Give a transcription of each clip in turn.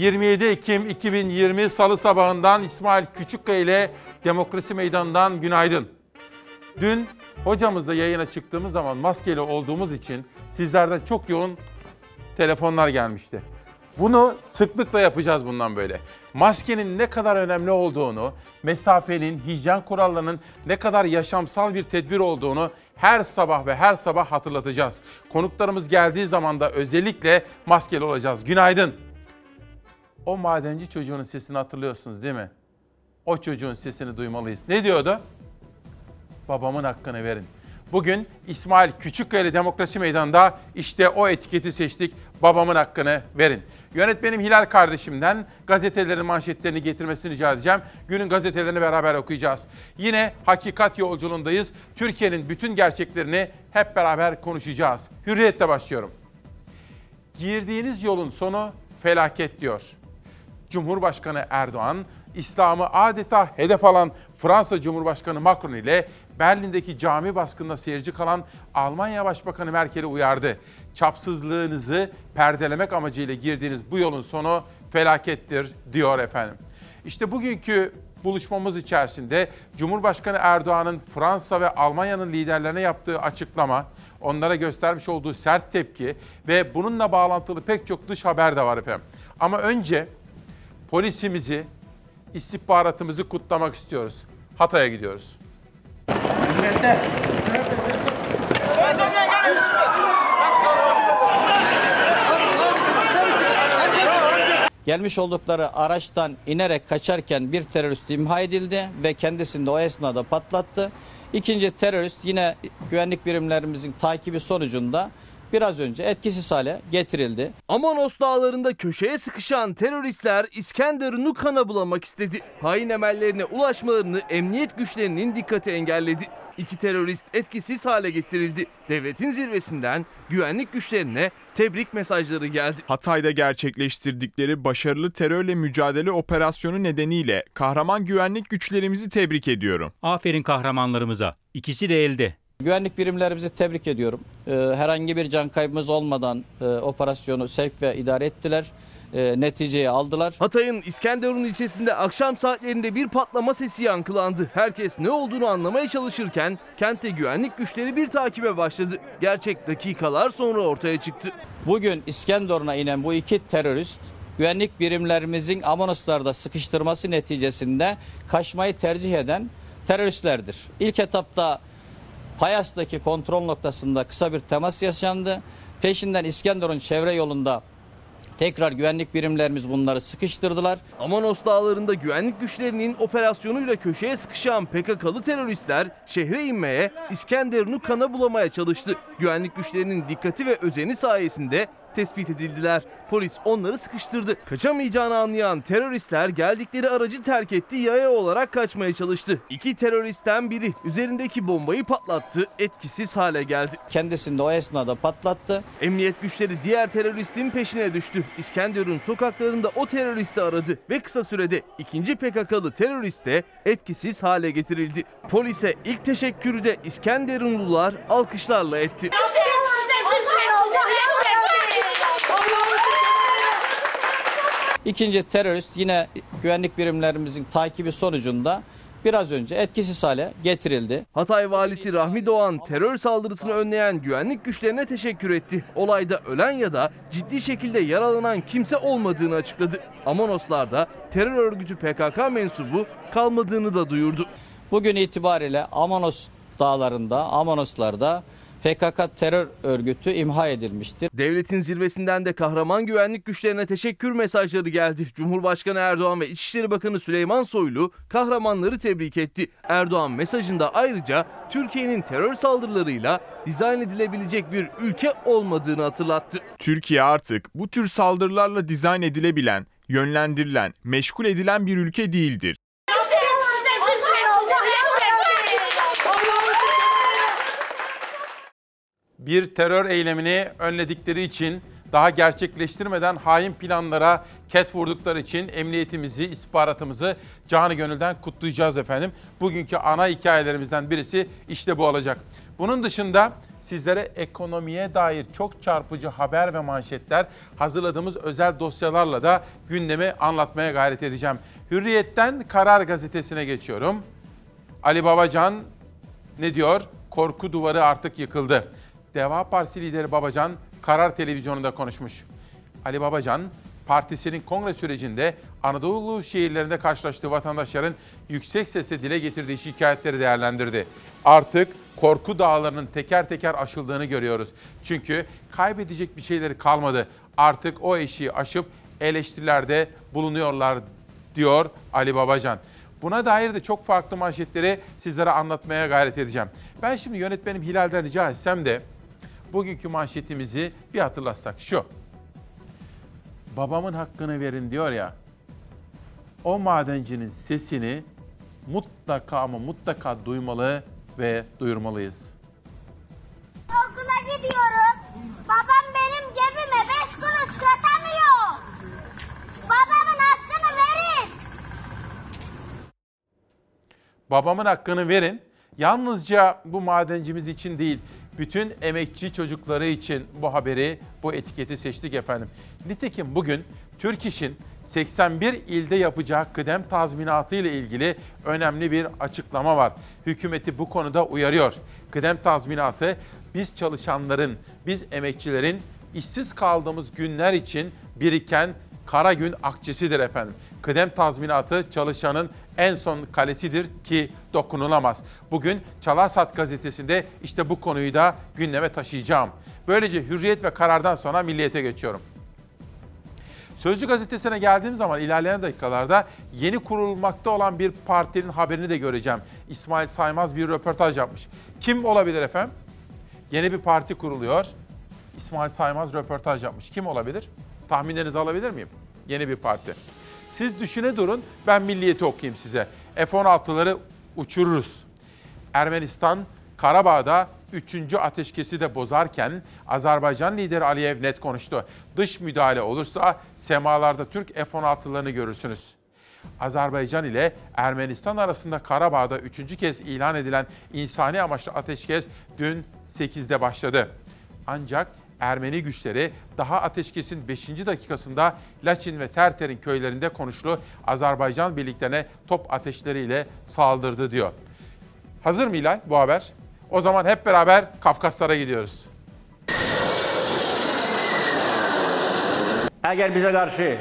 27 Ekim 2020 Salı sabahından İsmail Küçükkaya ile Demokrasi Meydanı'ndan günaydın. Dün hocamızla yayına çıktığımız zaman maskeli olduğumuz için sizlerden çok yoğun telefonlar gelmişti. Bunu sıklıkla yapacağız bundan böyle. Maskenin ne kadar önemli olduğunu, mesafenin, hijyen kurallarının ne kadar yaşamsal bir tedbir olduğunu her sabah ve her sabah hatırlatacağız. Konuklarımız geldiği zaman da özellikle maskeli olacağız. Günaydın. O madenci çocuğunun sesini hatırlıyorsunuz değil mi? O çocuğun sesini duymalıyız. Ne diyordu? Babamın hakkını verin. Bugün İsmail Küçükkaya Demokrasi Meydanı'nda işte o etiketi seçtik. Babamın hakkını verin. Yönetmenim Hilal kardeşimden gazetelerin manşetlerini getirmesini rica edeceğim. Günün gazetelerini beraber okuyacağız. Yine hakikat yolculuğundayız. Türkiye'nin bütün gerçeklerini hep beraber konuşacağız. Hürriyetle başlıyorum. Girdiğiniz yolun sonu felaket diyor. Cumhurbaşkanı Erdoğan, İslam'ı adeta hedef alan Fransa Cumhurbaşkanı Macron ile Berlin'deki cami baskınında seyirci kalan Almanya Başbakanı Merkel'i uyardı. Çapsızlığınızı perdelemek amacıyla girdiğiniz bu yolun sonu felakettir diyor efendim. İşte bugünkü buluşmamız içerisinde Cumhurbaşkanı Erdoğan'ın Fransa ve Almanya'nın liderlerine yaptığı açıklama, onlara göstermiş olduğu sert tepki ve bununla bağlantılı pek çok dış haber de var efendim. Ama önce polisimizi, istihbaratımızı kutlamak istiyoruz. Hatay'a gidiyoruz. Gelmiş oldukları araçtan inerek kaçarken bir terörist imha edildi ve kendisini de o esnada patlattı. İkinci terörist yine güvenlik birimlerimizin takibi sonucunda biraz önce etkisiz hale getirildi. Amanos dağlarında köşeye sıkışan teröristler İskenderun'u kana bulamak istedi. Hain emellerine ulaşmalarını emniyet güçlerinin dikkati engelledi. İki terörist etkisiz hale getirildi. Devletin zirvesinden güvenlik güçlerine tebrik mesajları geldi. Hatay'da gerçekleştirdikleri başarılı terörle mücadele operasyonu nedeniyle kahraman güvenlik güçlerimizi tebrik ediyorum. Aferin kahramanlarımıza. İkisi de elde. Güvenlik birimlerimizi tebrik ediyorum. Ee, herhangi bir can kaybımız olmadan e, operasyonu sevk ve idare ettiler. E, neticeyi aldılar. Hatay'ın İskenderun ilçesinde akşam saatlerinde bir patlama sesi yankılandı. Herkes ne olduğunu anlamaya çalışırken kentte güvenlik güçleri bir takibe başladı. Gerçek dakikalar sonra ortaya çıktı. Bugün İskenderun'a inen bu iki terörist güvenlik birimlerimizin Amonoslarda sıkıştırması neticesinde kaçmayı tercih eden teröristlerdir. İlk etapta Payas'taki kontrol noktasında kısa bir temas yaşandı. Peşinden İskenderun çevre yolunda tekrar güvenlik birimlerimiz bunları sıkıştırdılar. Amanos dağlarında güvenlik güçlerinin operasyonuyla köşeye sıkışan PKK'lı teröristler şehre inmeye, İskenderun'u kana bulamaya çalıştı. Güvenlik güçlerinin dikkati ve özeni sayesinde tespit edildiler. Polis onları sıkıştırdı. Kaçamayacağını anlayan teröristler geldikleri aracı terk etti, yaya olarak kaçmaya çalıştı. İki teröristten biri üzerindeki bombayı patlattı, etkisiz hale geldi. Kendisini de o esnada patlattı. Emniyet güçleri diğer teröristin peşine düştü. İskenderun sokaklarında o teröristi aradı ve kısa sürede ikinci PKK'lı terörist de etkisiz hale getirildi. Polise ilk teşekkürü de İskenderunlular alkışlarla etti. İkinci terörist yine güvenlik birimlerimizin takibi sonucunda biraz önce etkisiz hale getirildi. Hatay valisi Rahmi Doğan terör saldırısını önleyen güvenlik güçlerine teşekkür etti. Olayda ölen ya da ciddi şekilde yaralanan kimse olmadığını açıkladı. Amonoslarda terör örgütü PKK mensubu kalmadığını da duyurdu. Bugün itibariyle Amanos dağlarında, Amanoslarda PKK terör örgütü imha edilmiştir. Devletin zirvesinden de kahraman güvenlik güçlerine teşekkür mesajları geldi. Cumhurbaşkanı Erdoğan ve İçişleri Bakanı Süleyman Soylu kahramanları tebrik etti. Erdoğan mesajında ayrıca Türkiye'nin terör saldırılarıyla dizayn edilebilecek bir ülke olmadığını hatırlattı. Türkiye artık bu tür saldırılarla dizayn edilebilen, yönlendirilen, meşgul edilen bir ülke değildir. Bir terör eylemini önledikleri için daha gerçekleştirmeden hain planlara ket vurdukları için emniyetimizi, istihbaratımızı canı gönülden kutlayacağız efendim. Bugünkü ana hikayelerimizden birisi işte bu olacak. Bunun dışında sizlere ekonomiye dair çok çarpıcı haber ve manşetler hazırladığımız özel dosyalarla da gündemi anlatmaya gayret edeceğim. Hürriyet'ten Karar Gazetesi'ne geçiyorum. Ali Babacan ne diyor? Korku duvarı artık yıkıldı. Deva Partisi lideri Babacan Karar Televizyonu'nda konuşmuş. Ali Babacan, partisinin kongre sürecinde Anadolu şehirlerinde karşılaştığı vatandaşların yüksek sesle dile getirdiği şikayetleri değerlendirdi. Artık korku dağlarının teker teker aşıldığını görüyoruz. Çünkü kaybedecek bir şeyleri kalmadı. Artık o eşiği aşıp eleştirilerde bulunuyorlar diyor Ali Babacan. Buna dair de çok farklı manşetleri sizlere anlatmaya gayret edeceğim. Ben şimdi yönetmenim Hilal'den rica etsem de bugünkü manşetimizi bir hatırlatsak şu. Babamın hakkını verin diyor ya. O madencinin sesini mutlaka ama mutlaka duymalı ve duyurmalıyız. Okula gidiyorum. Babam benim cebime beş kuruş katamıyor. Babamın hakkını verin. Babamın hakkını verin. Yalnızca bu madencimiz için değil, bütün emekçi çocukları için bu haberi, bu etiketi seçtik efendim. Nitekim bugün Türk İş'in 81 ilde yapacağı kıdem tazminatı ile ilgili önemli bir açıklama var. Hükümeti bu konuda uyarıyor. Kıdem tazminatı biz çalışanların, biz emekçilerin işsiz kaldığımız günler için biriken kara gün akçesidir efendim. Kıdem tazminatı çalışanın en son kalesidir ki dokunulamaz. Bugün Çalarsat gazetesinde işte bu konuyu da gündeme taşıyacağım. Böylece Hürriyet ve Karar'dan sonra Milliyet'e geçiyorum. Sözcü gazetesine geldiğim zaman ilerleyen dakikalarda yeni kurulmakta olan bir partinin haberini de göreceğim. İsmail Saymaz bir röportaj yapmış. Kim olabilir efendim? Yeni bir parti kuruluyor. İsmail Saymaz röportaj yapmış. Kim olabilir? Tahminlerinizi alabilir miyim? Yeni bir parti. Siz düşüne durun, ben milliyeti okuyayım size. F-16'ları uçururuz. Ermenistan, Karabağ'da 3. ateşkesi de bozarken Azerbaycan lideri Aliyev net konuştu. Dış müdahale olursa semalarda Türk F-16'larını görürsünüz. Azerbaycan ile Ermenistan arasında Karabağ'da üçüncü kez ilan edilen insani amaçlı ateşkes dün 8'de başladı. Ancak Ermeni güçleri daha ateşkesin 5. dakikasında Laçin ve Terter'in köylerinde konuşulu Azerbaycan birliklerine top ateşleriyle saldırdı diyor. Hazır mı İlay bu haber? O zaman hep beraber Kafkaslara gidiyoruz. Eğer bize karşı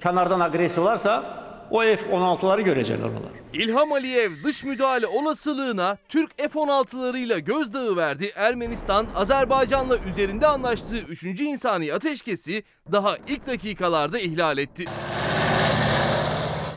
kenardan agresiya olarsa o F-16'ları görecekler oralar. İlham Aliyev dış müdahale olasılığına Türk F-16'larıyla gözdağı verdi. Ermenistan, Azerbaycan'la üzerinde anlaştığı 3. insani ateşkesi daha ilk dakikalarda ihlal etti.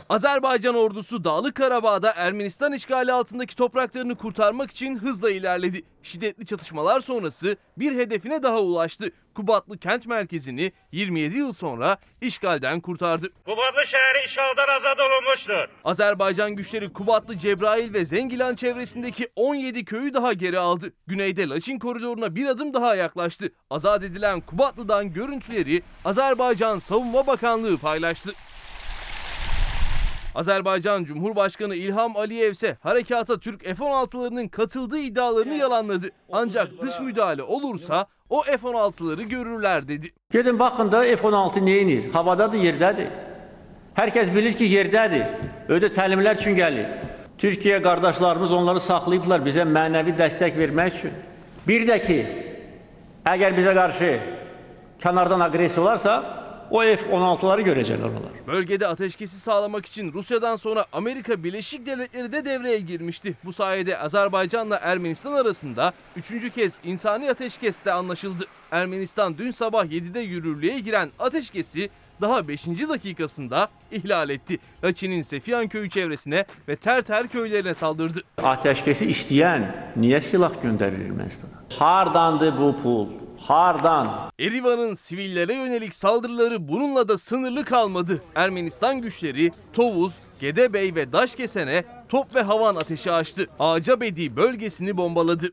Azerbaycan ordusu Dağlık Karabağ'da Ermenistan işgali altındaki topraklarını kurtarmak için hızla ilerledi. Şiddetli çatışmalar sonrası bir hedefine daha ulaştı. Kubatlı kent merkezini 27 yıl sonra işgalden kurtardı. Kubatlı şehri işgaldan azad olunmuştur. Azerbaycan güçleri Kubatlı, Cebrail ve Zengilan çevresindeki 17 köyü daha geri aldı. Güneyde Laçin koridoruna bir adım daha yaklaştı. Azat edilen Kubatlı'dan görüntüleri Azerbaycan Savunma Bakanlığı paylaştı. Azerbaycan Cumhurbaşkanı İlham Aliyev ise harekata Türk F-16'larının katıldığı iddialarını yalanladı. Ancak dış müdahale olursa o F-16'ları görürler dedi. Gedin baxın da F-16 neyinir? Havadadır, yerdədir. Herkes bilir ki yerdədir. Ödə təlimlər üçün gəlir. Türkiyə qardaşlarımız onları saxlayıblar bizə mənəvi dəstək vermək üçün. Bir də ki, əgər bizə qarşı kənardan agresiya olarsa, o F-16'ları görecekler oralar. Bölgede ateşkesi sağlamak için Rusya'dan sonra Amerika Birleşik Devletleri de devreye girmişti. Bu sayede Azerbaycan'la Ermenistan arasında üçüncü kez insani ateşkeste anlaşıldı. Ermenistan dün sabah 7'de yürürlüğe giren ateşkesi daha 5. dakikasında ihlal etti. Laçin'in Sefiyan köyü çevresine ve Terter köylerine saldırdı. Ateşkesi istəyən niyə silah göndərir Ermənistana? Hardandır bu pul? Hardan? Erivan'ın sivillere yönelik saldırıları bununla da sınırlı kalmadı. Ermenistan güçleri Tovuz, Gedebey ve Daşkesen'e top ve havan ateşi açtı. Acabedi bölgesini bombaladı.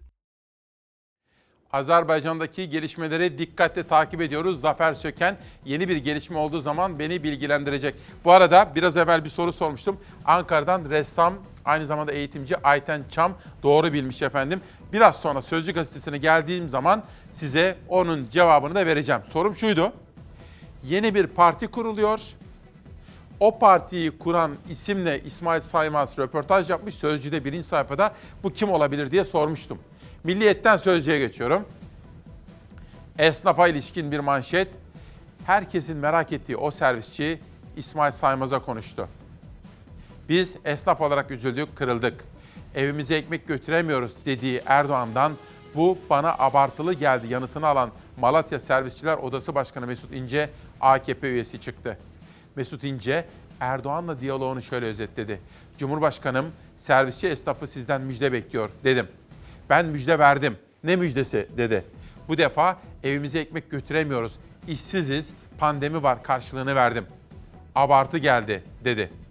Azerbaycan'daki gelişmeleri dikkatle takip ediyoruz. Zafer Söken yeni bir gelişme olduğu zaman beni bilgilendirecek. Bu arada biraz evvel bir soru sormuştum. Ankara'dan ressam, aynı zamanda eğitimci Ayten Çam doğru bilmiş efendim. Biraz sonra Sözcü Gazetesi'ne geldiğim zaman size onun cevabını da vereceğim. Sorum şuydu. Yeni bir parti kuruluyor. O partiyi kuran isimle İsmail Saymaz röportaj yapmış. Sözcü'de birinci sayfada bu kim olabilir diye sormuştum. Milliyetten Sözcü'ye geçiyorum. Esnafa ilişkin bir manşet. Herkesin merak ettiği o servisçi İsmail Saymaz'a konuştu. Biz esnaf olarak üzüldük, kırıldık. Evimize ekmek götüremiyoruz dediği Erdoğan'dan bu bana abartılı geldi yanıtını alan Malatya Servisçiler Odası Başkanı Mesut İnce AKP üyesi çıktı. Mesut İnce Erdoğan'la diyaloğunu şöyle özetledi. Cumhurbaşkanım servisçi esnafı sizden müjde bekliyor dedim. Ben müjde verdim. Ne müjdesi dedi. Bu defa evimize ekmek götüremiyoruz. İşsiziz, pandemi var karşılığını verdim. Abartı geldi dedi.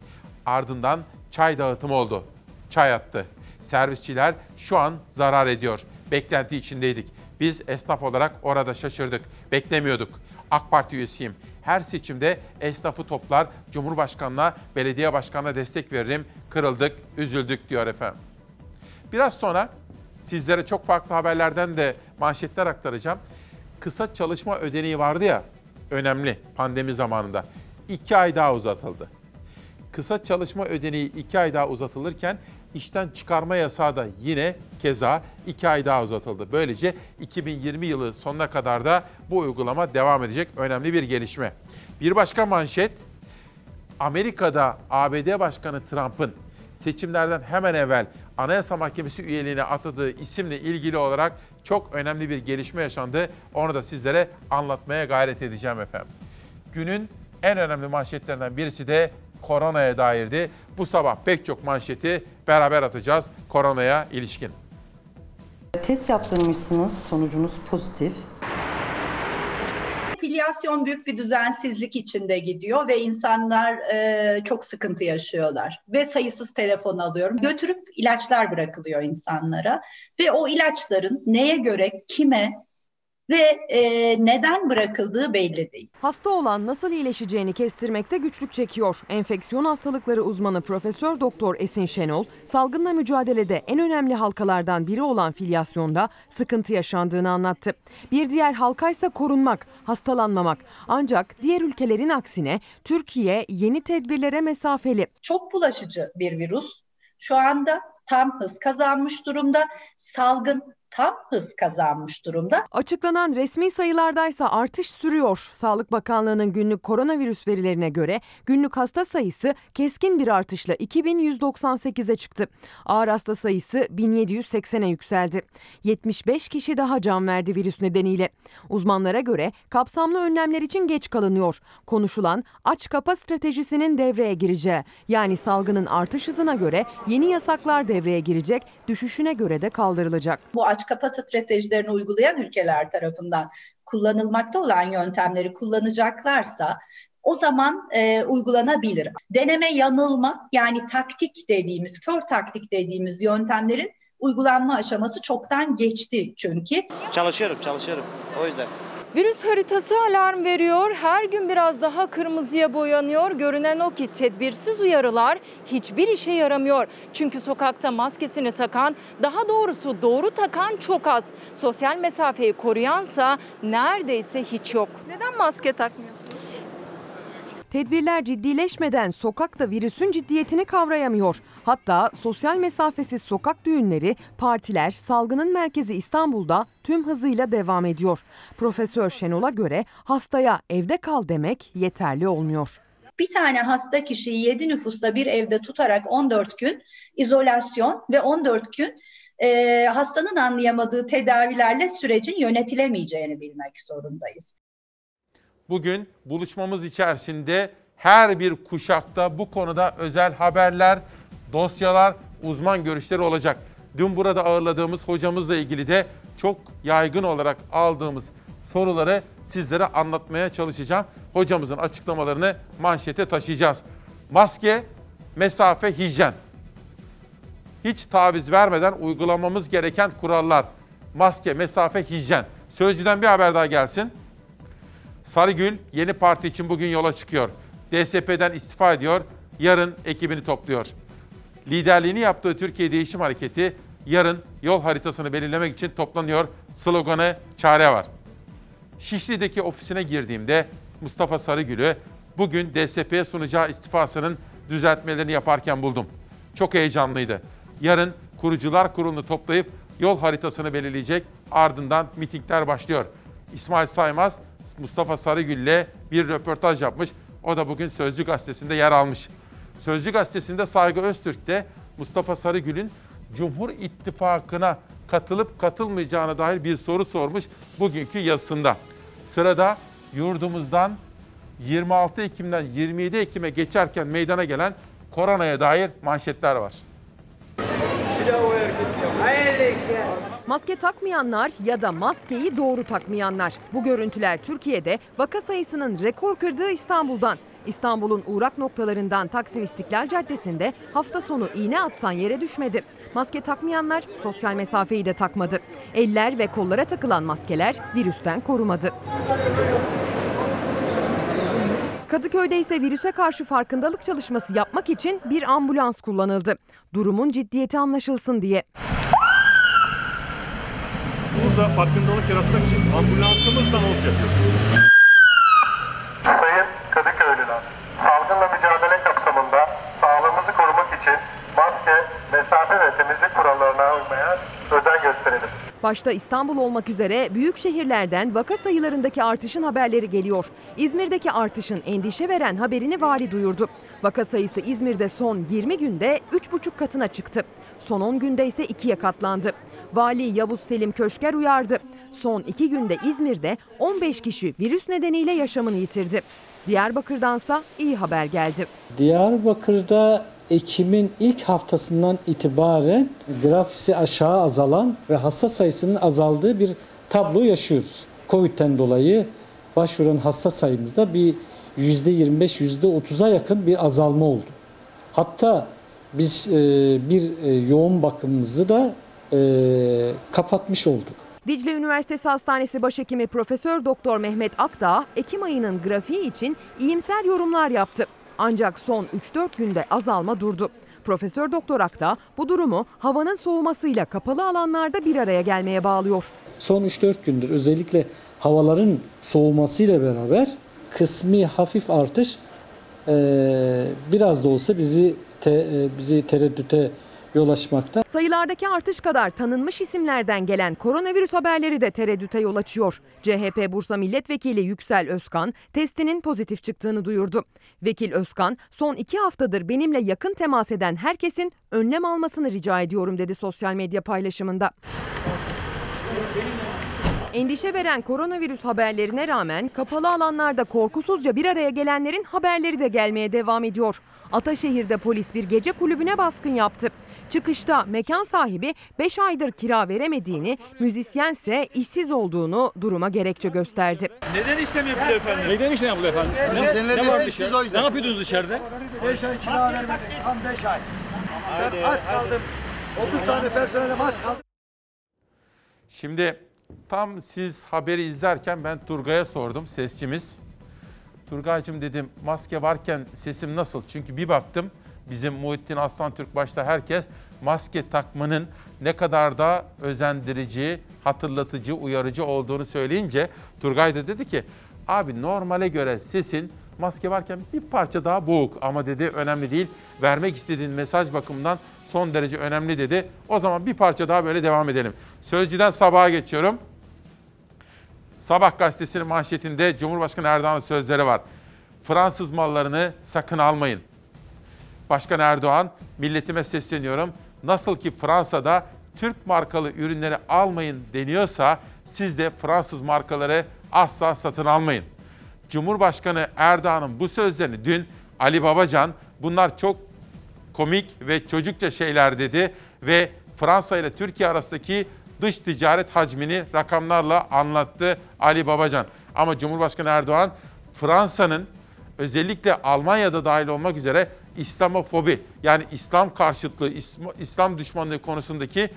Ardından çay dağıtımı oldu. Çay attı. Servisçiler şu an zarar ediyor. Beklenti içindeydik. Biz esnaf olarak orada şaşırdık. Beklemiyorduk. AK Parti üyesiyim. Her seçimde esnafı toplar, Cumhurbaşkanına, belediye başkanına destek veririm. Kırıldık, üzüldük diyor efendim. Biraz sonra sizlere çok farklı haberlerden de manşetler aktaracağım. Kısa çalışma ödeneği vardı ya, önemli pandemi zamanında. İki ay daha uzatıldı. Kısa çalışma ödeneği iki ay daha uzatılırken işten çıkarma yasağı da yine keza iki ay daha uzatıldı. Böylece 2020 yılı sonuna kadar da bu uygulama devam edecek. Önemli bir gelişme. Bir başka manşet, Amerika'da ABD Başkanı Trump'ın seçimlerden hemen evvel Anayasa Mahkemesi üyeliğine atadığı isimle ilgili olarak çok önemli bir gelişme yaşandı. Onu da sizlere anlatmaya gayret edeceğim efendim. Günün en önemli manşetlerinden birisi de koronaya dairdi. Bu sabah pek çok manşeti beraber atacağız koronaya ilişkin. Test yaptırmışsınız, sonucunuz pozitif. Filyasyon büyük bir düzensizlik içinde gidiyor ve insanlar e, çok sıkıntı yaşıyorlar. Ve sayısız telefon alıyorum. Götürüp ilaçlar bırakılıyor insanlara. Ve o ilaçların neye göre, kime ve e, neden bırakıldığı belli değil. Hasta olan nasıl iyileşeceğini kestirmekte güçlük çekiyor. Enfeksiyon hastalıkları uzmanı Profesör Doktor Esin Şenol, salgınla mücadelede en önemli halkalardan biri olan filyasyonda sıkıntı yaşandığını anlattı. Bir diğer halkaysa korunmak, hastalanmamak. Ancak diğer ülkelerin aksine Türkiye yeni tedbirlere mesafeli. Çok bulaşıcı bir virüs. Şu anda tam hız kazanmış durumda. Salgın tam hız kazanmış durumda. Açıklanan resmi sayılardaysa artış sürüyor. Sağlık Bakanlığı'nın günlük koronavirüs verilerine göre günlük hasta sayısı keskin bir artışla 2198'e çıktı. Ağır hasta sayısı 1780'e yükseldi. 75 kişi daha can verdi virüs nedeniyle. Uzmanlara göre kapsamlı önlemler için geç kalınıyor. Konuşulan aç kapa stratejisinin devreye gireceği. Yani salgının artış hızına göre yeni yasaklar devreye girecek, düşüşüne göre de kaldırılacak. Bu aç kapa stratejilerini uygulayan ülkeler tarafından kullanılmakta olan yöntemleri kullanacaklarsa o zaman e, uygulanabilir. Deneme yanılma yani taktik dediğimiz, kör taktik dediğimiz yöntemlerin uygulanma aşaması çoktan geçti çünkü. Çalışıyorum, çalışıyorum. O yüzden. Virüs haritası alarm veriyor. Her gün biraz daha kırmızıya boyanıyor. Görünen o ki tedbirsiz uyarılar hiçbir işe yaramıyor. Çünkü sokakta maskesini takan, daha doğrusu doğru takan çok az. Sosyal mesafeyi koruyansa neredeyse hiç yok. Neden maske takmıyorsunuz? Tedbirler ciddileşmeden sokakta virüsün ciddiyetini kavrayamıyor. Hatta sosyal mesafesiz sokak düğünleri, partiler salgının merkezi İstanbul'da tüm hızıyla devam ediyor. Profesör Şenol'a göre hastaya evde kal demek yeterli olmuyor. Bir tane hasta kişiyi 7 nüfusta bir evde tutarak 14 gün izolasyon ve 14 gün e, hastanın anlayamadığı tedavilerle sürecin yönetilemeyeceğini bilmek zorundayız. Bugün buluşmamız içerisinde her bir kuşakta bu konuda özel haberler, dosyalar, uzman görüşleri olacak. Dün burada ağırladığımız hocamızla ilgili de çok yaygın olarak aldığımız soruları sizlere anlatmaya çalışacağım. Hocamızın açıklamalarını manşete taşıyacağız. Maske, mesafe, hijyen. Hiç taviz vermeden uygulamamız gereken kurallar. Maske, mesafe, hijyen. Sözcüden bir haber daha gelsin. Sarıgül yeni parti için bugün yola çıkıyor. DSP'den istifa ediyor. Yarın ekibini topluyor. Liderliğini yaptığı Türkiye Değişim Hareketi yarın yol haritasını belirlemek için toplanıyor. Sloganı çare var. Şişli'deki ofisine girdiğimde Mustafa Sarıgül'ü bugün DSP'ye sunacağı istifasının düzeltmelerini yaparken buldum. Çok heyecanlıydı. Yarın kurucular kurulunu toplayıp yol haritasını belirleyecek. Ardından mitingler başlıyor. İsmail Saymaz Mustafa Sarıgül'le bir röportaj yapmış. O da bugün Sözcü Gazetesi'nde yer almış. Sözcü Gazetesi'nde Saygı Öztürk de Mustafa Sarıgül'ün Cumhur İttifakı'na katılıp katılmayacağına dair bir soru sormuş bugünkü yazısında. Sırada yurdumuzdan 26 Ekim'den 27 Ekim'e geçerken meydana gelen koronaya dair manşetler var. Maske takmayanlar ya da maskeyi doğru takmayanlar. Bu görüntüler Türkiye'de vaka sayısının rekor kırdığı İstanbul'dan. İstanbul'un uğrak noktalarından Taksim İstiklal Caddesi'nde hafta sonu iğne atsan yere düşmedi. Maske takmayanlar sosyal mesafeyi de takmadı. Eller ve kollara takılan maskeler virüsten korumadı. Kadıköy'de ise virüse karşı farkındalık çalışması yapmak için bir ambulans kullanıldı. Durumun ciddiyeti anlaşılsın diye. Burada farkındalık yaratmak için ambulansımızla anons yapıyoruz. Sayın Kadıköylüler, salgınla mücadele kapsamında sağlığımızı korumak için maske, mesafe ve temizlik kurallarına uymaya özen gösterelim. Başta İstanbul olmak üzere büyük şehirlerden vaka sayılarındaki artışın haberleri geliyor. İzmir'deki artışın endişe veren haberini vali duyurdu. Vaka sayısı İzmir'de son 20 günde 3,5 katına çıktı. Son 10 günde ise ikiye katlandı. Vali Yavuz Selim Köşker uyardı. Son 2 günde İzmir'de 15 kişi virüs nedeniyle yaşamını yitirdi. Diyarbakır'dansa iyi haber geldi. Diyarbakır'da Ekim'in ilk haftasından itibaren grafisi aşağı azalan ve hasta sayısının azaldığı bir tablo yaşıyoruz. Covid'den dolayı başvuran hasta sayımızda bir %25, %30'a yakın bir azalma oldu. Hatta biz e, bir e, yoğun bakımımızı da e, kapatmış olduk. Dicle Üniversitesi Hastanesi Başhekimi Profesör Doktor Mehmet Akdağ, Ekim ayının grafiği için iyimser yorumlar yaptı. Ancak son 3-4 günde azalma durdu. Profesör Doktor Akdağ bu durumu havanın soğumasıyla kapalı alanlarda bir araya gelmeye bağlıyor. Son 3-4 gündür özellikle havaların soğumasıyla beraber kısmi hafif artış e, biraz da olsa bizi te, e, bizi tereddüte yol açmakta. Sayılardaki artış kadar tanınmış isimlerden gelen koronavirüs haberleri de tereddüte yol açıyor. CHP Bursa Milletvekili Yüksel Özkan testinin pozitif çıktığını duyurdu. Vekil Özkan son iki haftadır benimle yakın temas eden herkesin önlem almasını rica ediyorum dedi sosyal medya paylaşımında. Endişe veren koronavirüs haberlerine rağmen kapalı alanlarda korkusuzca bir araya gelenlerin haberleri de gelmeye devam ediyor. Ataşehir'de polis bir gece kulübüne baskın yaptı. Çıkışta mekan sahibi 5 aydır kira veremediğini, müzisyense işsiz olduğunu duruma gerekçe gösterdi. Neden işlem yapılıyor efendim? Neden işlem yapılıyor efendim? Ne, ne var dışarıda? Ne yapıyordunuz dışarıda? 5 ay kira vermedik. Tam 5 ay. Ben aç kaldım. 30 tane personele aç kaldım. Şimdi tam siz haberi izlerken ben Turgay'a sordum sesçimiz. Turgay'cığım dedim maske varken sesim nasıl? Çünkü bir baktım bizim Muhittin Aslan Türk başta herkes maske takmanın ne kadar da özendirici, hatırlatıcı, uyarıcı olduğunu söyleyince Turgay da dedi ki abi normale göre sesin maske varken bir parça daha boğuk ama dedi önemli değil. Vermek istediğin mesaj bakımından son derece önemli dedi. O zaman bir parça daha böyle devam edelim. Sözcüden sabaha geçiyorum. Sabah gazetesinin manşetinde Cumhurbaşkanı Erdoğan'ın sözleri var. Fransız mallarını sakın almayın. Başkan Erdoğan, milletime sesleniyorum. Nasıl ki Fransa'da Türk markalı ürünleri almayın deniyorsa siz de Fransız markaları asla satın almayın. Cumhurbaşkanı Erdoğan'ın bu sözlerini dün Ali Babacan bunlar çok komik ve çocukça şeyler dedi ve Fransa ile Türkiye arasındaki dış ticaret hacmini rakamlarla anlattı Ali Babacan. Ama Cumhurbaşkanı Erdoğan Fransa'nın özellikle Almanya'da dahil olmak üzere İslamofobi yani İslam karşıtlığı, İslam düşmanlığı konusundaki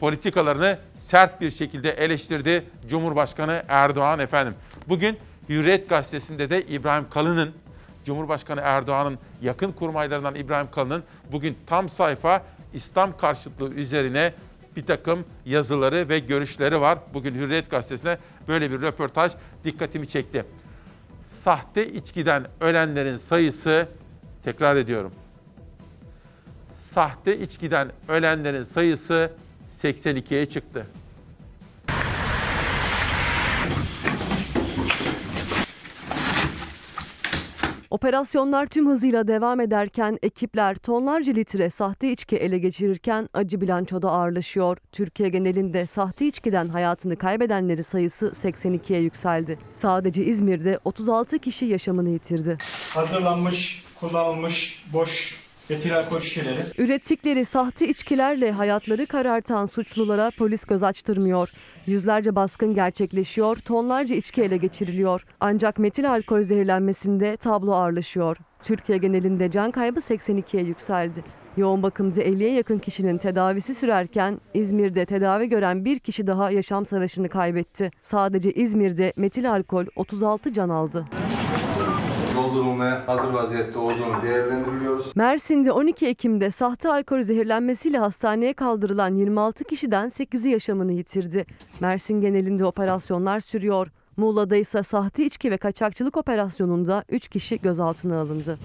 politikalarını sert bir şekilde eleştirdi Cumhurbaşkanı Erdoğan efendim. Bugün Hürriyet gazetesinde de İbrahim Kalın'ın Cumhurbaşkanı Erdoğan'ın yakın kurmaylarından İbrahim Kalın'ın bugün tam sayfa İslam karşıtlığı üzerine bir takım yazıları ve görüşleri var. Bugün Hürriyet gazetesine böyle bir röportaj dikkatimi çekti. Sahte içkiden ölenlerin sayısı tekrar ediyorum. Sahte içkiden ölenlerin sayısı 82'ye çıktı. Operasyonlar tüm hızıyla devam ederken ekipler tonlarca litre sahte içki ele geçirirken acı bilançoda ağırlaşıyor. Türkiye genelinde sahte içkiden hayatını kaybedenleri sayısı 82'ye yükseldi. Sadece İzmir'de 36 kişi yaşamını yitirdi. Hazırlanmış, kullanılmış boş etil alkol şişeleri. Ürettikleri sahte içkilerle hayatları karartan suçlulara polis göz açtırmıyor. Yüzlerce baskın gerçekleşiyor, tonlarca içki ele geçiriliyor. Ancak metil alkol zehirlenmesinde tablo ağırlaşıyor. Türkiye genelinde can kaybı 82'ye yükseldi. Yoğun bakımda 50'ye yakın kişinin tedavisi sürerken İzmir'de tedavi gören bir kişi daha yaşam savaşını kaybetti. Sadece İzmir'de metil alkol 36 can aldı. Doldurulmaya hazır vaziyette olduğunu değerlendiriyoruz. Mersin'de 12 Ekim'de sahte alkol zehirlenmesiyle hastaneye kaldırılan 26 kişiden 8'i yaşamını yitirdi. Mersin genelinde operasyonlar sürüyor. Muğla'da ise sahte içki ve kaçakçılık operasyonunda 3 kişi gözaltına alındı.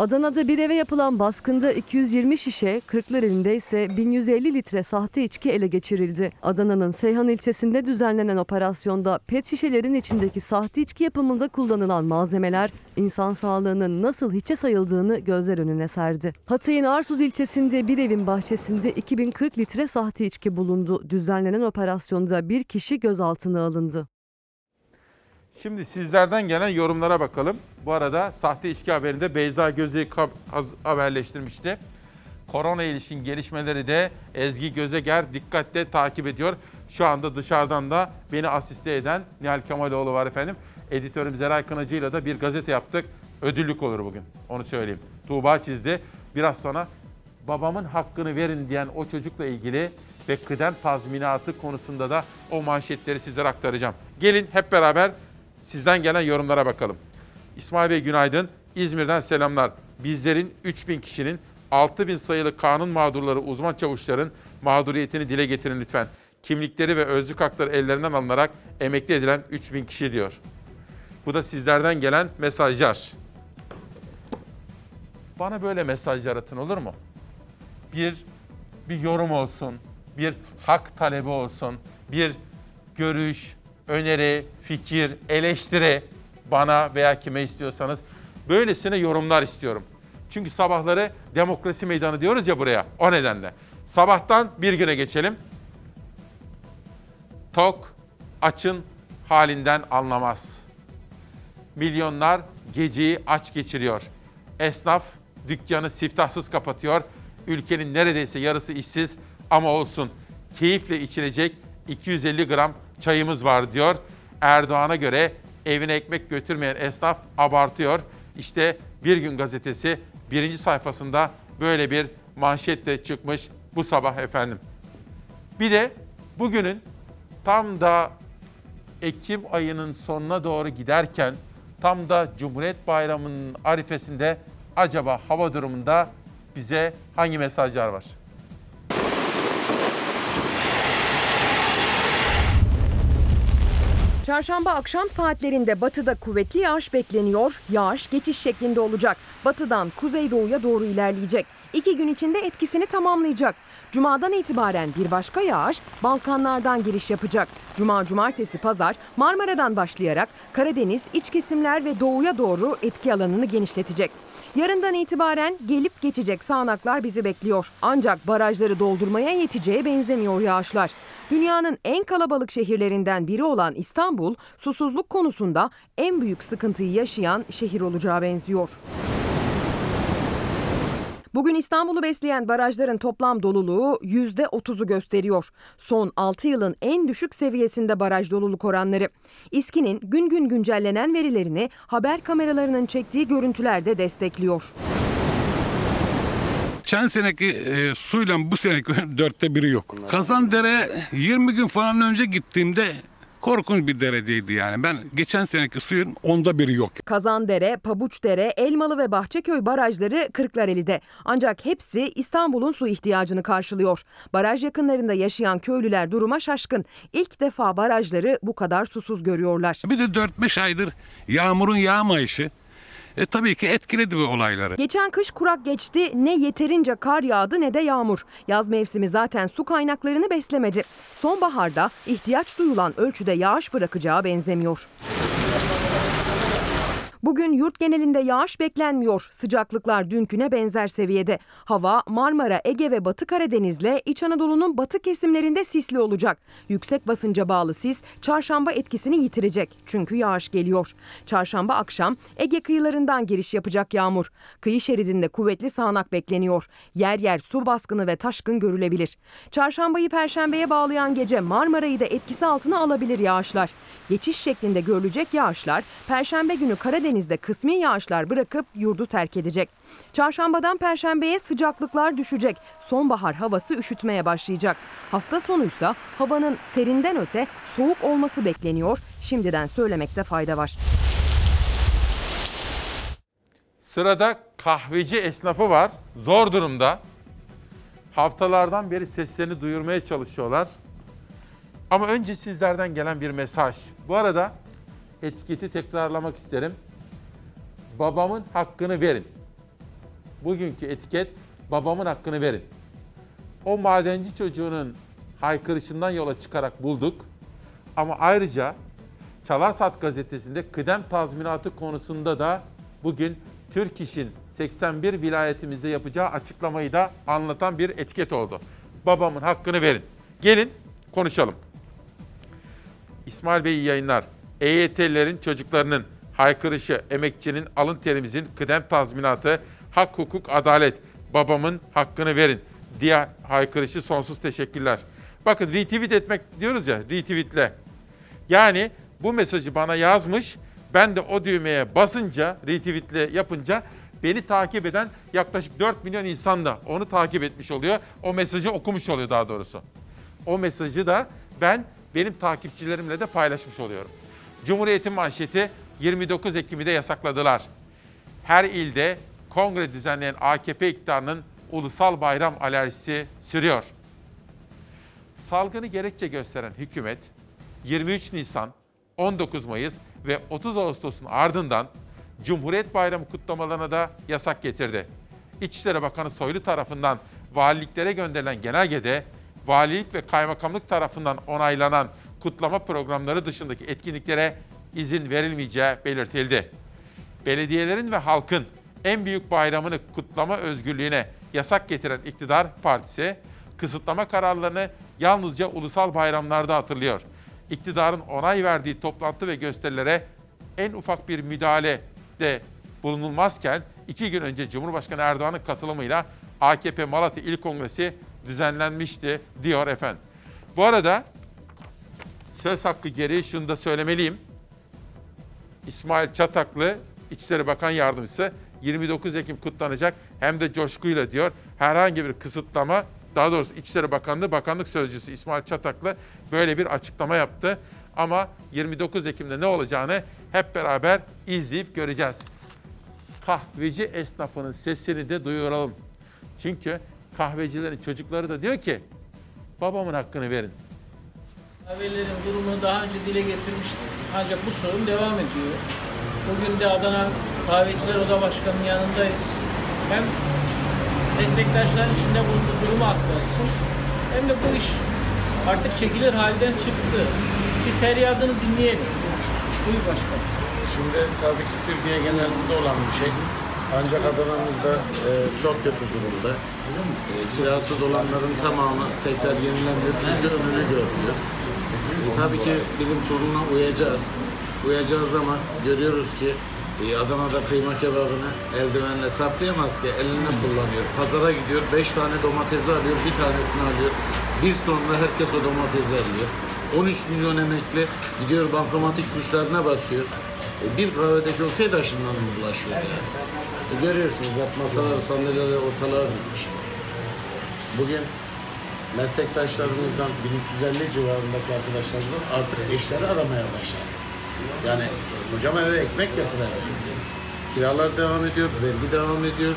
Adana'da bir eve yapılan baskında 220 şişe, Kırklareli'nde ise 1150 litre sahte içki ele geçirildi. Adana'nın Seyhan ilçesinde düzenlenen operasyonda pet şişelerin içindeki sahte içki yapımında kullanılan malzemeler insan sağlığının nasıl hiçe sayıldığını gözler önüne serdi. Hatay'ın Arsuz ilçesinde bir evin bahçesinde 2040 litre sahte içki bulundu. Düzenlenen operasyonda bir kişi gözaltına alındı. Şimdi sizlerden gelen yorumlara bakalım. Bu arada sahte içki haberinde Beyza haz- haberleştirmişti. Korona ilişkin gelişmeleri de Ezgi Gözeger dikkatle takip ediyor. Şu anda dışarıdan da beni asiste eden Nihal Kemaloğlu var efendim. Editörüm Zeray Kınacı'yla da bir gazete yaptık. Ödüllük olur bugün. Onu söyleyeyim. Tuğba çizdi. Biraz sonra babamın hakkını verin diyen o çocukla ilgili ve kıdem tazminatı konusunda da o manşetleri sizlere aktaracağım. Gelin hep beraber sizden gelen yorumlara bakalım. İsmail Bey günaydın. İzmir'den selamlar. Bizlerin 3000 kişinin 6000 sayılı kanun mağdurları uzman çavuşların mağduriyetini dile getirin lütfen. Kimlikleri ve özlük hakları ellerinden alınarak emekli edilen 3000 kişi diyor. Bu da sizlerden gelen mesajlar. Bana böyle mesajlar atın olur mu? Bir bir yorum olsun, bir hak talebi olsun, bir görüş, öneri, fikir, eleştiri bana veya kime istiyorsanız böylesine yorumlar istiyorum. Çünkü sabahları demokrasi meydanı diyoruz ya buraya o nedenle. Sabahtan bir güne geçelim. Tok, açın halinden anlamaz. Milyonlar geceyi aç geçiriyor. Esnaf dükkanı siftahsız kapatıyor. Ülkenin neredeyse yarısı işsiz ama olsun. Keyifle içilecek 250 gram çayımız var diyor. Erdoğan'a göre evine ekmek götürmeyen esnaf abartıyor. İşte Bir Gün Gazetesi birinci sayfasında böyle bir manşetle çıkmış bu sabah efendim. Bir de bugünün tam da Ekim ayının sonuna doğru giderken tam da Cumhuriyet Bayramı'nın arifesinde acaba hava durumunda bize hangi mesajlar var? Çarşamba akşam saatlerinde batıda kuvvetli yağış bekleniyor. Yağış geçiş şeklinde olacak. Batıdan kuzeydoğuya doğru ilerleyecek. İki gün içinde etkisini tamamlayacak. Cuma'dan itibaren bir başka yağış Balkanlardan giriş yapacak. Cuma, cumartesi, pazar Marmara'dan başlayarak Karadeniz, iç kesimler ve doğuya doğru etki alanını genişletecek. Yarından itibaren gelip geçecek sağanaklar bizi bekliyor. Ancak barajları doldurmaya yeteceğe benzemiyor yağışlar. Dünyanın en kalabalık şehirlerinden biri olan İstanbul, susuzluk konusunda en büyük sıkıntıyı yaşayan şehir olacağı benziyor. Bugün İstanbul'u besleyen barajların toplam doluluğu %30'u gösteriyor. Son 6 yılın en düşük seviyesinde baraj doluluk oranları. İSKİ'nin gün gün güncellenen verilerini haber kameralarının çektiği görüntüler de destekliyor. geçen seneki e, suyla bu seneki dörtte biri yok. Kazandere 20 gün falan önce gittiğimde korkunç bir dereceydi yani. Ben geçen seneki suyun onda biri yok. Kazandere, Pabuçdere, Elmalı ve Bahçeköy barajları Kırklareli'de. Ancak hepsi İstanbul'un su ihtiyacını karşılıyor. Baraj yakınlarında yaşayan köylüler duruma şaşkın. İlk defa barajları bu kadar susuz görüyorlar. Bir de 4-5 aydır yağmurun yağmayışı e, tabii ki etkiledi bu olayları. Geçen kış kurak geçti. Ne yeterince kar yağdı ne de yağmur. Yaz mevsimi zaten su kaynaklarını beslemedi. Sonbaharda ihtiyaç duyulan ölçüde yağış bırakacağı benzemiyor. Bugün yurt genelinde yağış beklenmiyor. Sıcaklıklar dünküne benzer seviyede. Hava Marmara, Ege ve Batı Karadeniz'le İç Anadolu'nun batı kesimlerinde sisli olacak. Yüksek basınca bağlı sis çarşamba etkisini yitirecek. Çünkü yağış geliyor. Çarşamba akşam Ege kıyılarından giriş yapacak yağmur. Kıyı şeridinde kuvvetli sağanak bekleniyor. Yer yer su baskını ve taşkın görülebilir. Çarşambayı perşembeye bağlayan gece Marmara'yı da etkisi altına alabilir yağışlar. Geçiş şeklinde görülecek yağışlar perşembe günü Karadeniz'de kısmi yağışlar bırakıp yurdu terk edecek. Çarşambadan perşembeye sıcaklıklar düşecek. Sonbahar havası üşütmeye başlayacak. Hafta sonuysa havanın serinden öte soğuk olması bekleniyor. Şimdiden söylemekte fayda var. Sırada kahveci esnafı var. Zor durumda. Haftalardan beri seslerini duyurmaya çalışıyorlar. Ama önce sizlerden gelen bir mesaj. Bu arada etiketi tekrarlamak isterim. Babamın hakkını verin. Bugünkü etiket babamın hakkını verin. O madenci çocuğunun haykırışından yola çıkarak bulduk. Ama ayrıca Çalarsat gazetesinde kıdem tazminatı konusunda da bugün Türk İş'in 81 vilayetimizde yapacağı açıklamayı da anlatan bir etiket oldu. Babamın hakkını verin. Gelin konuşalım. İsmail Bey yayınlar. EYT'lilerin çocuklarının haykırışı, emekçinin alın terimizin kıdem tazminatı, hak, hukuk, adalet, babamın hakkını verin diye haykırışı sonsuz teşekkürler. Bakın retweet etmek diyoruz ya, retweetle. Yani bu mesajı bana yazmış, ben de o düğmeye basınca, retweetle yapınca beni takip eden yaklaşık 4 milyon insan da onu takip etmiş oluyor. O mesajı okumuş oluyor daha doğrusu. O mesajı da ben benim takipçilerimle de paylaşmış oluyorum. Cumhuriyet'in manşeti 29 Ekim'i de yasakladılar. Her ilde kongre düzenleyen AKP iktidarının ulusal bayram alerjisi sürüyor. Salgını gerekçe gösteren hükümet 23 Nisan, 19 Mayıs ve 30 Ağustos'un ardından Cumhuriyet Bayramı kutlamalarına da yasak getirdi. İçişleri Bakanı Soylu tarafından valiliklere gönderilen genelgede valilik ve kaymakamlık tarafından onaylanan kutlama programları dışındaki etkinliklere izin verilmeyeceği belirtildi. Belediyelerin ve halkın en büyük bayramını kutlama özgürlüğüne yasak getiren iktidar partisi kısıtlama kararlarını yalnızca ulusal bayramlarda hatırlıyor. İktidarın onay verdiği toplantı ve gösterilere en ufak bir müdahale de bulunulmazken iki gün önce Cumhurbaşkanı Erdoğan'ın katılımıyla AKP Malatya İl Kongresi düzenlenmişti diyor efendim. Bu arada söz hakkı gereği şunu da söylemeliyim. İsmail Çataklı İçişleri Bakan Yardımcısı 29 Ekim kutlanacak hem de coşkuyla diyor. Herhangi bir kısıtlama daha doğrusu İçişleri Bakanlığı Bakanlık Sözcüsü İsmail Çataklı böyle bir açıklama yaptı. Ama 29 Ekim'de ne olacağını hep beraber izleyip göreceğiz. Kahveci esnafının sesini de duyuralım. Çünkü kahvecilerin çocukları da diyor ki babamın hakkını verin. Kahvelerin durumunu daha önce dile getirmiştik. Ancak bu sorun devam ediyor. Bugün de Adana Kahveciler Oda Başkanı'nın yanındayız. Hem meslektaşların içinde bulunduğu durumu aktarsın hem de bu iş artık çekilir halden çıktı. Ki feryadını dinleyelim. Buyur başkanım. Şimdi tabii ki Türkiye genelinde olan bir şey. Ancak Adana'mızda e, çok kötü durumda. E, kirası dolanların tamamı tekrar yenilenmiyor çünkü ömrünü görmüyor. Tabii ki bilim kuruluna uyacağız. Uyacağız ama görüyoruz ki e, Adana'da kıyma kebabını eldivenle saplayamaz ki eline kullanıyor. Pazara gidiyor, beş tane domatesi alıyor, bir tanesini alıyor. Bir sonra herkes o domatesi alıyor. 13 milyon emekli gidiyor bankamatik tuşlarına basıyor. E, bir kahvedeki okey taşından mı bulaşıyor yani? E, görüyorsunuz bak masalar, sandalyeler ortalığa dizmiş. Bugün meslektaşlarımızdan 1350 civarındaki arkadaşlarımızdan artık eşleri aramaya başladı. Yani hocam eve ekmek yapılamıyor. Kiralar devam ediyor, vergi devam ediyor.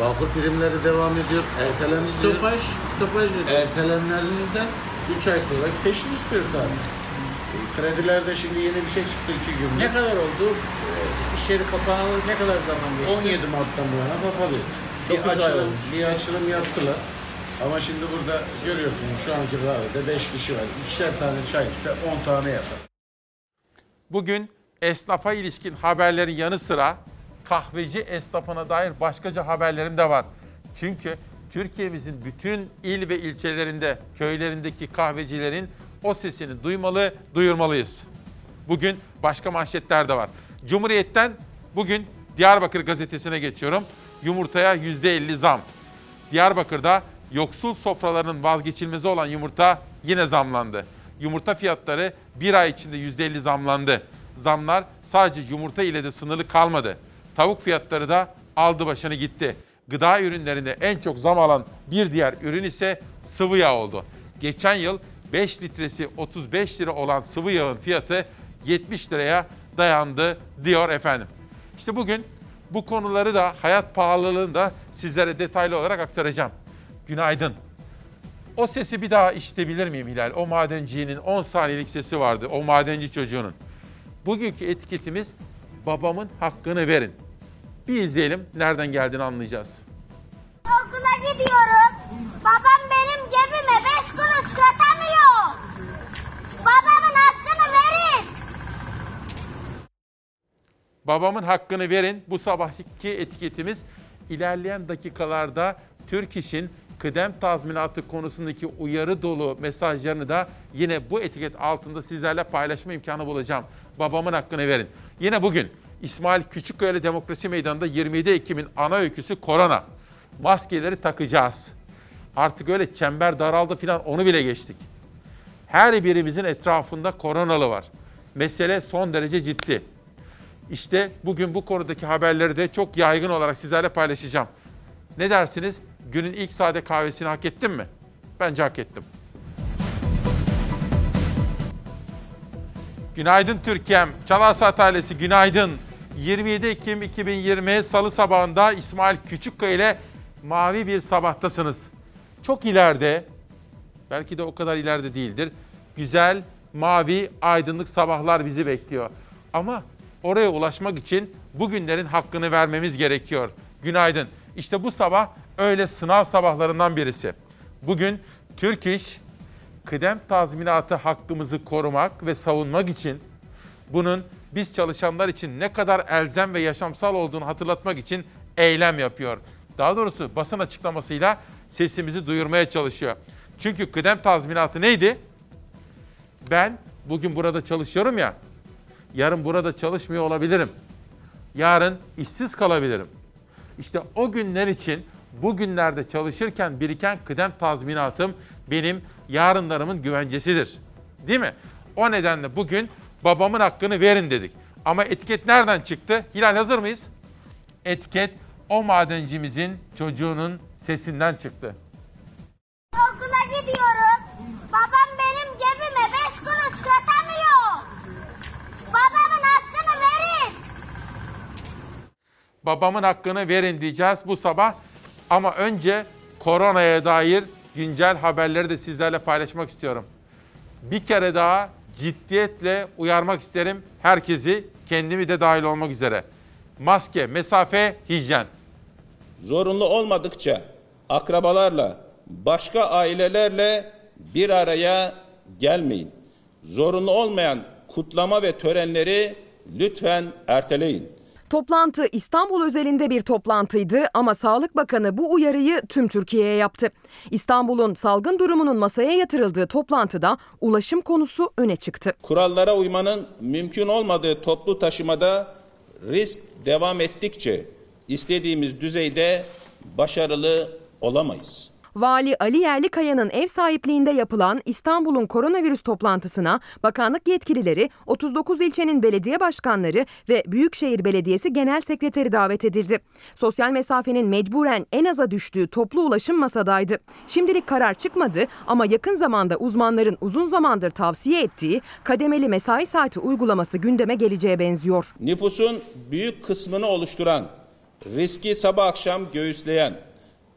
Bağkur primleri devam ediyor. Ertelenmiyor. Stopaj, stopaj dedi. Ertelenmelerinden 3 ay sonra peşin istiyor zaten. Kredilerde şimdi yeni bir şey çıktı 2 gün. Ne kadar oldu? Ee, İş yeri kapanalı ne kadar zaman geçti? 17 Mart'tan bu yana kapalıyız. Bir açılım, bir açılım yaptılar. Ama şimdi burada görüyorsunuz şu anki dairede 5 kişi var. İkişer tane çay ise 10 tane yapar. Bugün esnafa ilişkin haberlerin yanı sıra kahveci esnafına dair başkaca haberlerim de var. Çünkü Türkiye'mizin bütün il ve ilçelerinde, köylerindeki kahvecilerin o sesini duymalı, duyurmalıyız. Bugün başka manşetler de var. Cumhuriyet'ten bugün Diyarbakır gazetesine geçiyorum. Yumurtaya %50 zam. Diyarbakır'da yoksul sofralarının vazgeçilmezi olan yumurta yine zamlandı. Yumurta fiyatları bir ay içinde %50 zamlandı. Zamlar sadece yumurta ile de sınırlı kalmadı. Tavuk fiyatları da aldı başını gitti. Gıda ürünlerinde en çok zam alan bir diğer ürün ise sıvı yağ oldu. Geçen yıl 5 litresi 35 lira olan sıvı yağın fiyatı 70 liraya dayandı diyor efendim. İşte bugün bu konuları da hayat pahalılığını da sizlere detaylı olarak aktaracağım. Günaydın. O sesi bir daha işitebilir miyim Hilal? O madencinin 10 saniyelik sesi vardı. O madenci çocuğunun. Bugünkü etiketimiz babamın hakkını verin. Bir izleyelim nereden geldiğini anlayacağız. Okula gidiyorum. Babam benim cebime beş kuruş katamıyor. Babamın hakkını verin. Babamın hakkını verin. Bu sabahki etiketimiz ilerleyen dakikalarda Türk İş'in kıdem tazminatı konusundaki uyarı dolu mesajlarını da yine bu etiket altında sizlerle paylaşma imkanı bulacağım. Babamın hakkını verin. Yine bugün İsmail Küçükkaya Demokrasi Meydanı'nda 27 Ekim'in ana öyküsü korona. Maskeleri takacağız. Artık öyle çember daraldı filan onu bile geçtik. Her birimizin etrafında koronalı var. Mesele son derece ciddi. İşte bugün bu konudaki haberleri de çok yaygın olarak sizlerle paylaşacağım. Ne dersiniz? Günün ilk sade kahvesini hak ettim mi? Bence hak ettim. Günaydın Türkiye'm. Çalarsaat ailesi günaydın. 27 Ekim 2020 Salı sabahında İsmail Küçükkaya ile mavi bir sabahtasınız. Çok ileride, belki de o kadar ileride değildir. Güzel, mavi, aydınlık sabahlar bizi bekliyor. Ama oraya ulaşmak için bugünlerin hakkını vermemiz gerekiyor. Günaydın. İşte bu sabah öyle sınav sabahlarından birisi. Bugün Türk İş kıdem tazminatı hakkımızı korumak ve savunmak için bunun biz çalışanlar için ne kadar elzem ve yaşamsal olduğunu hatırlatmak için eylem yapıyor. Daha doğrusu basın açıklamasıyla sesimizi duyurmaya çalışıyor. Çünkü kıdem tazminatı neydi? Ben bugün burada çalışıyorum ya, yarın burada çalışmıyor olabilirim. Yarın işsiz kalabilirim. İşte o günler için bugünlerde çalışırken biriken kıdem tazminatım benim yarınlarımın güvencesidir. Değil mi? O nedenle bugün babamın hakkını verin dedik. Ama etiket nereden çıktı? Hilal hazır mıyız? Etiket o madencimizin çocuğunun sesinden çıktı. Okula gidiyorum. Babam benim cebime beş kuruş katamıyor. Babamın hakkını verin. Babamın hakkını verin diyeceğiz bu sabah. Ama önce koronaya dair güncel haberleri de sizlerle paylaşmak istiyorum. Bir kere daha ciddiyetle uyarmak isterim herkesi, kendimi de dahil olmak üzere. Maske, mesafe, hijyen. Zorunlu olmadıkça akrabalarla, başka ailelerle bir araya gelmeyin. Zorunlu olmayan kutlama ve törenleri lütfen erteleyin. Toplantı İstanbul özelinde bir toplantıydı ama Sağlık Bakanı bu uyarıyı tüm Türkiye'ye yaptı. İstanbul'un salgın durumunun masaya yatırıldığı toplantıda ulaşım konusu öne çıktı. Kurallara uymanın mümkün olmadığı toplu taşımada risk devam ettikçe istediğimiz düzeyde başarılı olamayız. Vali Ali Yerlikaya'nın ev sahipliğinde yapılan İstanbul'un koronavirüs toplantısına bakanlık yetkilileri, 39 ilçenin belediye başkanları ve Büyükşehir Belediyesi Genel Sekreteri davet edildi. Sosyal mesafenin mecburen en aza düştüğü toplu ulaşım masadaydı. Şimdilik karar çıkmadı ama yakın zamanda uzmanların uzun zamandır tavsiye ettiği kademeli mesai saati uygulaması gündeme geleceğe benziyor. Nüfusun büyük kısmını oluşturan, riski sabah akşam göğüsleyen,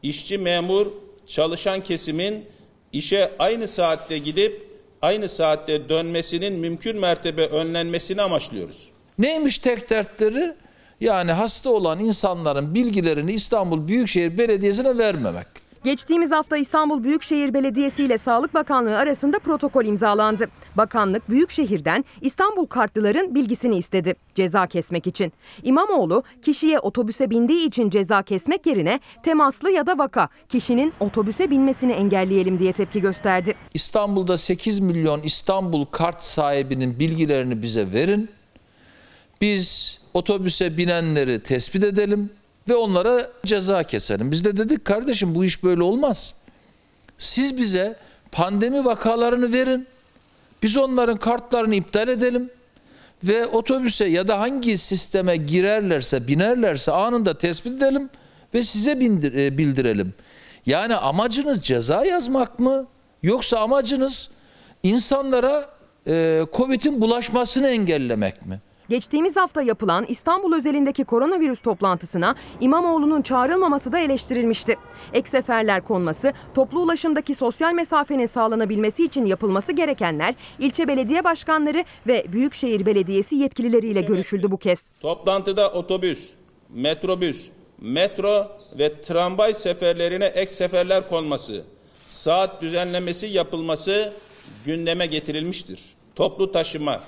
işçi memur, çalışan kesimin işe aynı saatte gidip aynı saatte dönmesinin mümkün mertebe önlenmesini amaçlıyoruz. Neymiş tek dertleri? Yani hasta olan insanların bilgilerini İstanbul Büyükşehir Belediyesi'ne vermemek. Geçtiğimiz hafta İstanbul Büyükşehir Belediyesi ile Sağlık Bakanlığı arasında protokol imzalandı. Bakanlık Büyükşehir'den İstanbul kartlıların bilgisini istedi ceza kesmek için. İmamoğlu kişiye otobüse bindiği için ceza kesmek yerine temaslı ya da vaka kişinin otobüse binmesini engelleyelim diye tepki gösterdi. İstanbul'da 8 milyon İstanbul kart sahibinin bilgilerini bize verin. Biz otobüse binenleri tespit edelim ve onlara ceza keselim. Biz de dedik kardeşim bu iş böyle olmaz. Siz bize pandemi vakalarını verin. Biz onların kartlarını iptal edelim ve otobüse ya da hangi sisteme girerlerse, binerlerse anında tespit edelim ve size bindir, e, bildirelim. Yani amacınız ceza yazmak mı yoksa amacınız insanlara e, Covid'in bulaşmasını engellemek mi? Geçtiğimiz hafta yapılan İstanbul özelindeki koronavirüs toplantısına İmamoğlu'nun çağrılmaması da eleştirilmişti. Ek seferler konması, toplu ulaşımdaki sosyal mesafenin sağlanabilmesi için yapılması gerekenler ilçe belediye başkanları ve Büyükşehir Belediyesi yetkilileriyle görüşüldü bu kez. Toplantıda otobüs, metrobüs, metro ve tramvay seferlerine ek seferler konması, saat düzenlemesi yapılması gündeme getirilmiştir. Toplu taşıma,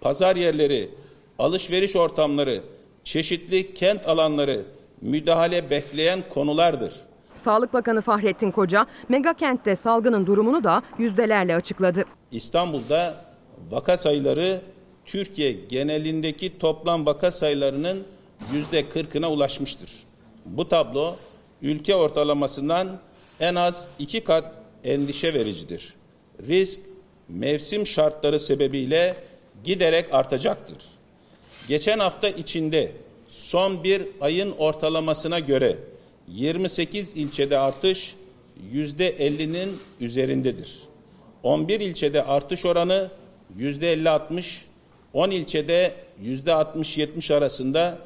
pazar yerleri, alışveriş ortamları, çeşitli kent alanları müdahale bekleyen konulardır. Sağlık Bakanı Fahrettin Koca, mega kentte salgının durumunu da yüzdelerle açıkladı. İstanbul'da vaka sayıları Türkiye genelindeki toplam vaka sayılarının yüzde kırkına ulaşmıştır. Bu tablo ülke ortalamasından en az iki kat endişe vericidir. Risk mevsim şartları sebebiyle giderek artacaktır. Geçen hafta içinde son bir ayın ortalamasına göre 28 ilçede artış %50'nin üzerindedir. 11 ilçede artış oranı %50-60, 10 ilçede %60-70 arasında,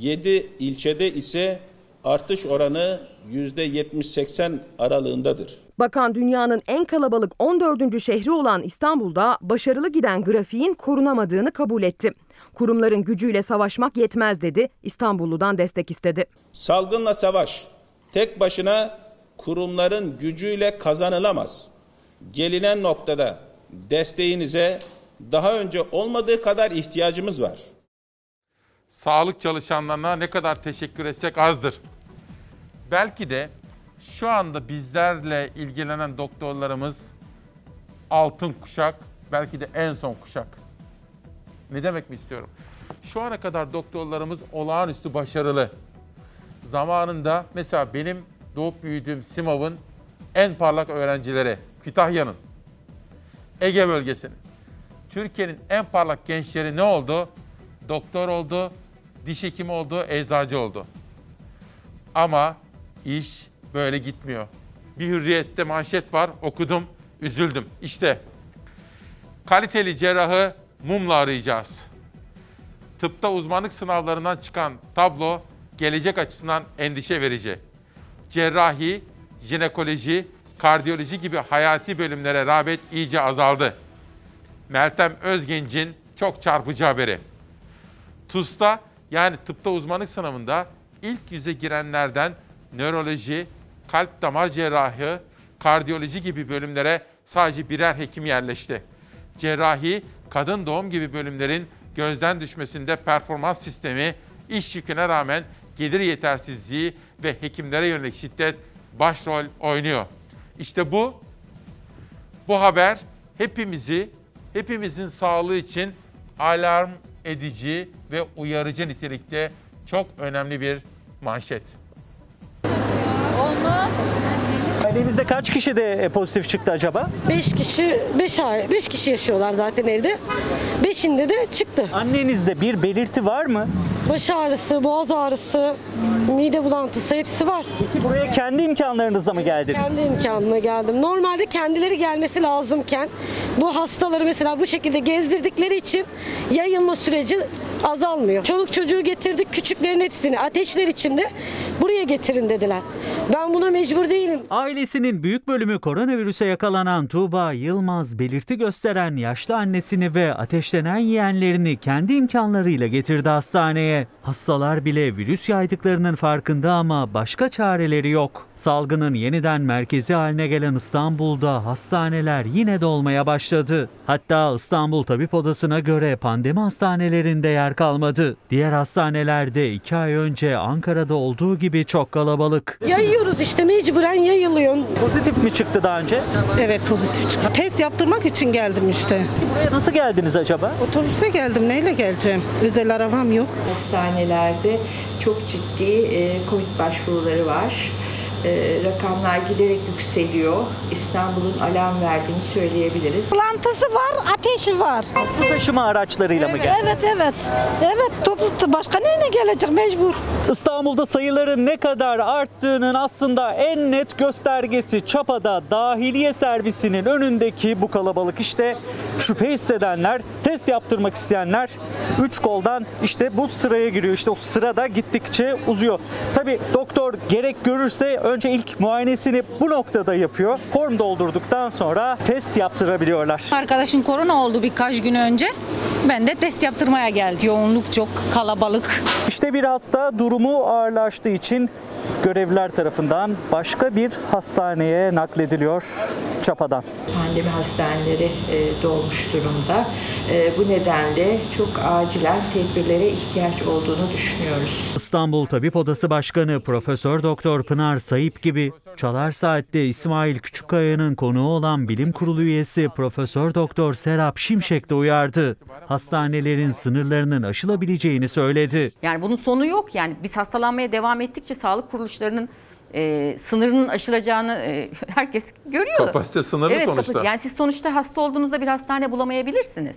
7 ilçede ise artış oranı %70-80 aralığındadır. Bakan dünyanın en kalabalık 14. şehri olan İstanbul'da başarılı giden grafiğin korunamadığını kabul etti. Kurumların gücüyle savaşmak yetmez dedi, İstanbulludan destek istedi. Salgınla savaş tek başına kurumların gücüyle kazanılamaz. Gelinen noktada desteğinize daha önce olmadığı kadar ihtiyacımız var. Sağlık çalışanlarına ne kadar teşekkür etsek azdır. Belki de şu anda bizlerle ilgilenen doktorlarımız altın kuşak, belki de en son kuşak. Ne demek mi istiyorum? Şu ana kadar doktorlarımız olağanüstü başarılı. Zamanında mesela benim doğup büyüdüğüm Simav'ın en parlak öğrencileri, Kütahya'nın, Ege bölgesinin, Türkiye'nin en parlak gençleri ne oldu? Doktor oldu, diş hekimi oldu, eczacı oldu. Ama iş böyle gitmiyor. Bir hürriyette manşet var, okudum, üzüldüm. İşte kaliteli cerrahı mumla arayacağız. Tıpta uzmanlık sınavlarından çıkan tablo gelecek açısından endişe verici. Cerrahi, jinekoloji, kardiyoloji gibi hayati bölümlere rağbet iyice azaldı. Meltem Özgenç'in çok çarpıcı haberi. TUS'ta yani tıpta uzmanlık sınavında ilk yüze girenlerden nöroloji, kalp damar cerrahı, kardiyoloji gibi bölümlere sadece birer hekim yerleşti. Cerrahi, kadın doğum gibi bölümlerin gözden düşmesinde performans sistemi, iş yüküne rağmen gelir yetersizliği ve hekimlere yönelik şiddet başrol oynuyor. İşte bu, bu haber hepimizi, hepimizin sağlığı için alarm edici ve uyarıcı nitelikte çok önemli bir manşet. Olmaz. Ailenizde kaç kişi de e, pozitif çıktı acaba? 5 kişi, 5 ay, 5 kişi yaşıyorlar zaten evde. Beşinde de çıktı. Annenizde bir belirti var mı? Baş ağrısı, boğaz ağrısı, mide bulantısı hepsi var. Peki buraya kendi imkanlarınızla mı geldiniz? Kendi imkanıma geldim. Normalde kendileri gelmesi lazımken bu hastaları mesela bu şekilde gezdirdikleri için yayılma süreci azalmıyor. Çoluk çocuğu getirdik küçüklerin hepsini ateşler içinde buraya getirin dediler. Ben buna mecbur değilim. Ailesinin büyük bölümü koronavirüse yakalanan Tuğba Yılmaz belirti gösteren yaşlı annesini ve ateşlenen yeğenlerini kendi imkanlarıyla getirdi hastaneye. Hastalar bile virüs yaydıklarının farkında ama başka çareleri yok. Salgının yeniden merkezi haline gelen İstanbul'da hastaneler yine dolmaya başladı. Hatta İstanbul Tabip Odası'na göre pandemi hastanelerinde yer kalmadı. Diğer hastanelerde iki ay önce Ankara'da olduğu gibi çok kalabalık. Yayıyoruz işte mecburen yayılıyor. Pozitif mi çıktı daha önce? Evet pozitif çıktı. Test yaptırmak için geldim işte. Buraya nasıl geldiniz acaba? Otobüse geldim. Neyle geleceğim? Özel arabam yok. Hastanelerde çok ciddi e, Covid başvuruları var. E, rakamlar giderek yükseliyor. İstanbul'un alarm verdiğini söyleyebiliriz. Bulantısı var, ateşi var. Bu taşıma araçlarıyla mı geldi? evet, evet. Evet, toplu başka neyle gelecek mecbur? İstanbul'da sayıların ne kadar arttığının aslında en net göstergesi Çapa'da dahiliye servisinin önündeki bu kalabalık. İşte şüphe hissedenler, test yaptırmak isteyenler 3 koldan işte bu sıraya giriyor. İşte o sırada gittikçe uzuyor. Tabi doktor gerek görürse önce ilk muayenesini bu noktada yapıyor. Form doldurduktan sonra test yaptırabiliyorlar. Arkadaşım korona oldu birkaç gün önce. Ben de test yaptırmaya geldim. Yoğunluk çok kalabalık. İşte bir hasta durumu ağırlaştığı için görevliler tarafından başka bir hastaneye naklediliyor Çapa'dan. Pandemi hastaneleri e, dolmuş durumda. E, bu nedenle çok acilen tedbirlere ihtiyaç olduğunu düşünüyoruz. İstanbul Tabip Odası Başkanı Profesör Doktor Pınar Sayıp gibi Çalar Saat'te İsmail Küçükkaya'nın konuğu olan Bilim Kurulu üyesi Profesör Doktor Serap Şimşek de uyardı. Hastanelerin sınırlarının aşılabileceğini söyledi. Yani bunun sonu yok. Yani biz hastalanmaya devam ettikçe sağlık kuruluşlarının e, sınırının aşılacağını e, herkes görüyor. Kapasite sınırlı evet, sonuçta. kapasite. Yani siz sonuçta hasta olduğunuzda bir hastane bulamayabilirsiniz.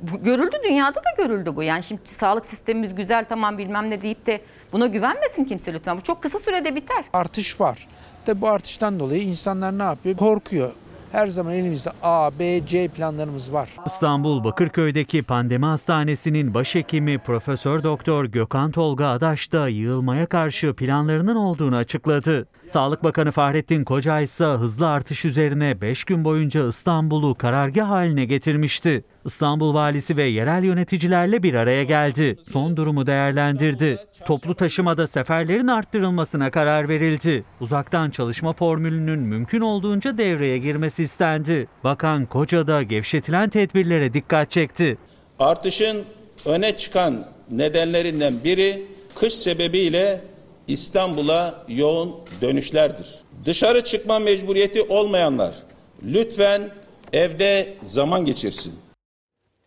Bu, görüldü dünyada da görüldü bu. Yani şimdi sağlık sistemimiz güzel tamam bilmem ne deyip de buna güvenmesin kimse lütfen. Bu çok kısa sürede biter. Artış var. Tabi bu artıştan dolayı insanlar ne yapıyor? Korkuyor. Her zaman elimizde A, B, C planlarımız var. İstanbul Bakırköy'deki pandemi hastanesinin başhekimi Profesör Doktor Gökhan Tolga Adaş da yığılmaya karşı planlarının olduğunu açıkladı. Sağlık Bakanı Fahrettin Koca ise hızlı artış üzerine 5 gün boyunca İstanbul'u karargah haline getirmişti. İstanbul valisi ve yerel yöneticilerle bir araya geldi. Son durumu değerlendirdi. Toplu taşımada seferlerin arttırılmasına karar verildi. Uzaktan çalışma formülünün mümkün olduğunca devreye girmesi istendi. Bakan Koca da gevşetilen tedbirlere dikkat çekti. Artışın öne çıkan nedenlerinden biri kış sebebiyle İstanbul'a yoğun dönüşlerdir. Dışarı çıkma mecburiyeti olmayanlar lütfen evde zaman geçirsin.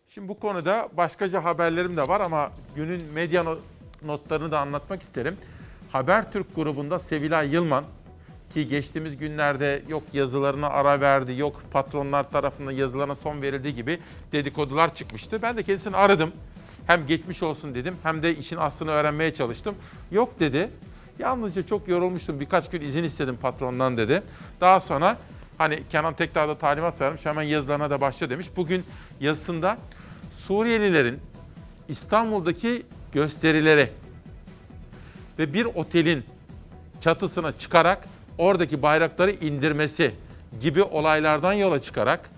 Şimdi bu konuda başkaca haberlerim de var ama günün medya no- notlarını da anlatmak isterim. Habertürk grubunda Sevilay Yılman ki geçtiğimiz günlerde yok yazılarına ara verdi, yok patronlar tarafından yazılarına son verildiği gibi dedikodular çıkmıştı. Ben de kendisini aradım. Hem geçmiş olsun dedim hem de işin aslını öğrenmeye çalıştım. Yok dedi. Yalnızca çok yorulmuştum. Birkaç gün izin istedim patrondan dedi. Daha sonra hani Kenan Tekdağ'da talimat vermiş hemen yazılarına da başla demiş. Bugün yazısında Suriyelilerin İstanbul'daki gösterileri ve bir otelin çatısına çıkarak oradaki bayrakları indirmesi gibi olaylardan yola çıkarak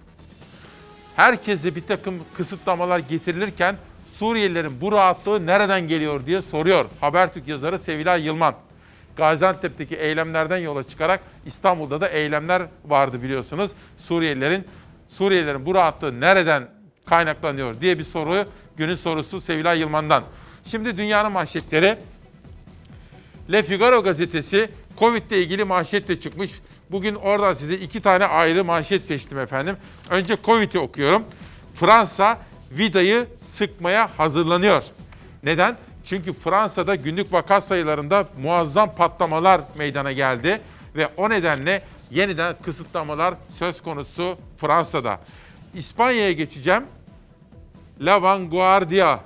herkese bir takım kısıtlamalar getirilirken Suriyelilerin bu rahatlığı nereden geliyor diye soruyor Habertürk yazarı Sevilay Yılman. Gaziantep'teki eylemlerden yola çıkarak İstanbul'da da eylemler vardı biliyorsunuz. Suriyelilerin Suriyelilerin bu rahatlığı nereden kaynaklanıyor diye bir soru günün sorusu Sevilay Yılman'dan. Şimdi dünyanın manşetleri Le Figaro gazetesi Covid ile ilgili manşetle çıkmış. Bugün oradan size iki tane ayrı manşet seçtim efendim. Önce Covid'i okuyorum. Fransa vidayı sıkmaya hazırlanıyor. Neden? Çünkü Fransa'da günlük vaka sayılarında muazzam patlamalar meydana geldi ve o nedenle yeniden kısıtlamalar söz konusu Fransa'da. İspanya'ya geçeceğim. La Vanguardia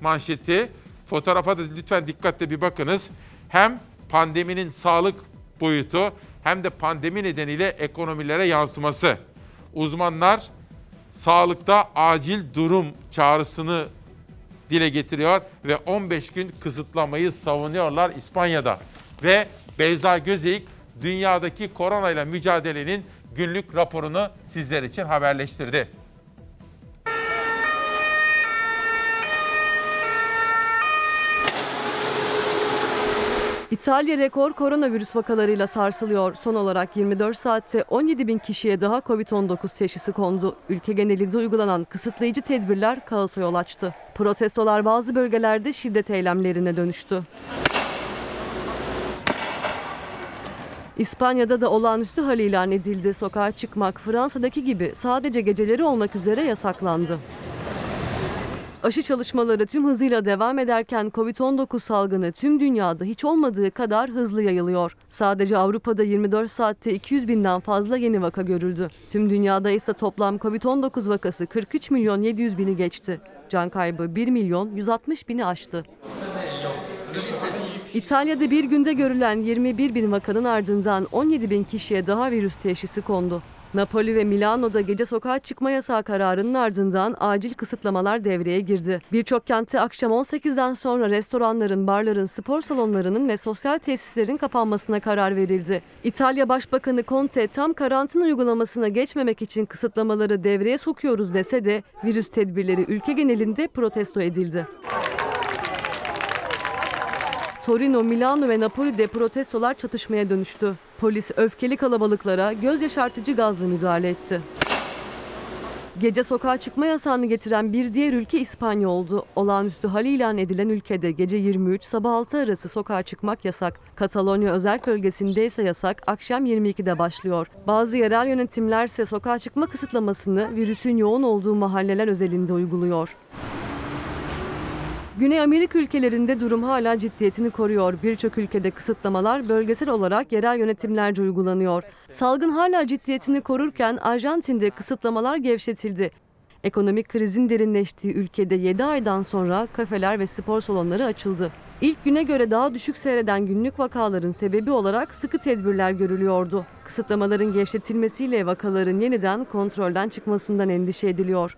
manşeti. Fotoğrafa da lütfen dikkatle bir bakınız. Hem pandeminin sağlık boyutu hem de pandemi nedeniyle ekonomilere yansıması. Uzmanlar sağlıkta acil durum çağrısını dile getiriyor ve 15 gün kısıtlamayı savunuyorlar İspanya'da. Ve Beyza Gözeyik dünyadaki koronayla mücadelenin günlük raporunu sizler için haberleştirdi. İtalya rekor koronavirüs vakalarıyla sarsılıyor. Son olarak 24 saatte 17 bin kişiye daha Covid-19 teşhisi kondu. Ülke genelinde uygulanan kısıtlayıcı tedbirler kaosa yol açtı. Protestolar bazı bölgelerde şiddet eylemlerine dönüştü. İspanya'da da olağanüstü hal ilan edildi. Sokağa çıkmak Fransa'daki gibi sadece geceleri olmak üzere yasaklandı. Aşı çalışmaları tüm hızıyla devam ederken Covid-19 salgını tüm dünyada hiç olmadığı kadar hızlı yayılıyor. Sadece Avrupa'da 24 saatte 200 binden fazla yeni vaka görüldü. Tüm dünyada ise toplam Covid-19 vakası 43 milyon 700 bini geçti. Can kaybı 1 milyon 160 bini aştı. İtalya'da bir günde görülen 21 bin vakanın ardından 17 bin kişiye daha virüs teşhisi kondu. Napoli ve Milano'da gece sokağa çıkma yasağı kararının ardından acil kısıtlamalar devreye girdi. Birçok kentte akşam 18'den sonra restoranların, barların, spor salonlarının ve sosyal tesislerin kapanmasına karar verildi. İtalya Başbakanı Conte tam karantina uygulamasına geçmemek için kısıtlamaları devreye sokuyoruz dese de virüs tedbirleri ülke genelinde protesto edildi. Torino, Milano ve Napoli'de protestolar çatışmaya dönüştü. Polis öfkeli kalabalıklara göz yaşartıcı gazla müdahale etti. Gece sokağa çıkma yasağını getiren bir diğer ülke İspanya oldu. Olağanüstü hal ilan edilen ülkede gece 23 sabah 6 arası sokağa çıkmak yasak. Katalonya özel bölgesinde ise yasak akşam 22'de başlıyor. Bazı yerel yönetimler ise sokağa çıkma kısıtlamasını virüsün yoğun olduğu mahalleler özelinde uyguluyor. Güney Amerika ülkelerinde durum hala ciddiyetini koruyor. Birçok ülkede kısıtlamalar bölgesel olarak yerel yönetimlerce uygulanıyor. Salgın hala ciddiyetini korurken Arjantin'de kısıtlamalar gevşetildi. Ekonomik krizin derinleştiği ülkede 7 aydan sonra kafeler ve spor salonları açıldı. İlk güne göre daha düşük seyreden günlük vakaların sebebi olarak sıkı tedbirler görülüyordu. Kısıtlamaların gevşetilmesiyle vakaların yeniden kontrolden çıkmasından endişe ediliyor.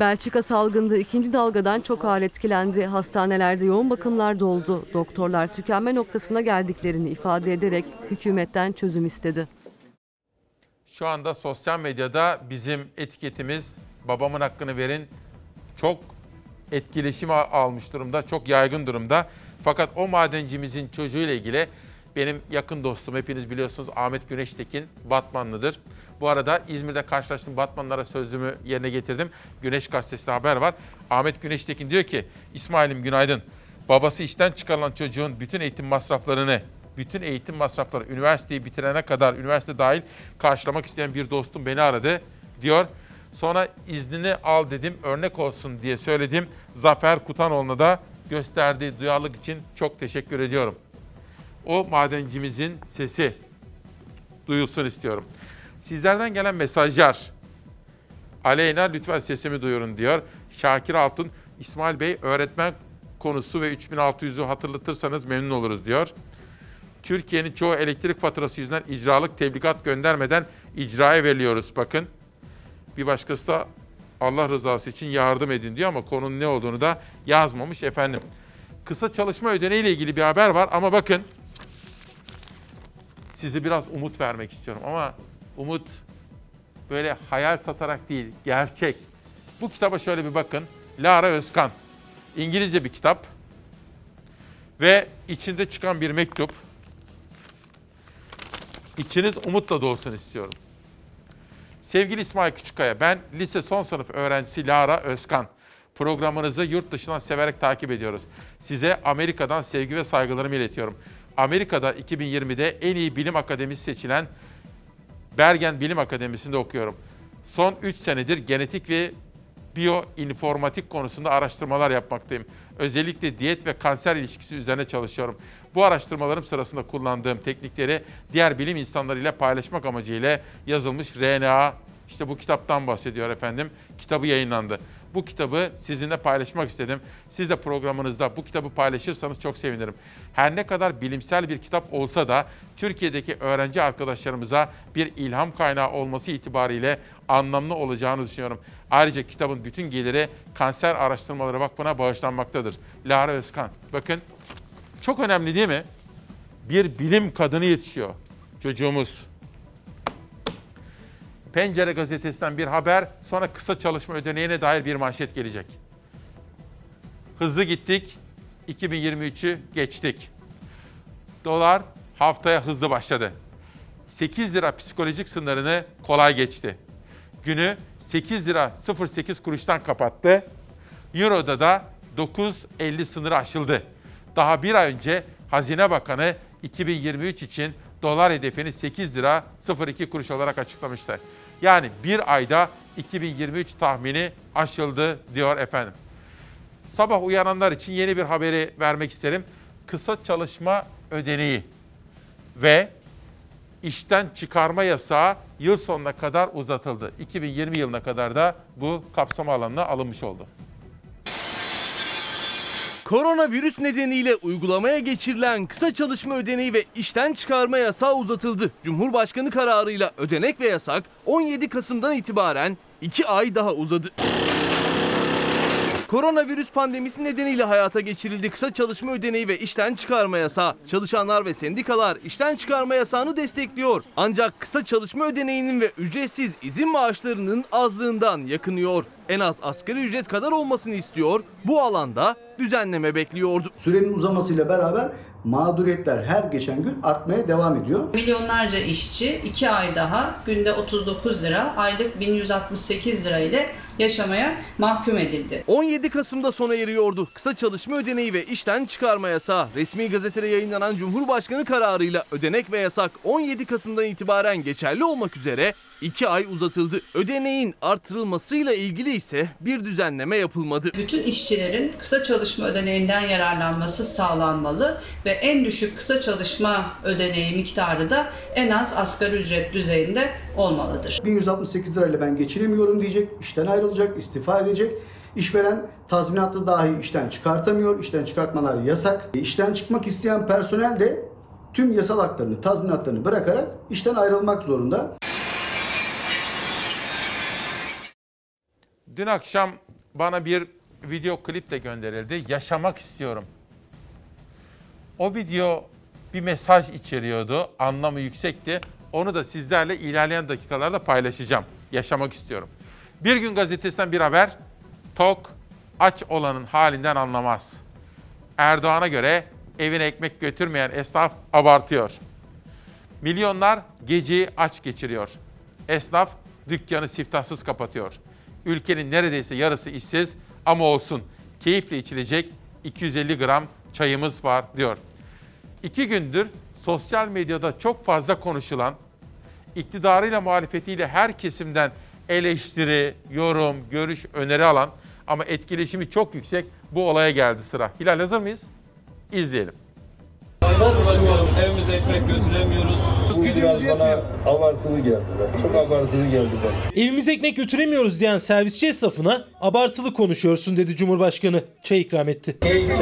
Belçika salgında ikinci dalgadan çok ağır etkilendi. Hastanelerde yoğun bakımlar doldu. Doktorlar tükenme noktasına geldiklerini ifade ederek hükümetten çözüm istedi. Şu anda sosyal medyada bizim etiketimiz babamın hakkını verin çok etkileşim almış durumda, çok yaygın durumda. Fakat o madencimizin çocuğuyla ilgili benim yakın dostum hepiniz biliyorsunuz Ahmet Güneştekin Batmanlıdır. Bu arada İzmir'de karşılaştığım Batmanlara sözümü yerine getirdim. Güneş Gazetesi'nde haber var. Ahmet Güneştekin diyor ki İsmail'im günaydın. Babası işten çıkarılan çocuğun bütün eğitim masraflarını bütün eğitim masrafları üniversiteyi bitirene kadar üniversite dahil karşılamak isteyen bir dostum beni aradı diyor. Sonra iznini al dedim örnek olsun diye söyledim. Zafer Kutanoğlu'na da gösterdiği duyarlılık için çok teşekkür ediyorum. O madencimizin sesi duyulsun istiyorum. Sizlerden gelen mesajlar. Aleyna lütfen sesimi duyurun diyor. Şakir Altun, İsmail Bey öğretmen konusu ve 3600'ü hatırlatırsanız memnun oluruz diyor. Türkiye'nin çoğu elektrik faturası yüzünden icralık tebligat göndermeden icraya veriliyoruz bakın. Bir başkası da Allah rızası için yardım edin diyor ama konunun ne olduğunu da yazmamış efendim. Kısa çalışma ödeneği ile ilgili bir haber var ama bakın size biraz umut vermek istiyorum ama umut böyle hayal satarak değil, gerçek. Bu kitaba şöyle bir bakın. Lara Özkan. İngilizce bir kitap. Ve içinde çıkan bir mektup. İçiniz umutla dolsun istiyorum. Sevgili İsmail Küçükkaya, ben lise son sınıf öğrencisi Lara Özkan. Programınızı yurt dışından severek takip ediyoruz. Size Amerika'dan sevgi ve saygılarımı iletiyorum. Amerika'da 2020'de en iyi bilim akademisi seçilen Bergen Bilim Akademisi'nde okuyorum. Son 3 senedir genetik ve Biyoinformatik konusunda araştırmalar yapmaktayım. Özellikle diyet ve kanser ilişkisi üzerine çalışıyorum. Bu araştırmalarım sırasında kullandığım teknikleri diğer bilim insanlarıyla paylaşmak amacıyla yazılmış RNA işte bu kitaptan bahsediyor efendim. Kitabı yayınlandı. Bu kitabı sizinle paylaşmak istedim. Siz de programınızda bu kitabı paylaşırsanız çok sevinirim. Her ne kadar bilimsel bir kitap olsa da Türkiye'deki öğrenci arkadaşlarımıza bir ilham kaynağı olması itibariyle anlamlı olacağını düşünüyorum. Ayrıca kitabın bütün geliri Kanser Araştırmaları Vakfı'na bağışlanmaktadır. Lara Özkan. Bakın çok önemli değil mi? Bir bilim kadını yetişiyor çocuğumuz. Pencere gazetesinden bir haber, sonra kısa çalışma ödeneğine dair bir manşet gelecek. Hızlı gittik, 2023'ü geçtik. Dolar haftaya hızlı başladı. 8 lira psikolojik sınırını kolay geçti. Günü 8 lira 08 kuruştan kapattı. Euro'da da 9.50 sınırı aşıldı. Daha bir ay önce Hazine Bakanı 2023 için dolar hedefini 8 lira 02 kuruş olarak açıklamıştı. Yani bir ayda 2023 tahmini aşıldı diyor efendim. Sabah uyananlar için yeni bir haberi vermek isterim. Kısa çalışma ödeneği ve işten çıkarma yasağı yıl sonuna kadar uzatıldı. 2020 yılına kadar da bu kapsama alanına alınmış oldu. Koronavirüs nedeniyle uygulamaya geçirilen kısa çalışma ödeneği ve işten çıkarma yasağı uzatıldı. Cumhurbaşkanı kararıyla ödenek ve yasak 17 Kasım'dan itibaren 2 ay daha uzadı. Koronavirüs pandemisi nedeniyle hayata geçirildi kısa çalışma ödeneği ve işten çıkarma yasağı. Çalışanlar ve sendikalar işten çıkarma yasağını destekliyor. Ancak kısa çalışma ödeneğinin ve ücretsiz izin maaşlarının azlığından yakınıyor. En az asgari ücret kadar olmasını istiyor. Bu alanda düzenleme bekliyordu. Sürenin uzamasıyla beraber mağduriyetler her geçen gün artmaya devam ediyor. Milyonlarca işçi 2 ay daha günde 39 lira, aylık 1168 lira ile yaşamaya mahkum edildi. 17 Kasım'da sona eriyordu. Kısa çalışma ödeneği ve işten çıkarma yasağı. Resmi gazetede yayınlanan Cumhurbaşkanı kararıyla ödenek ve yasak 17 Kasım'dan itibaren geçerli olmak üzere 2 ay uzatıldı. Ödeneğin artırılmasıyla ilgili ise bir düzenleme yapılmadı. Bütün işçilerin kısa çalışma ödeneğinden yararlanması sağlanmalı ve en düşük kısa çalışma ödeneği miktarı da en az asgari ücret düzeyinde olmalıdır. 1168 lirayla ben geçinemiyorum diyecek, işten ayrılacak, istifa edecek. İşveren tazminatlı dahi işten çıkartamıyor, işten çıkartmalar yasak. E, İşten çıkmak isteyen personel de tüm yasal haklarını, tazminatlarını bırakarak işten ayrılmak zorunda. Dün akşam bana bir video klip de gönderildi. Yaşamak istiyorum. O video bir mesaj içeriyordu. Anlamı yüksekti. Onu da sizlerle ilerleyen dakikalarda paylaşacağım. Yaşamak istiyorum. Bir gün gazetesinden bir haber. Tok aç olanın halinden anlamaz. Erdoğan'a göre evine ekmek götürmeyen esnaf abartıyor. Milyonlar geceyi aç geçiriyor. Esnaf dükkanı siftahsız kapatıyor. Ülkenin neredeyse yarısı işsiz ama olsun. Keyifle içilecek 250 gram çayımız var diyor. İki gündür sosyal medyada çok fazla konuşulan, iktidarıyla muhalefetiyle her kesimden eleştiri, yorum, görüş, öneri alan ama etkileşimi çok yüksek bu olaya geldi sıra. Hilal hazır mıyız? İzleyelim. Evimize ekmek götüremiyoruz. Bu biraz bana abartılı geldi. Çok abartılı geldi bana. Evimize ekmek götüremiyoruz diyen servisçi esnafına abartılı konuşuyorsun dedi Cumhurbaşkanı. Çay ikram etti. Çay,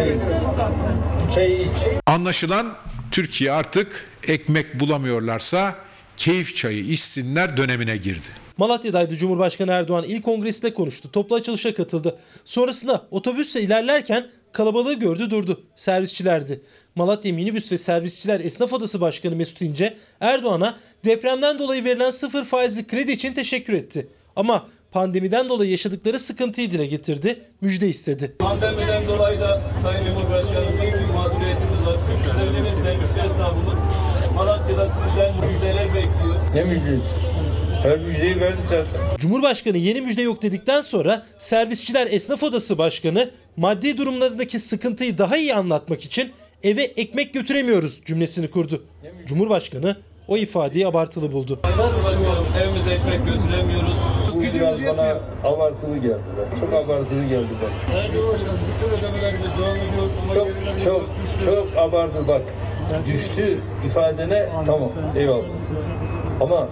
çay iç. Anlaşılan Türkiye artık ekmek bulamıyorlarsa keyif çayı içsinler dönemine girdi. Malatya'daydı Cumhurbaşkanı Erdoğan ilk kongresinde konuştu. Toplu açılışa katıldı. Sonrasında otobüsle ilerlerken kalabalığı gördü durdu. Servisçilerdi. Malatya Minibüs ve Servisçiler Esnaf Odası Başkanı Mesut İnce Erdoğan'a depremden dolayı verilen sıfır faizli kredi için teşekkür etti. Ama pandemiden dolayı yaşadıkları sıkıntıyı dile getirdi, müjde istedi. Pandemiden dolayı da Sayın Cumhurbaşkanım büyük bir mağduriyetimiz var. 350 bin servisçi esnafımız Malatya'da sizden müjdeler bekliyor. Ne müjdesi? Her müjdeyi verdik zaten. Cumhurbaşkanı yeni müjde yok dedikten sonra Servisçiler Esnaf Odası Başkanı maddi durumlarındaki sıkıntıyı daha iyi anlatmak için eve ekmek götüremiyoruz cümlesini kurdu. Cumhurbaşkanı o ifadeyi abartılı buldu. Başkanım evimize ekmek götüremiyoruz. biraz bana abartılı geldi. Çok abartılı geldi bana. Sayın bütün ödemelerimiz devam ediyor Çok çok çok abartı bak. Düştü ifadene tamam eyvallah. Ama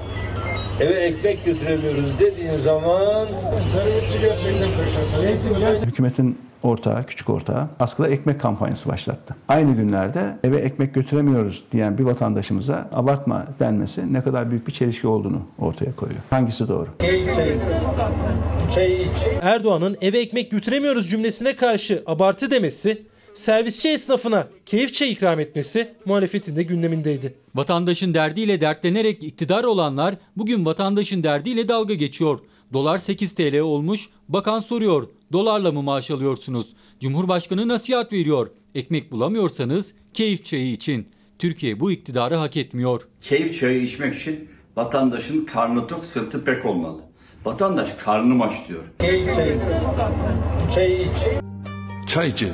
eve ekmek götüremiyoruz dediğin zaman Servisçi gerçekten perişan. Hükümetin ortağı, küçük ortağı askıda ekmek kampanyası başlattı. Aynı günlerde eve ekmek götüremiyoruz diyen bir vatandaşımıza abartma denmesi ne kadar büyük bir çelişki olduğunu ortaya koyuyor. Hangisi doğru? Erdoğan'ın eve ekmek götüremiyoruz cümlesine karşı abartı demesi, servisçi esnafına keyif çay ikram etmesi muhalefetin de gündemindeydi. Vatandaşın derdiyle dertlenerek iktidar olanlar bugün vatandaşın derdiyle dalga geçiyor. Dolar 8 TL olmuş, bakan soruyor. Dolarla mı maaş alıyorsunuz? Cumhurbaşkanı nasihat veriyor. Ekmek bulamıyorsanız keyif çayı için. Türkiye bu iktidarı hak etmiyor. Keyif çayı içmek için vatandaşın karnı tok sırtı pek olmalı. Vatandaş karnım aç diyor. Çay, çay, çay iç. Çaycı,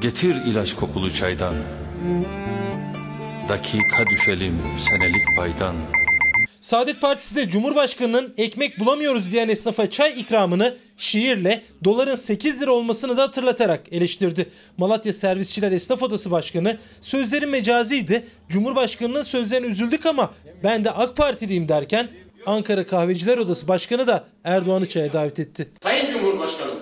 getir ilaç kokulu çaydan. Dakika düşelim senelik paydan. Saadet Partisi de Cumhurbaşkanı'nın ekmek bulamıyoruz diyen esnafa çay ikramını şiirle doların 8 lira olmasını da hatırlatarak eleştirdi. Malatya Servisçiler Esnaf Odası Başkanı sözleri mecaziydi. Cumhurbaşkanının sözlerine üzüldük ama ben de AK Partiliyim derken Ankara Kahveciler Odası Başkanı da Erdoğan'ı çaya davet etti. Sayın Cumhurbaşkanım,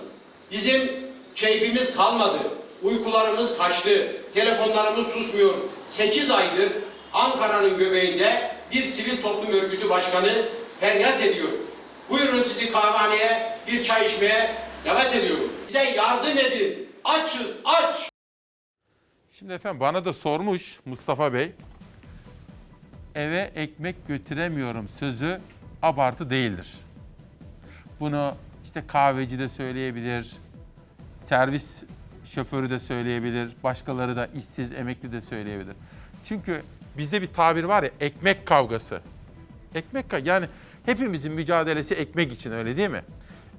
bizim keyfimiz kalmadı. Uykularımız kaçtı. Telefonlarımız susmuyor. 8 aydır Ankara'nın göbeğinde bir sivil toplum örgütü başkanı feryat ediyor. Buyurun sizi kahvehaneye bir çay içmeye davet ediyorum. Bize yardım edin. Açız, aç. Şimdi efendim bana da sormuş Mustafa Bey. Eve ekmek götüremiyorum sözü abartı değildir. Bunu işte kahveci de söyleyebilir, servis şoförü de söyleyebilir, başkaları da işsiz, emekli de söyleyebilir. Çünkü bizde bir tabir var ya ekmek kavgası. Ekmek ka- yani hepimizin mücadelesi ekmek için öyle değil mi?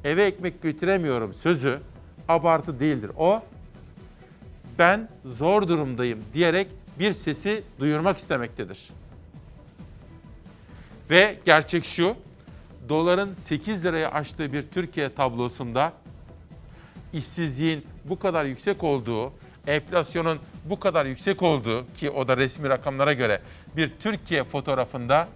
Eve ekmek götüremiyorum sözü abartı değildir. O ben zor durumdayım diyerek bir sesi duyurmak istemektedir. Ve gerçek şu, doların 8 liraya aştığı bir Türkiye tablosunda işsizliğin bu kadar yüksek olduğu, enflasyonun bu kadar yüksek olduğu ki o da resmi rakamlara göre bir Türkiye fotoğrafında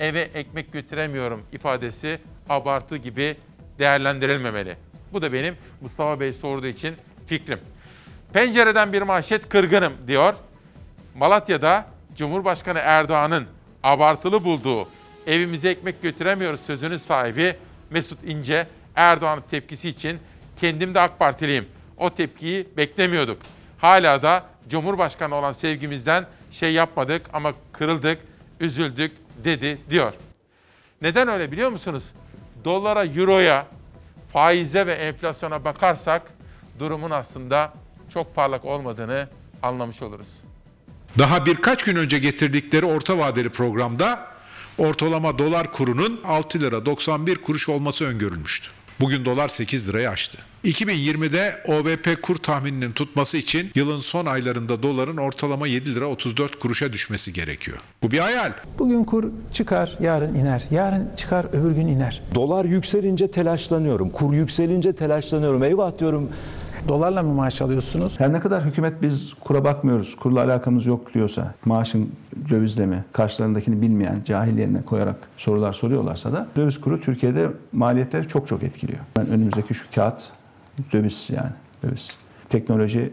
eve ekmek götüremiyorum ifadesi abartı gibi değerlendirilmemeli. Bu da benim Mustafa Bey sorduğu için fikrim. Pencereden bir manşet kırgınım diyor. Malatya'da Cumhurbaşkanı Erdoğan'ın abartılı bulduğu evimize ekmek götüremiyoruz sözünün sahibi Mesut İnce Erdoğan'ın tepkisi için kendim de AK Partiliyim. O tepkiyi beklemiyorduk. Hala da Cumhurbaşkanı olan sevgimizden şey yapmadık ama kırıldık, üzüldük dedi diyor. Neden öyle biliyor musunuz? Dolara, euroya, faize ve enflasyona bakarsak durumun aslında çok parlak olmadığını anlamış oluruz. Daha birkaç gün önce getirdikleri orta vadeli programda ortalama dolar kurunun 6 lira 91 kuruş olması öngörülmüştü. Bugün dolar 8 lirayı aştı. 2020'de OVP kur tahmininin tutması için yılın son aylarında doların ortalama 7 lira 34 kuruşa düşmesi gerekiyor. Bu bir hayal. Bugün kur çıkar, yarın iner. Yarın çıkar, öbür gün iner. Dolar yükselince telaşlanıyorum. Kur yükselince telaşlanıyorum. Eyvah diyorum. Dolarla mı maaş alıyorsunuz? Her ne kadar hükümet biz kura bakmıyoruz, kurla alakamız yok diyorsa, maaşın dövizle mi, karşılarındakini bilmeyen, cahil yerine koyarak sorular soruyorlarsa da döviz kuru Türkiye'de maliyetleri çok çok etkiliyor. Ben önümüzdeki şu kağıt döviz yani döviz. Teknoloji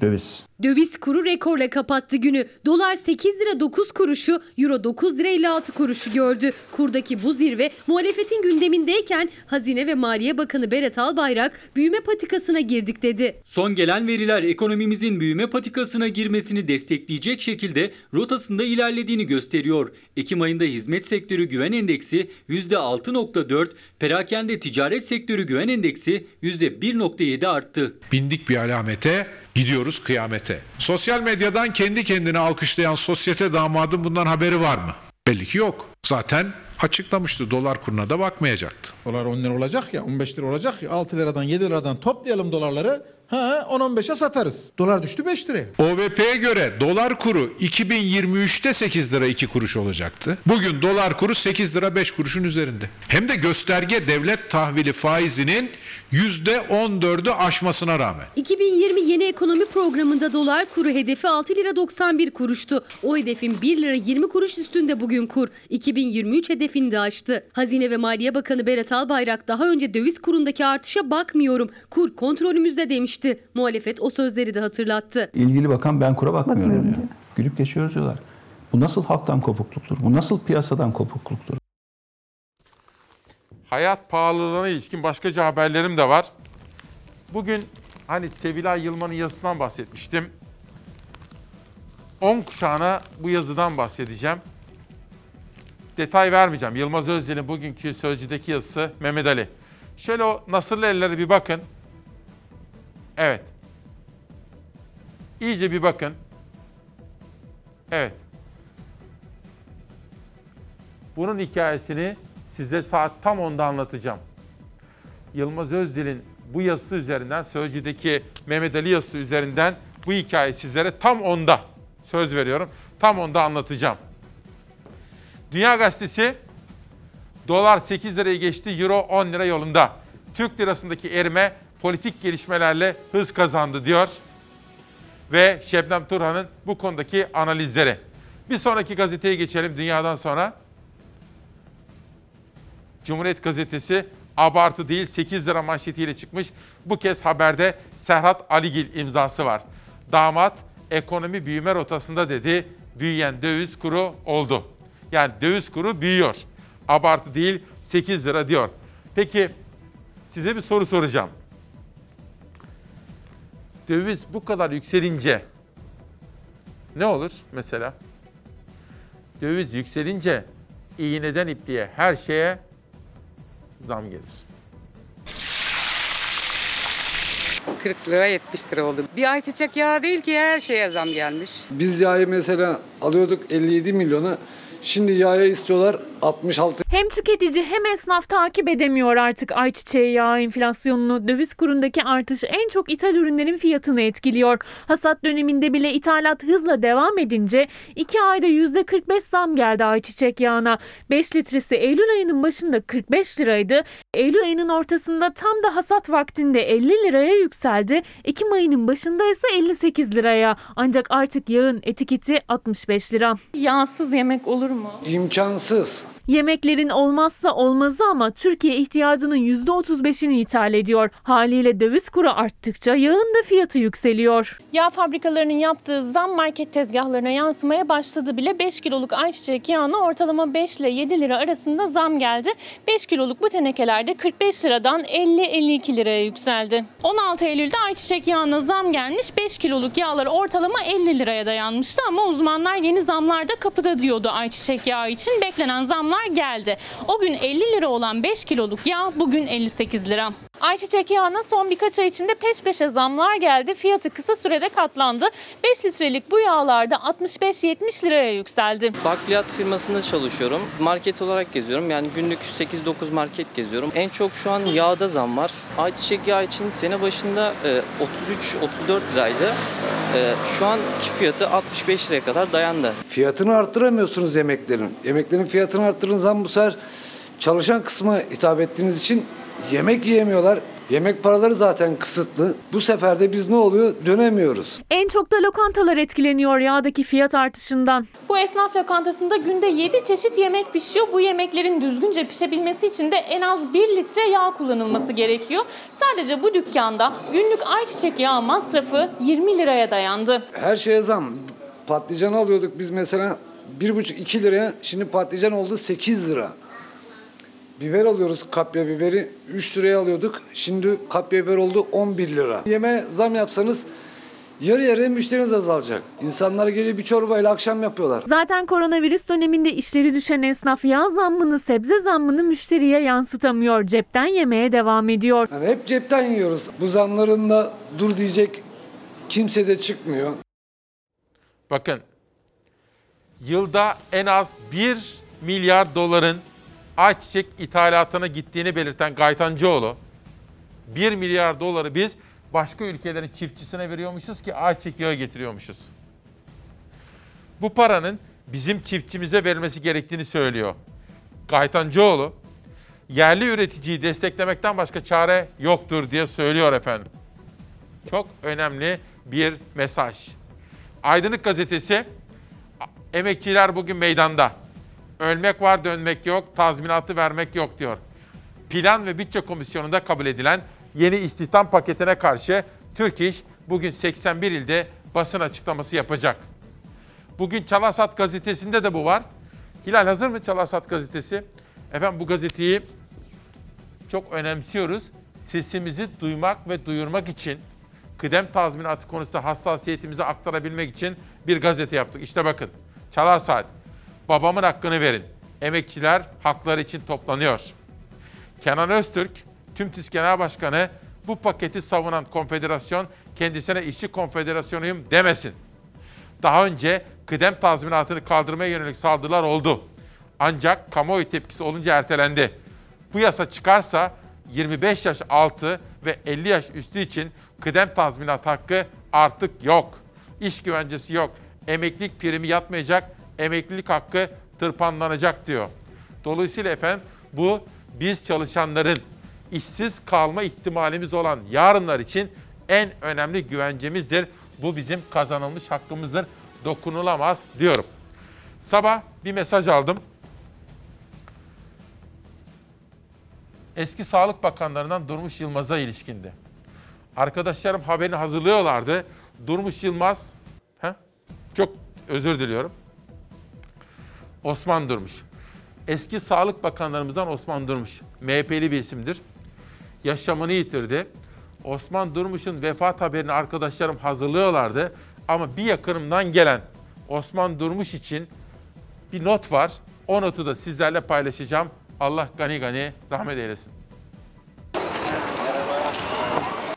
döviz. Döviz kuru rekorla kapattı günü. Dolar 8 lira 9 kuruşu, euro 9 lira 56 kuruşu gördü. Kurdaki bu zirve muhalefetin gündemindeyken Hazine ve Maliye Bakanı Berat Albayrak büyüme patikasına girdik dedi. Son gelen veriler ekonomimizin büyüme patikasına girmesini destekleyecek şekilde rotasında ilerlediğini gösteriyor. Ekim ayında hizmet sektörü güven endeksi %6.4, perakende ticaret sektörü güven endeksi %1.7 arttı. Bindik bir alamete, gidiyoruz kıyamete. Sosyal medyadan kendi kendine alkışlayan sosyete damadın bundan haberi var mı? Belli ki yok. Zaten açıklamıştı dolar kuruna da bakmayacaktı. Dolar 10 lira olacak ya 15 lira olacak ya 6 liradan 7 liradan toplayalım dolarları Ha 10-15'e satarız. Dolar düştü 5 liraya. OVP'ye göre dolar kuru 2023'te 8 lira 2 kuruş olacaktı. Bugün dolar kuru 8 lira 5 kuruşun üzerinde. Hem de gösterge devlet tahvili faizinin %14'ü aşmasına rağmen. 2020 yeni ekonomi programında dolar kuru hedefi 6 lira 91 kuruştu. O hedefin 1 lira 20 kuruş üstünde bugün kur. 2023 hedefini de aştı. Hazine ve Maliye Bakanı Berat Albayrak daha önce döviz kurundaki artışa bakmıyorum. Kur kontrolümüzde demişti. Muhalefet o sözleri de hatırlattı. İlgili bakan ben kura bakmıyorum diyor. Gülüp geçiyoruz diyorlar. Bu nasıl halktan kopukluktur? Bu nasıl piyasadan kopukluktur? Hayat pahalılığına ilişkin başkaca haberlerim de var. Bugün hani Sevilay Yılmaz'ın yazısından bahsetmiştim. 10 kuşağına bu yazıdan bahsedeceğim. Detay vermeyeceğim. Yılmaz Özdil'in bugünkü Sözcü'deki yazısı Mehmet Ali. Şöyle o Nasırlı ellere bir bakın. Evet. İyice bir bakın. Evet. Bunun hikayesini size saat tam 10'da anlatacağım. Yılmaz Özdil'in bu yazısı üzerinden, Sözcü'deki Mehmet Ali yazısı üzerinden bu hikayeyi sizlere tam 10'da söz veriyorum. Tam 10'da anlatacağım. Dünya Gazetesi dolar 8 lirayı geçti, euro 10 lira yolunda. Türk lirasındaki erime politik gelişmelerle hız kazandı diyor. Ve Şebnem Turhan'ın bu konudaki analizleri. Bir sonraki gazeteye geçelim dünyadan sonra. Cumhuriyet Gazetesi abartı değil 8 lira manşetiyle çıkmış. Bu kez haberde Serhat Aligil imzası var. Damat ekonomi büyüme rotasında dedi. Büyüyen döviz kuru oldu. Yani döviz kuru büyüyor. Abartı değil 8 lira diyor. Peki size bir soru soracağım. Döviz bu kadar yükselince ne olur mesela? Döviz yükselince iğneden ipliğe her şeye zam gelir. 40 lira 70 lira oldu. Bir ayçiçek yağı değil ki her şeye zam gelmiş. Biz yağı mesela alıyorduk 57 milyona. Şimdi yağa istiyorlar 66 Hem tüketici hem esnaf takip edemiyor artık ayçiçeği yağı enflasyonunu. Döviz kurundaki artış en çok ithal ürünlerin fiyatını etkiliyor. Hasat döneminde bile ithalat hızla devam edince 2 ayda %45 zam geldi ayçiçek yağına. 5 litresi Eylül ayının başında 45 liraydı. Eylül ayının ortasında tam da hasat vaktinde 50 liraya yükseldi. Ekim ayının başında ise 58 liraya. Ancak artık yağın etiketi 65 lira. Yağsız yemek olur mu? imkansız. Yemeklerin olmazsa olmazı ama Türkiye ihtiyacının %35'ini ithal ediyor. Haliyle döviz kuru arttıkça yağın da fiyatı yükseliyor. Yağ fabrikalarının yaptığı zam market tezgahlarına yansımaya başladı bile 5 kiloluk ayçiçek yağına ortalama 5 ile 7 lira arasında zam geldi. 5 kiloluk bu tenekelerde 45 liradan 50-52 liraya yükseldi. 16 Eylül'de ayçiçek yağına zam gelmiş 5 kiloluk yağlar ortalama 50 liraya dayanmıştı ama uzmanlar yeni zamlar da kapıda diyordu ayçiçek yağı için. Beklenen zamlar geldi. O gün 50 lira olan 5 kiloluk yağ bugün 58 lira. Ayçiçek yağına son birkaç ay içinde peş peşe zamlar geldi. Fiyatı kısa sürede katlandı. 5 litrelik bu yağlarda 65-70 liraya yükseldi. Bakliyat firmasında çalışıyorum. Market olarak geziyorum. Yani günlük 8-9 market geziyorum. En çok şu an yağda zam var. Ayçiçek yağı için sene başında e, 33-34 liraydı. E, Şu anki fiyatı 65 liraya kadar dayandı. Fiyatını arttıramıyorsunuz yemeklerin. Yemeklerin fiyatını arttırın zaman bu sefer çalışan kısmı hitap ettiğiniz için yemek yiyemiyorlar. Yemek paraları zaten kısıtlı. Bu sefer de biz ne oluyor? Dönemiyoruz. En çok da lokantalar etkileniyor yağdaki fiyat artışından. Bu esnaf lokantasında günde 7 çeşit yemek pişiyor. Bu yemeklerin düzgünce pişebilmesi için de en az 1 litre yağ kullanılması gerekiyor. Sadece bu dükkanda günlük ayçiçek yağı masrafı 20 liraya dayandı. Her şeye zam. Patlıcan alıyorduk biz mesela 1,5-2 liraya. Şimdi patlıcan oldu 8 lira. Biber alıyoruz kapya biberi 3 liraya alıyorduk. Şimdi kapya biber oldu 11 lira. Yeme zam yapsanız yarı yarıya müşteriniz azalacak. İnsanlar geliyor bir çorbayla akşam yapıyorlar. Zaten koronavirüs döneminde işleri düşen esnaf yağ zammını, sebze zammını müşteriye yansıtamıyor. Cepten yemeye devam ediyor. Yani hep cepten yiyoruz. Bu zamların da dur diyecek kimse de çıkmıyor. Bakın yılda en az 1 milyar doların ayçiçek ithalatına gittiğini belirten Gaytancıoğlu 1 milyar doları biz başka ülkelerin çiftçisine veriyormuşuz ki ayçiçek yağı getiriyormuşuz. Bu paranın bizim çiftçimize verilmesi gerektiğini söylüyor. Gaytancıoğlu yerli üreticiyi desteklemekten başka çare yoktur diye söylüyor efendim. Çok önemli bir mesaj. Aydınlık gazetesi emekçiler bugün meydanda. Ölmek var dönmek yok, tazminatı vermek yok diyor. Plan ve Bütçe Komisyonu'nda kabul edilen yeni istihdam paketine karşı Türk İş bugün 81 ilde basın açıklaması yapacak. Bugün Çalarsat gazetesinde de bu var. Hilal hazır mı Çalarsat gazetesi? Efendim bu gazeteyi çok önemsiyoruz. Sesimizi duymak ve duyurmak için kıdem tazminatı konusunda hassasiyetimizi aktarabilmek için bir gazete yaptık. İşte bakın Çalar Saat. Babamın hakkını verin. Emekçiler hakları için toplanıyor. Kenan Öztürk, tüm TİS Genel Başkanı bu paketi savunan konfederasyon kendisine işçi konfederasyonuyum demesin. Daha önce kıdem tazminatını kaldırmaya yönelik saldırılar oldu. Ancak kamuoyu tepkisi olunca ertelendi. Bu yasa çıkarsa 25 yaş altı ve 50 yaş üstü için kıdem tazminat hakkı artık yok. İş güvencesi yok. Emeklilik primi yatmayacak, emeklilik hakkı tırpanlanacak diyor. Dolayısıyla efendim bu biz çalışanların işsiz kalma ihtimalimiz olan yarınlar için en önemli güvencemizdir. Bu bizim kazanılmış hakkımızdır. Dokunulamaz diyorum. Sabah bir mesaj aldım. Eski Sağlık Bakanlarından Durmuş Yılmaz'a ilişkindi. Arkadaşlarım haberini hazırlıyorlardı. Durmuş Yılmaz? Çok özür diliyorum. Osman Durmuş. Eski Sağlık Bakanlarımızdan Osman Durmuş. MHP'li bir isimdir. Yaşamını yitirdi. Osman Durmuş'un vefat haberini arkadaşlarım hazırlıyorlardı. Ama bir yakınımdan gelen Osman Durmuş için bir not var. O notu da sizlerle paylaşacağım. Allah gani gani rahmet eylesin.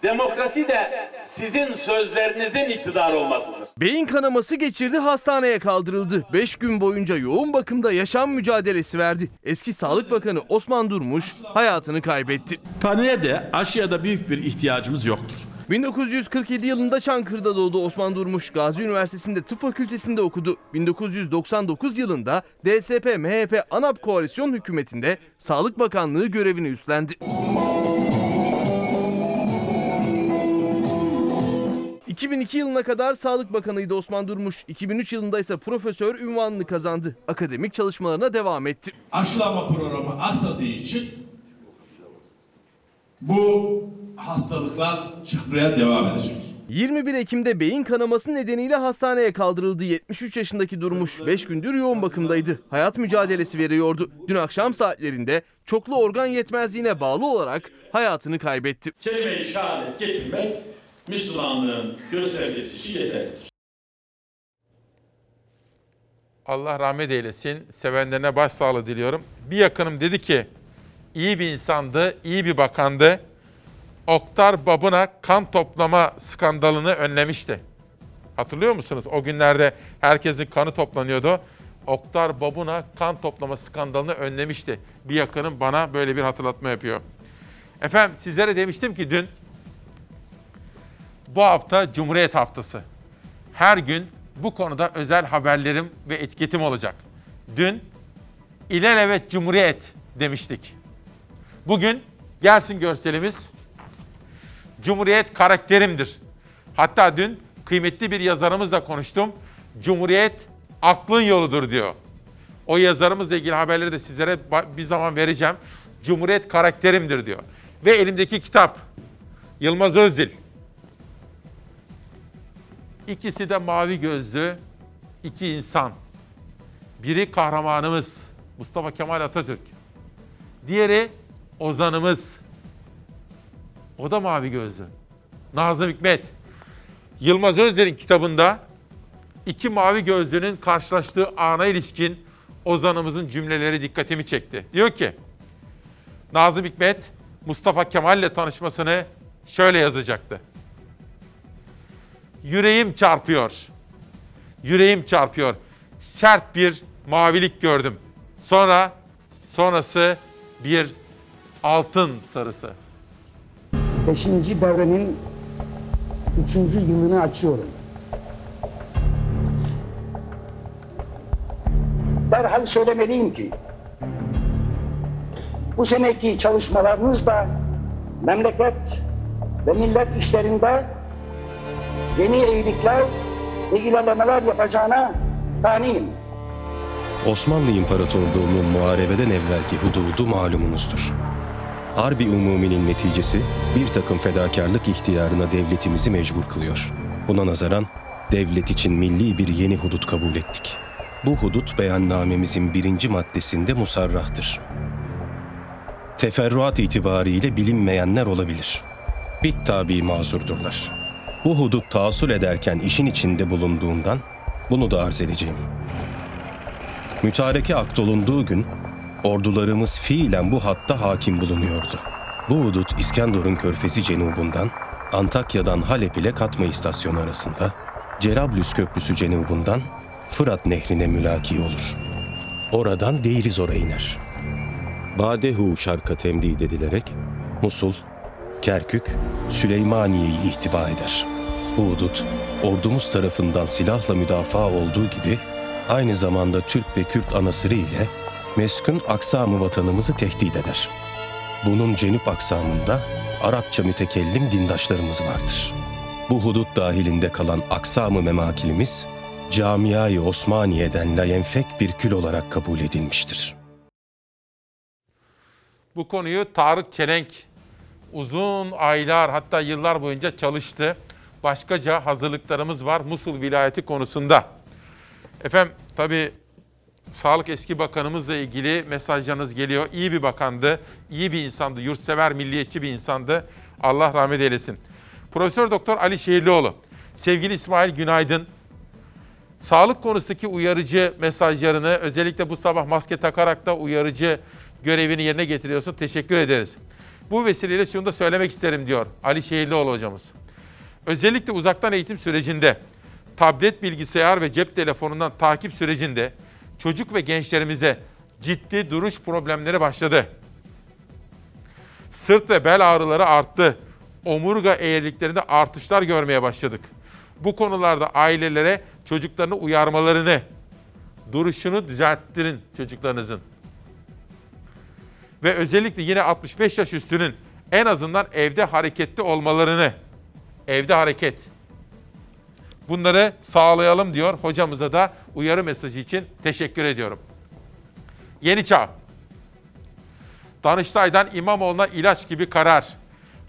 Demokrasi de sizin sözlerinizin iktidar olmasıdır. Beyin kanaması geçirdi hastaneye kaldırıldı. 5 gün boyunca yoğun bakımda yaşam mücadelesi verdi. Eski Sağlık Bakanı Osman Durmuş hayatını kaybetti. Tanıya da aşıya da büyük bir ihtiyacımız yoktur. 1947 yılında Çankırı'da doğdu Osman Durmuş. Gazi Üniversitesi'nde tıp fakültesinde okudu. 1999 yılında DSP-MHP ANAP koalisyon hükümetinde Sağlık Bakanlığı görevini üstlendi. 2002 yılına kadar Sağlık Bakanıydı Osman Durmuş. 2003 yılında ise profesör ünvanını kazandı. Akademik çalışmalarına devam etti. Aşılama programı aksadığı için bu hastalıklar çıkmaya devam edecek. 21 Ekim'de beyin kanaması nedeniyle hastaneye kaldırıldı. 73 yaşındaki Durmuş 5 gündür yoğun bakımdaydı. Hayat mücadelesi veriyordu. Dün akşam saatlerinde çoklu organ yetmezliğine bağlı olarak hayatını kaybetti. Kelime-i şehadet getirmek Müslümanlığın göstergesi için yeterlidir. Allah rahmet eylesin. Sevenlerine başsağlığı diliyorum. Bir yakınım dedi ki iyi bir insandı, iyi bir bakandı. Oktar Babına kan toplama skandalını önlemişti. Hatırlıyor musunuz? O günlerde herkesin kanı toplanıyordu. Oktar Babuna kan toplama skandalını önlemişti. Bir yakınım bana böyle bir hatırlatma yapıyor. Efendim sizlere demiştim ki dün bu hafta Cumhuriyet Haftası. Her gün bu konuda özel haberlerim ve etiketim olacak. Dün İlelebet Cumhuriyet demiştik. Bugün gelsin görselimiz. Cumhuriyet karakterimdir. Hatta dün kıymetli bir yazarımızla konuştum. Cumhuriyet aklın yoludur diyor. O yazarımızla ilgili haberleri de sizlere bir zaman vereceğim. Cumhuriyet karakterimdir diyor. Ve elimdeki kitap Yılmaz Özdil. İkisi de mavi gözlü iki insan. Biri kahramanımız Mustafa Kemal Atatürk. Diğeri ozanımız. O da mavi gözlü. Nazım Hikmet. Yılmaz Özder'in kitabında iki mavi gözlünün karşılaştığı ana ilişkin ozanımızın cümleleri dikkatimi çekti. Diyor ki, Nazım Hikmet Mustafa Kemal ile tanışmasını şöyle yazacaktı. Yüreğim çarpıyor. Yüreğim çarpıyor. Sert bir mavilik gördüm. Sonra sonrası bir altın sarısı. Beşinci devrenin üçüncü yılını açıyorum. Derhal söylemeliyim ki bu seneki çalışmalarınızda memleket ve millet işlerinde yeni eğilikler ve ilerlemeler yapacağına kaniyim. Osmanlı İmparatorluğu'nun muharebeden evvelki hududu malumunuzdur. Harbi umuminin neticesi bir takım fedakarlık ihtiyarına devletimizi mecbur kılıyor. Buna nazaran devlet için milli bir yeni hudut kabul ettik. Bu hudut beyannamemizin birinci maddesinde musarrahtır. Teferruat itibariyle bilinmeyenler olabilir. Bit tabi mazurdurlar. Bu hudut tahassül ederken işin içinde bulunduğumdan bunu da arz edeceğim. Mütareke akdolunduğu gün ordularımız fiilen bu hatta hakim bulunuyordu. Bu hudut İskenderun körfezi cenubundan, Antakya'dan Halep ile Katma istasyonu arasında, Cerablus köprüsü cenubundan Fırat nehrine mülaki olur. Oradan Deirizor'a iner. Badehu şarka temdid edilerek Musul, Kerkük, Süleymaniye'yi ihtiva eder. Bu hudut ordumuz tarafından silahla müdafaa olduğu gibi aynı zamanda Türk ve Kürt anasırı ile meskun aksamı vatanımızı tehdit eder. Bunun cenüp aksamında Arapça mütekellim dindaşlarımız vardır. Bu hudut dahilinde kalan aksamı memakilimiz, Camiayı Osmaniye'den layenfek bir kül olarak kabul edilmiştir. Bu konuyu Tarık Çelenk uzun aylar hatta yıllar boyunca çalıştı. Başkaca hazırlıklarımız var Musul vilayeti konusunda. Efendim tabii Sağlık eski bakanımızla ilgili mesajlarınız geliyor. İyi bir bakandı, iyi bir insandı, yurtsever, milliyetçi bir insandı. Allah rahmet eylesin. Profesör Doktor Ali Şehirlioğlu, sevgili İsmail Günaydın. Sağlık konusundaki uyarıcı mesajlarını özellikle bu sabah maske takarak da uyarıcı görevini yerine getiriyorsun. Teşekkür ederiz. Bu vesileyle şunu da söylemek isterim diyor Ali Şehirlioğlu hocamız. Özellikle uzaktan eğitim sürecinde tablet, bilgisayar ve cep telefonundan takip sürecinde çocuk ve gençlerimize ciddi duruş problemleri başladı. Sırt ve bel ağrıları arttı. Omurga eğriliklerinde artışlar görmeye başladık. Bu konularda ailelere çocuklarını uyarmalarını, duruşunu düzelttirin çocuklarınızın. Ve özellikle yine 65 yaş üstünün en azından evde hareketli olmalarını, evde hareket. Bunları sağlayalım diyor. Hocamıza da uyarı mesajı için teşekkür ediyorum. Yeni Çağ. Danıştay'dan İmamoğlu'na ilaç gibi karar.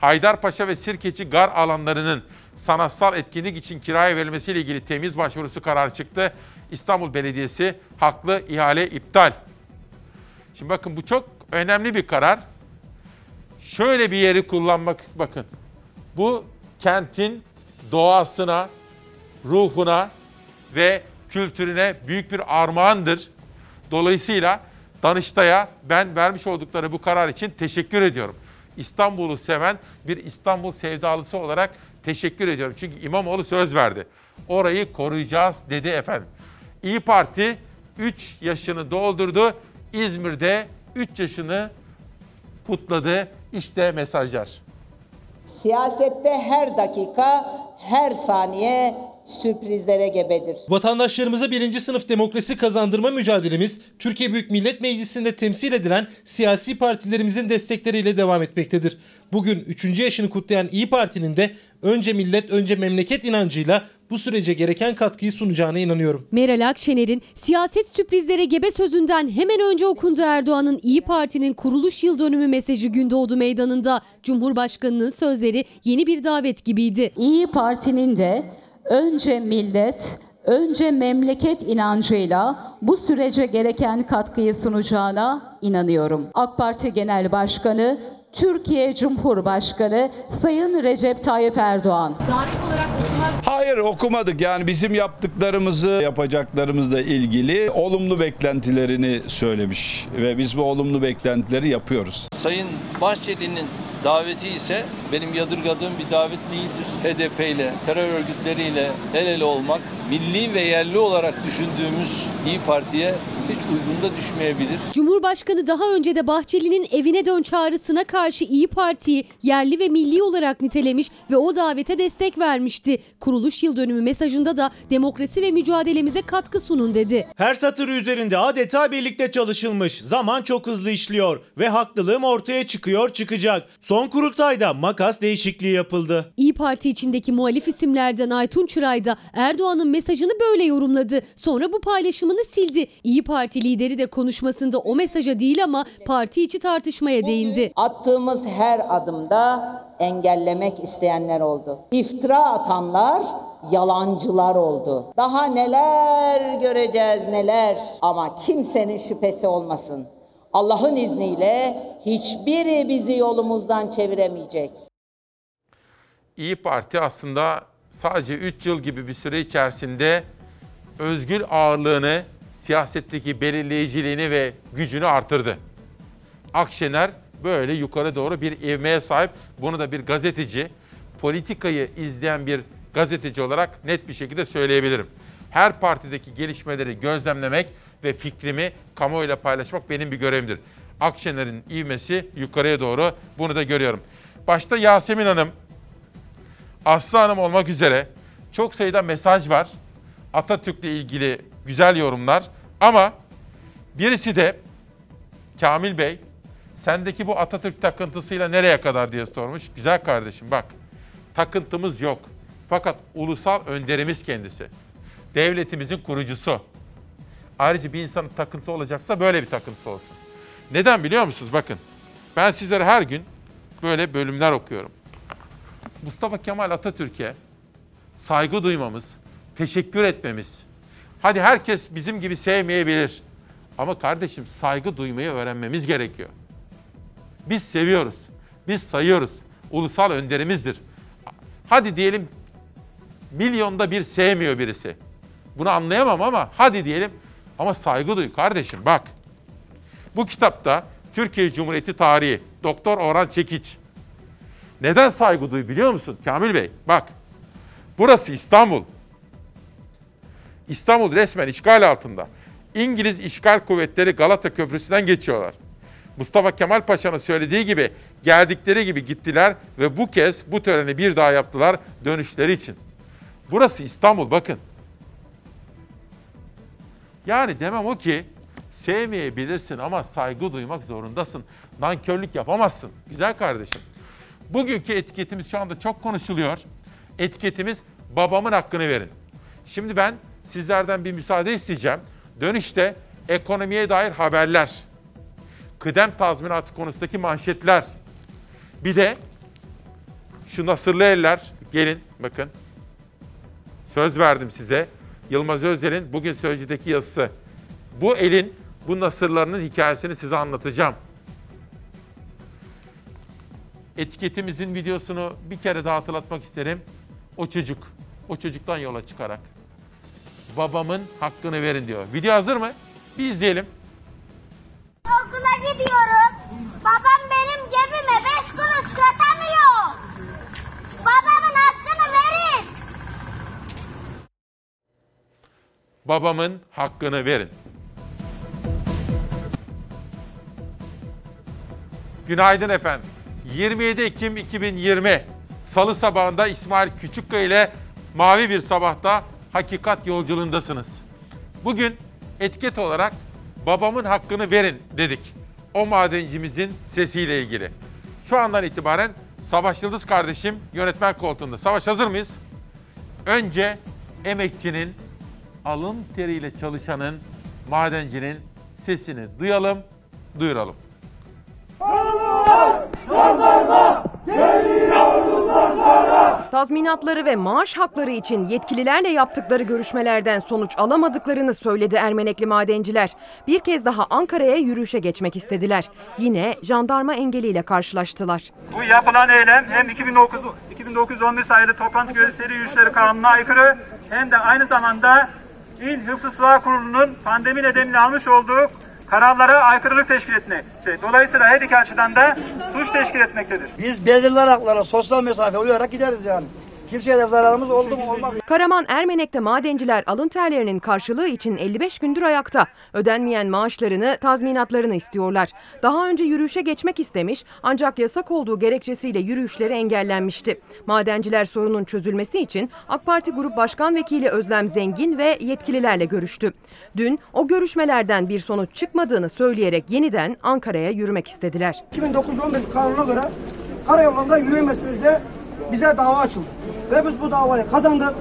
Haydarpaşa ve Sirkeci gar alanlarının sanatsal etkinlik için kiraya verilmesiyle ilgili temiz başvurusu kararı çıktı. İstanbul Belediyesi haklı ihale iptal. Şimdi bakın bu çok önemli bir karar. Şöyle bir yeri kullanmak bakın. Bu kentin doğasına, ruhuna ve kültürüne büyük bir armağandır. Dolayısıyla Danıştay'a ben vermiş oldukları bu karar için teşekkür ediyorum. İstanbul'u seven bir İstanbul sevdalısı olarak teşekkür ediyorum. Çünkü İmamoğlu söz verdi. Orayı koruyacağız dedi efendim. İyi Parti 3 yaşını doldurdu. İzmir'de 3 yaşını kutladı. İşte mesajlar. Siyasette her dakika, her saniye sürprizlere gebedir. Vatandaşlarımıza birinci sınıf demokrasi kazandırma mücadelemiz Türkiye Büyük Millet Meclisi'nde temsil edilen siyasi partilerimizin destekleriyle devam etmektedir. Bugün 3. yaşını kutlayan İyi Parti'nin de önce millet önce memleket inancıyla bu sürece gereken katkıyı sunacağına inanıyorum. Meral Akşener'in siyaset sürprizlere gebe sözünden hemen önce okundu Erdoğan'ın İyi Parti'nin kuruluş yıl dönümü mesajı Gündoğdu Meydanı'nda. Cumhurbaşkanının sözleri yeni bir davet gibiydi. İyi Parti'nin de önce millet, önce memleket inancıyla bu sürece gereken katkıyı sunacağına inanıyorum. AK Parti Genel Başkanı, Türkiye Cumhurbaşkanı Sayın Recep Tayyip Erdoğan. Hayır okumadık yani bizim yaptıklarımızı yapacaklarımızla ilgili olumlu beklentilerini söylemiş ve biz bu olumlu beklentileri yapıyoruz. Sayın Bahçeli'nin daveti ise benim yadırgadığım bir davet değildir. HDP ile, terör örgütleriyle el ele olmak milli ve yerli olarak düşündüğümüz İyi Parti'ye hiç uygun da düşmeyebilir. Cumhurbaşkanı daha önce de Bahçeli'nin evine dön çağrısına karşı İyi Parti'yi yerli ve milli olarak nitelemiş ve o davete destek vermişti. Kuruluş yıl dönümü mesajında da demokrasi ve mücadelemize katkı sunun dedi. Her satır üzerinde adeta birlikte çalışılmış. Zaman çok hızlı işliyor ve haklılığım ortaya çıkıyor çıkacak. Son kurultayda makas değişikliği yapıldı. İyi Parti içindeki muhalif isimlerden Aytun Çıray da Erdoğan'ın mesajını böyle yorumladı. Sonra bu paylaşımını sildi. İyi Parti lideri de konuşmasında o mesaja değil ama parti içi tartışmaya değindi. Attığımız her adımda engellemek isteyenler oldu. İftira atanlar yalancılar oldu. Daha neler göreceğiz neler ama kimsenin şüphesi olmasın. Allah'ın izniyle hiçbiri bizi yolumuzdan çeviremeyecek. İyi Parti aslında sadece 3 yıl gibi bir süre içerisinde özgür ağırlığını, siyasetteki belirleyiciliğini ve gücünü artırdı. Akşener böyle yukarı doğru bir ivmeye sahip. Bunu da bir gazeteci, politikayı izleyen bir gazeteci olarak net bir şekilde söyleyebilirim. Her partideki gelişmeleri gözlemlemek ve fikrimi kamuoyuyla paylaşmak benim bir görevimdir. Akşener'in ivmesi yukarıya doğru bunu da görüyorum. Başta Yasemin Hanım, Aslı Hanım olmak üzere çok sayıda mesaj var. Atatürk'le ilgili güzel yorumlar ama birisi de Kamil Bey sendeki bu Atatürk takıntısıyla nereye kadar diye sormuş. Güzel kardeşim bak takıntımız yok. Fakat ulusal önderimiz kendisi. Devletimizin kurucusu. Ayrıca bir insanın takıntısı olacaksa böyle bir takıntısı olsun. Neden biliyor musunuz? Bakın ben sizlere her gün böyle bölümler okuyorum. Mustafa Kemal Atatürk'e saygı duymamız, teşekkür etmemiz. Hadi herkes bizim gibi sevmeyebilir. Ama kardeşim saygı duymayı öğrenmemiz gerekiyor. Biz seviyoruz. Biz sayıyoruz. Ulusal önderimizdir. Hadi diyelim milyonda bir sevmiyor birisi. Bunu anlayamam ama hadi diyelim ama saygı duy kardeşim bak. Bu kitapta Türkiye Cumhuriyeti tarihi Doktor Orhan Çekiç. Neden saygı duy biliyor musun Kamil Bey? Bak. Burası İstanbul. İstanbul resmen işgal altında. İngiliz işgal kuvvetleri Galata Köprüsü'nden geçiyorlar. Mustafa Kemal Paşa'nın söylediği gibi geldikleri gibi gittiler ve bu kez bu töreni bir daha yaptılar dönüşleri için. Burası İstanbul bakın. Yani demem o ki sevmeyebilirsin ama saygı duymak zorundasın. Nankörlük yapamazsın. Güzel kardeşim. Bugünkü etiketimiz şu anda çok konuşuluyor. Etiketimiz babamın hakkını verin. Şimdi ben sizlerden bir müsaade isteyeceğim. Dönüşte ekonomiye dair haberler, kıdem tazminatı konusundaki manşetler, bir de şu nasırlı eller, gelin bakın. Söz verdim size. Yılmaz Özdel'in bugün Sözcü'deki yazısı. Bu elin, bu nasırlarının hikayesini size anlatacağım. Etiketimizin videosunu bir kere daha hatırlatmak isterim. O çocuk, o çocuktan yola çıkarak. Babamın hakkını verin diyor. Video hazır mı? Bir izleyelim. Okula gidiyorum. Babam benim cebime beş kuruş katamıyor. Babamın hakkını verin. Babamın hakkını verin. Günaydın efendim. 27 Ekim 2020 Salı sabahında İsmail Küçükkaya ile Mavi Bir Sabah'ta hakikat yolculuğundasınız. Bugün etiket olarak babamın hakkını verin dedik. O madencimizin sesiyle ilgili. Şu andan itibaren Savaş Yıldız kardeşim yönetmen koltuğunda. Savaş hazır mıyız? Önce emekçinin, alın teriyle çalışanın, madencinin sesini duyalım, duyuralım. Tazminatları ve maaş hakları için yetkililerle yaptıkları görüşmelerden sonuç alamadıklarını söyledi Ermenekli madenciler. Bir kez daha Ankara'ya yürüyüşe geçmek istediler. Yine jandarma engeliyle karşılaştılar. Bu yapılan eylem hem 2009, 2911 sayılı toplantı gösteri yürüyüşleri kanununa aykırı hem de aynı zamanda İl Hıfzı Sıla Kurulu'nun pandemi nedeniyle almış olduğu kararlara aykırılık teşkil etmekte. Dolayısıyla her iki açıdan da suç teşkil etmektedir. Biz belirli haklara sosyal mesafe uyarak gideriz yani. Kimseye de zararımız oldu mu olmadı. Karaman Ermenek'te madenciler alın terlerinin karşılığı için 55 gündür ayakta. Ödenmeyen maaşlarını, tazminatlarını istiyorlar. Daha önce yürüyüşe geçmek istemiş ancak yasak olduğu gerekçesiyle yürüyüşleri engellenmişti. Madenciler sorunun çözülmesi için AK Parti Grup Başkan Vekili Özlem Zengin ve yetkililerle görüştü. Dün o görüşmelerden bir sonuç çıkmadığını söyleyerek yeniden Ankara'ya yürümek istediler. 2009-15 kanuna göre karayolunda yürüyemezsiniz diye bize dava açıldı. Ve biz bu davayı kazandık.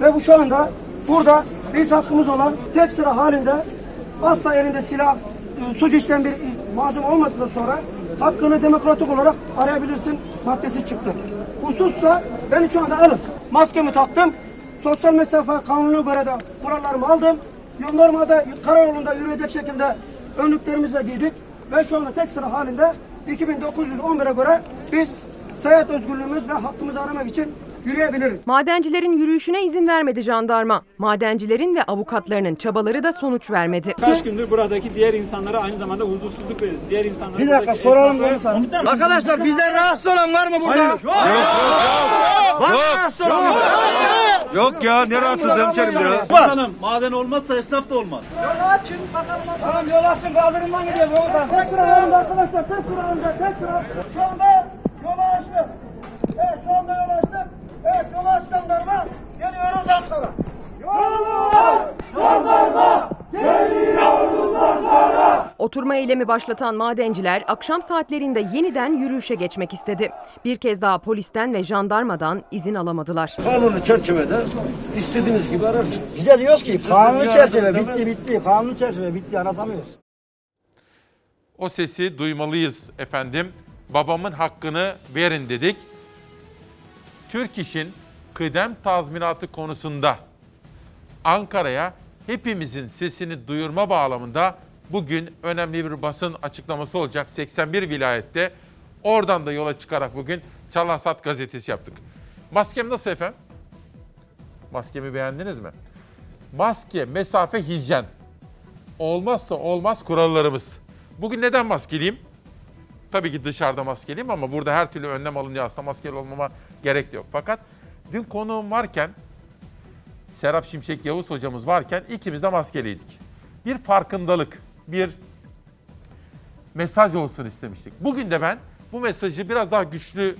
Ve bu şu anda burada biz hakkımız olan tek sıra halinde asla elinde silah, e, suç işleyen bir malzeme olmadıktan sonra hakkını demokratik olarak arayabilirsin maddesi çıktı. Husussa beni şu anda alın. Maskemi taktım. Sosyal mesafe kanununa göre de kurallarımı aldım. Normalde karayolunda yürüyecek şekilde önlüklerimizi giydik. Ve şu anda tek sıra halinde 2911'e göre biz seyahat özgürlüğümüz ve hakkımızı aramak için yürüyebiliriz. Madencilerin yürüyüşüne izin vermedi jandarma. Madencilerin ve avukatlarının çabaları da sonuç vermedi. Kaç gündür buradaki diğer insanlara aynı zamanda huzursuzluk veriyoruz. Diğer insanlara Bir dakika soralım komutanım. Arkadaşlar bizden rahatsız olan var mı burada? Hayır. Yok. Var mı rahatsız olan? Yok ya ne rahatsız hemşerim ya. Bakalım maden olmazsa esnaf da olmaz. Yol açın bakalım. Tamam yol açın kaldırımdan gidiyoruz komutan. Tek sıra halinde arkadaşlar tek sıra halinde tek sıra. Şu anda yolu açtık. Evet şu anda yol açtık. Evet yolu aç jandarma. Geliyoruz Ankara. Yol jandarma. Geliyoruz Ankara. Oturma eylemi başlatan madenciler akşam saatlerinde yeniden yürüyüşe geçmek istedi. Bir kez daha polisten ve jandarmadan izin alamadılar. Kanunu çerçevede istediğiniz gibi ararsınız. Biz de diyoruz ki kanunu çerçeve bitti bitti. Kanunu çerçeve bitti anlatamıyoruz. O sesi duymalıyız efendim. Babamın hakkını verin dedik. Türk İş'in kıdem tazminatı konusunda Ankara'ya hepimizin sesini duyurma bağlamında bugün önemli bir basın açıklaması olacak 81 vilayette. Oradan da yola çıkarak bugün Çalasat gazetesi yaptık. Maskem nasıl efendim? Maskemi beğendiniz mi? Maske, mesafe, hijyen. Olmazsa olmaz kurallarımız. Bugün neden maskeliyim? Tabii ki dışarıda maskeliyim ama burada her türlü önlem alınca aslında maskeli olmama gerek yok. Fakat dün konuğum varken, Serap Şimşek Yavuz hocamız varken ikimiz de maskeliydik. Bir farkındalık, bir mesaj olsun istemiştik. Bugün de ben bu mesajı biraz daha güçlü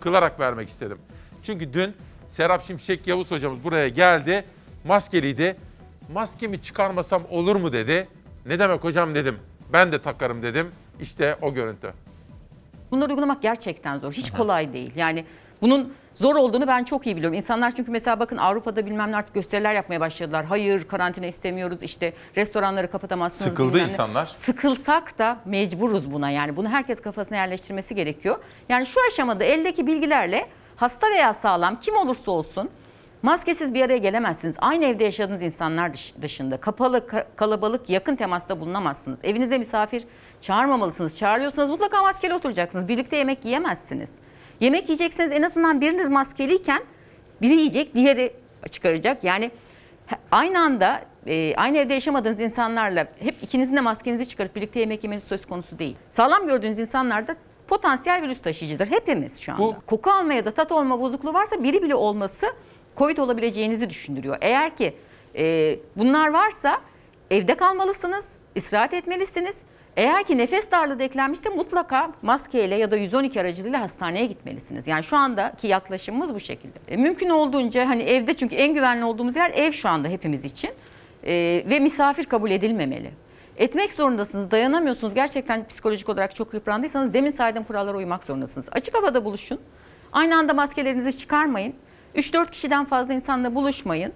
kılarak vermek istedim. Çünkü dün Serap Şimşek Yavuz hocamız buraya geldi, maskeliydi. Maskemi çıkarmasam olur mu dedi. Ne demek hocam dedim. Ben de takarım dedim. İşte o görüntü. Bunları uygulamak gerçekten zor. Hiç kolay değil. Yani bunun zor olduğunu ben çok iyi biliyorum. İnsanlar çünkü mesela bakın Avrupa'da bilmem ne artık gösteriler yapmaya başladılar. Hayır karantina istemiyoruz işte restoranları kapatamazsınız. Sıkıldı bilmem ne. insanlar. Sıkılsak da mecburuz buna yani. Bunu herkes kafasına yerleştirmesi gerekiyor. Yani şu aşamada eldeki bilgilerle hasta veya sağlam kim olursa olsun maskesiz bir araya gelemezsiniz. Aynı evde yaşadığınız insanlar dış- dışında kapalı, ka- kalabalık, yakın temasta bulunamazsınız. Evinize misafir çağırmamalısınız. Çağırıyorsanız mutlaka maskeli oturacaksınız. Birlikte yemek yiyemezsiniz. Yemek yiyecekseniz en azından biriniz maskeliyken biri yiyecek, diğeri çıkaracak. Yani aynı anda e, aynı evde yaşamadığınız insanlarla hep ikinizin de maskenizi çıkarıp birlikte yemek yemeniz söz konusu değil. Sağlam gördüğünüz insanlar da potansiyel virüs taşıyıcıdır. Hepimiz şu anda. Koku alma ya da tat olma bozukluğu varsa biri bile olması COVID olabileceğinizi düşündürüyor. Eğer ki e, bunlar varsa evde kalmalısınız, istirahat etmelisiniz. Eğer ki nefes darlığı da eklenmişse mutlaka maskeyle ya da 112 aracılığıyla hastaneye gitmelisiniz. Yani şu andaki yaklaşımımız bu şekilde. E, mümkün olduğunca hani evde çünkü en güvenli olduğumuz yer ev şu anda hepimiz için. E, ve misafir kabul edilmemeli. Etmek zorundasınız, dayanamıyorsunuz. Gerçekten psikolojik olarak çok yıprandıysanız demin saydığım kurallara uymak zorundasınız. Açık havada buluşun. Aynı anda maskelerinizi çıkarmayın. 3-4 kişiden fazla insanla buluşmayın.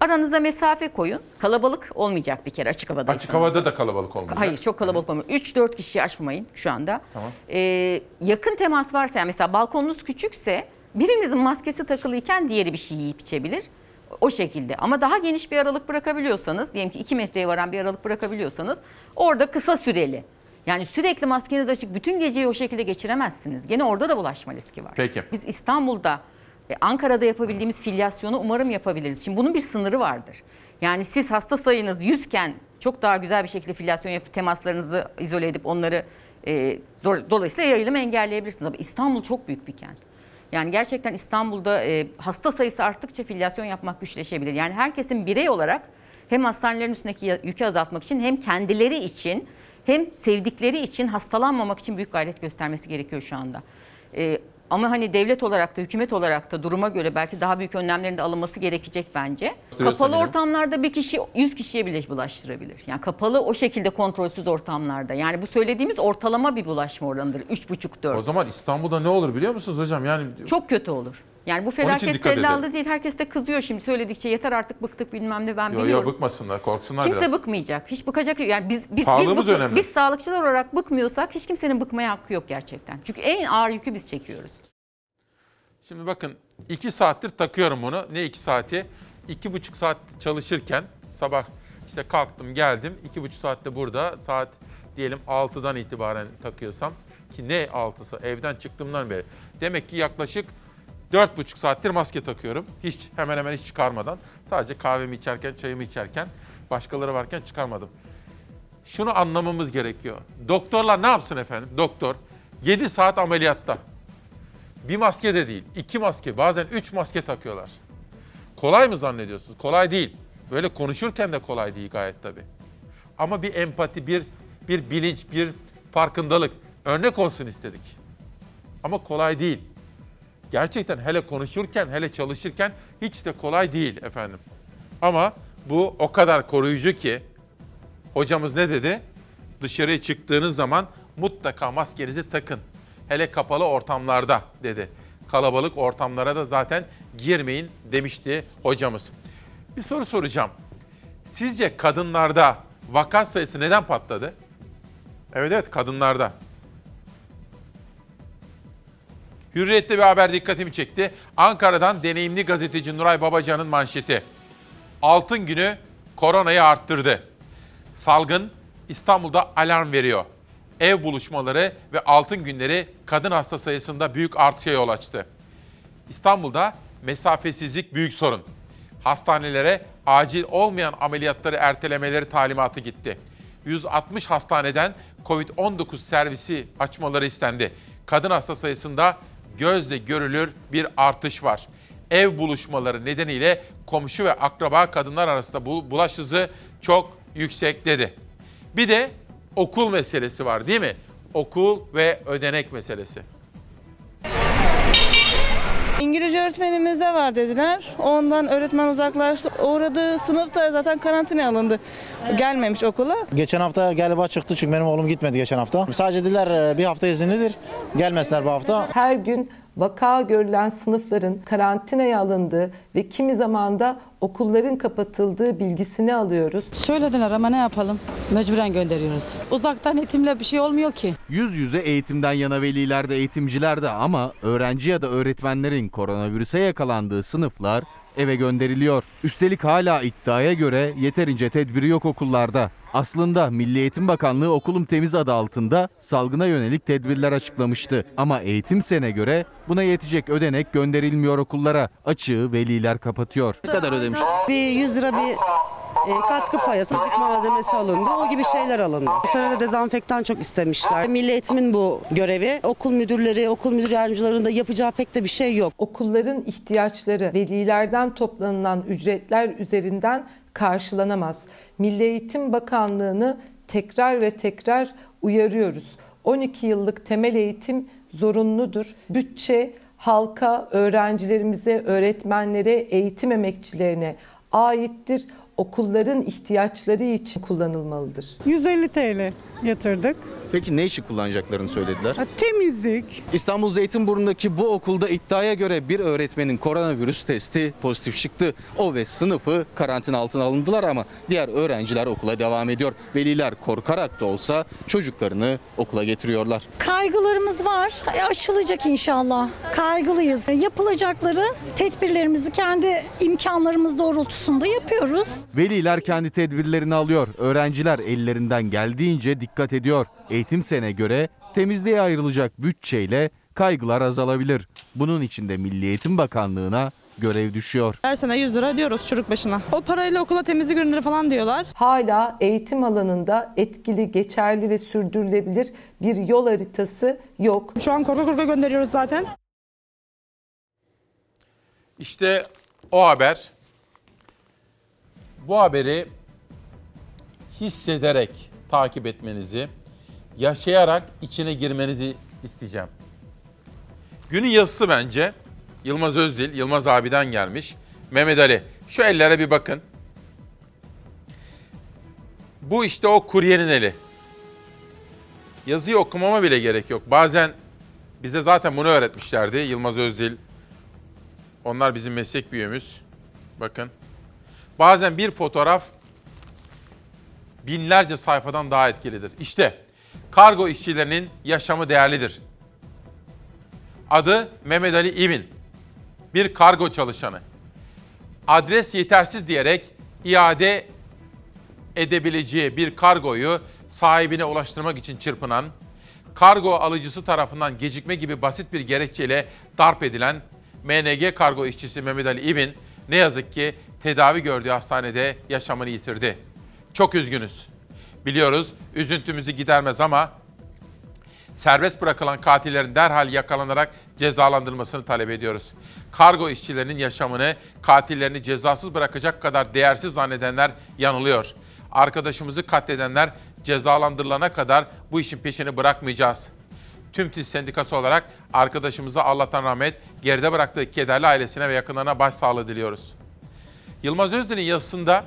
Aranıza mesafe koyun. Kalabalık olmayacak bir kere açık havada. Açık havada da kalabalık olmayacak. Hayır çok kalabalık olmuyor. 3-4 kişiyi aşmayın şu anda. Tamam. Ee, yakın temas varsa yani mesela balkonunuz küçükse birinizin maskesi takılıyken diğeri bir şey yiyip içebilir. O şekilde ama daha geniş bir aralık bırakabiliyorsanız diyelim ki 2 metreye varan bir aralık bırakabiliyorsanız orada kısa süreli. Yani sürekli maskeniz açık bütün geceyi o şekilde geçiremezsiniz. Gene orada da bulaşma riski var. Peki. Biz İstanbul'da, e, Ankara'da yapabildiğimiz filyasyonu umarım yapabiliriz. Şimdi bunun bir sınırı vardır. Yani siz hasta sayınız 100 iken çok daha güzel bir şekilde filyasyon yapıp temaslarınızı izole edip onları e, zor, dolayısıyla yayılımı engelleyebilirsiniz. Ama İstanbul çok büyük bir kent. Yani gerçekten İstanbul'da e, hasta sayısı arttıkça filyasyon yapmak güçleşebilir. Yani herkesin birey olarak hem hastanelerin üstündeki yükü azaltmak için hem kendileri için hem sevdikleri için hastalanmamak için büyük gayret göstermesi gerekiyor şu anda. E, ama hani devlet olarak da hükümet olarak da duruma göre belki daha büyük önlemlerin de alınması gerekecek bence. Kapalı ortamlarda bir kişi 100 kişiye bile bulaştırabilir. Yani kapalı o şekilde kontrolsüz ortamlarda. Yani bu söylediğimiz ortalama bir bulaşma oranıdır. 3,5-4. O zaman İstanbul'da ne olur biliyor musunuz hocam? Yani Çok kötü olur. Yani bu felaket tellallı değil. Herkes de kızıyor şimdi söyledikçe yeter artık bıktık bilmem ne ben yo, yo, biliyorum. bıkmasınlar, korksunlar Kimse biraz. bıkmayacak. Hiç bıkacak yani biz biz Sağlığımız biz, bıkmı- önemli. biz sağlıkçılar olarak bıkmıyorsak hiç kimsenin bıkmaya hakkı yok gerçekten. Çünkü en ağır yükü biz çekiyoruz. Şimdi bakın iki saattir takıyorum bunu. Ne iki saati? İki buçuk saat çalışırken sabah işte kalktım geldim. iki buçuk saatte burada saat diyelim 6'dan itibaren takıyorsam ki ne 6'sı evden çıktığımdan beri. Demek ki yaklaşık dört buçuk saattir maske takıyorum. Hiç hemen hemen hiç çıkarmadan. Sadece kahvemi içerken çayımı içerken başkaları varken çıkarmadım. Şunu anlamamız gerekiyor. Doktorlar ne yapsın efendim? Doktor 7 saat ameliyatta. Bir maske de değil, iki maske, bazen üç maske takıyorlar. Kolay mı zannediyorsunuz? Kolay değil. Böyle konuşurken de kolay değil gayet tabii. Ama bir empati, bir bir bilinç, bir farkındalık örnek olsun istedik. Ama kolay değil. Gerçekten hele konuşurken, hele çalışırken hiç de kolay değil efendim. Ama bu o kadar koruyucu ki hocamız ne dedi? Dışarıya çıktığınız zaman mutlaka maskenizi takın. Hele kapalı ortamlarda dedi. Kalabalık ortamlara da zaten girmeyin demişti hocamız. Bir soru soracağım. Sizce kadınlarda vaka sayısı neden patladı? Evet evet kadınlarda. Hürriyet'te bir haber dikkatimi çekti. Ankara'dan deneyimli gazeteci Nuray Babacan'ın manşeti. Altın günü koronayı arttırdı. Salgın İstanbul'da alarm veriyor. Ev buluşmaları ve altın günleri kadın hasta sayısında büyük artışa yol açtı. İstanbul'da mesafesizlik büyük sorun. Hastanelere acil olmayan ameliyatları ertelemeleri talimatı gitti. 160 hastaneden Covid-19 servisi açmaları istendi. Kadın hasta sayısında gözle görülür bir artış var. Ev buluşmaları nedeniyle komşu ve akraba kadınlar arasında bu- bulaş hızı çok yüksek dedi. Bir de okul meselesi var değil mi? Okul ve ödenek meselesi. Öğretmenimize var dediler. Ondan öğretmen uzaklaştı. Uğradığı sınıfta zaten karantinaya alındı. Gelmemiş okula. Geçen hafta galiba çıktı çünkü benim oğlum gitmedi geçen hafta. Sadece dediler e, bir hafta izinlidir. Gelmesinler bu hafta. Her gün vaka görülen sınıfların karantinaya alındığı ve kimi zaman da okulların kapatıldığı bilgisini alıyoruz. Söylediler ama ne yapalım? Mecburen gönderiyoruz. Uzaktan eğitimle bir şey olmuyor ki. Yüz yüze eğitimden yana veliler de eğitimciler de ama öğrenci ya da öğretmenlerin koronavirüse yakalandığı sınıflar eve gönderiliyor. Üstelik hala iddiaya göre yeterince tedbiri yok okullarda. Aslında Milli Eğitim Bakanlığı Okulum Temiz adı altında salgına yönelik tedbirler açıklamıştı. Ama Eğitim Sen'e göre buna yetecek ödenek gönderilmiyor okullara. Açığı veliler kapatıyor. Ne kadar ödemiş? Bir 100 lira bir e, katkı payası, müzik malzemesi alındı. O gibi şeyler alındı. Bu sene de dezenfektan çok istemişler. Milli Eğitim'in bu görevi. Okul müdürleri, okul müdür yardımcılarının da yapacağı pek de bir şey yok. Okulların ihtiyaçları velilerden toplanılan ücretler üzerinden karşılanamaz. Milli Eğitim Bakanlığı'nı tekrar ve tekrar uyarıyoruz. 12 yıllık temel eğitim zorunludur. Bütçe halka, öğrencilerimize, öğretmenlere, eğitim emekçilerine aittir. Okulların ihtiyaçları için kullanılmalıdır. 150 TL yatırdık. Peki ne için kullanacaklarını söylediler? Temizlik. İstanbul Zeytinburnu'ndaki bu okulda iddiaya göre bir öğretmenin koronavirüs testi pozitif çıktı. O ve sınıfı karantina altına alındılar ama diğer öğrenciler okula devam ediyor. Veliler korkarak da olsa çocuklarını okula getiriyorlar. Kaygılarımız var. Aşılacak inşallah. Kaygılıyız. Yapılacakları tedbirlerimizi kendi imkanlarımız doğrultusunda yapıyoruz. Veliler kendi tedbirlerini alıyor. Öğrenciler ellerinden geldiğince dikkat ediyor. Eğitim sene göre temizliğe ayrılacak bütçeyle kaygılar azalabilir. Bunun için de Milli Eğitim Bakanlığı'na görev düşüyor. Her sene 100 lira diyoruz çocuk başına. O parayla okula temizlik ürünleri falan diyorlar. Hala eğitim alanında etkili, geçerli ve sürdürülebilir bir yol haritası yok. Şu an korku korku gönderiyoruz zaten. İşte o haber. Bu haberi hissederek takip etmenizi, yaşayarak içine girmenizi isteyeceğim. Günün yazısı bence Yılmaz Özdil, Yılmaz abiden gelmiş. Mehmet Ali, şu ellere bir bakın. Bu işte o kuryenin eli. Yazıyı okumama bile gerek yok. Bazen bize zaten bunu öğretmişlerdi. Yılmaz Özdil, onlar bizim meslek büyüğümüz. Bakın. Bazen bir fotoğraf binlerce sayfadan daha etkilidir. İşte kargo işçilerinin yaşamı değerlidir. Adı Mehmet Ali İbin. Bir kargo çalışanı. Adres yetersiz diyerek iade edebileceği bir kargoyu sahibine ulaştırmak için çırpınan, kargo alıcısı tarafından gecikme gibi basit bir gerekçeyle darp edilen MNG kargo işçisi Mehmet Ali İbin ne yazık ki tedavi gördüğü hastanede yaşamını yitirdi. Çok üzgünüz. Biliyoruz üzüntümüzü gidermez ama serbest bırakılan katillerin derhal yakalanarak cezalandırılmasını talep ediyoruz. Kargo işçilerinin yaşamını katillerini cezasız bırakacak kadar değersiz zannedenler yanılıyor. Arkadaşımızı katledenler cezalandırılana kadar bu işin peşini bırakmayacağız. Tüm TİS Sendikası olarak arkadaşımıza Allah'tan rahmet, geride bıraktığı kederli ailesine ve yakınlarına başsağlığı diliyoruz. Yılmaz Özdil'in yazısında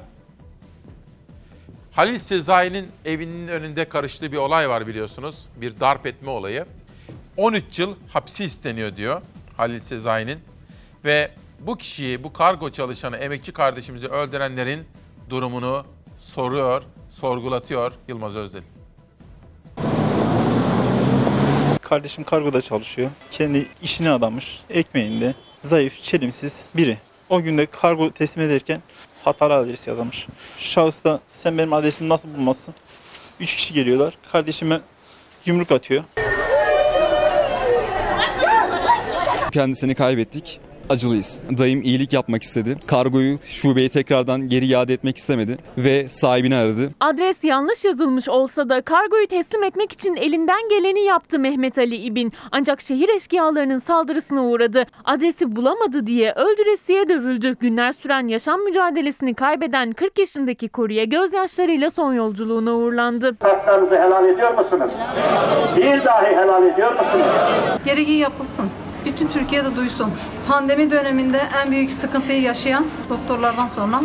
Halil Sezai'nin evinin önünde karıştığı bir olay var biliyorsunuz. Bir darp etme olayı. 13 yıl hapsi isteniyor diyor Halil Sezai'nin. Ve bu kişiyi, bu kargo çalışanı, emekçi kardeşimizi öldürenlerin durumunu soruyor, sorgulatıyor Yılmaz Özdil. Kardeşim kargoda çalışıyor. Kendi işine adamış. Ekmeğinde. Zayıf, çelimsiz biri. O günde kargo teslim ederken hatalı adres yazmış. Şahıs da sen benim adresimi nasıl bulmazsın? Üç kişi geliyorlar. Kardeşime yumruk atıyor. Kendisini kaybettik. Acılıyız. Dayım iyilik yapmak istedi. Kargoyu şubeye tekrardan geri iade etmek istemedi ve sahibini aradı. Adres yanlış yazılmış olsa da kargoyu teslim etmek için elinden geleni yaptı Mehmet Ali İbin. Ancak şehir eşkıyalarının saldırısına uğradı. Adresi bulamadı diye öldüresiye dövüldü. Günler süren yaşam mücadelesini kaybeden 40 yaşındaki kurye gözyaşlarıyla son yolculuğuna uğurlandı. Haklarınızı helal ediyor musunuz? Bir dahi helal ediyor musunuz? Gereği yapılsın. Bütün Türkiye'de duysun. Pandemi döneminde en büyük sıkıntıyı yaşayan doktorlardan sonra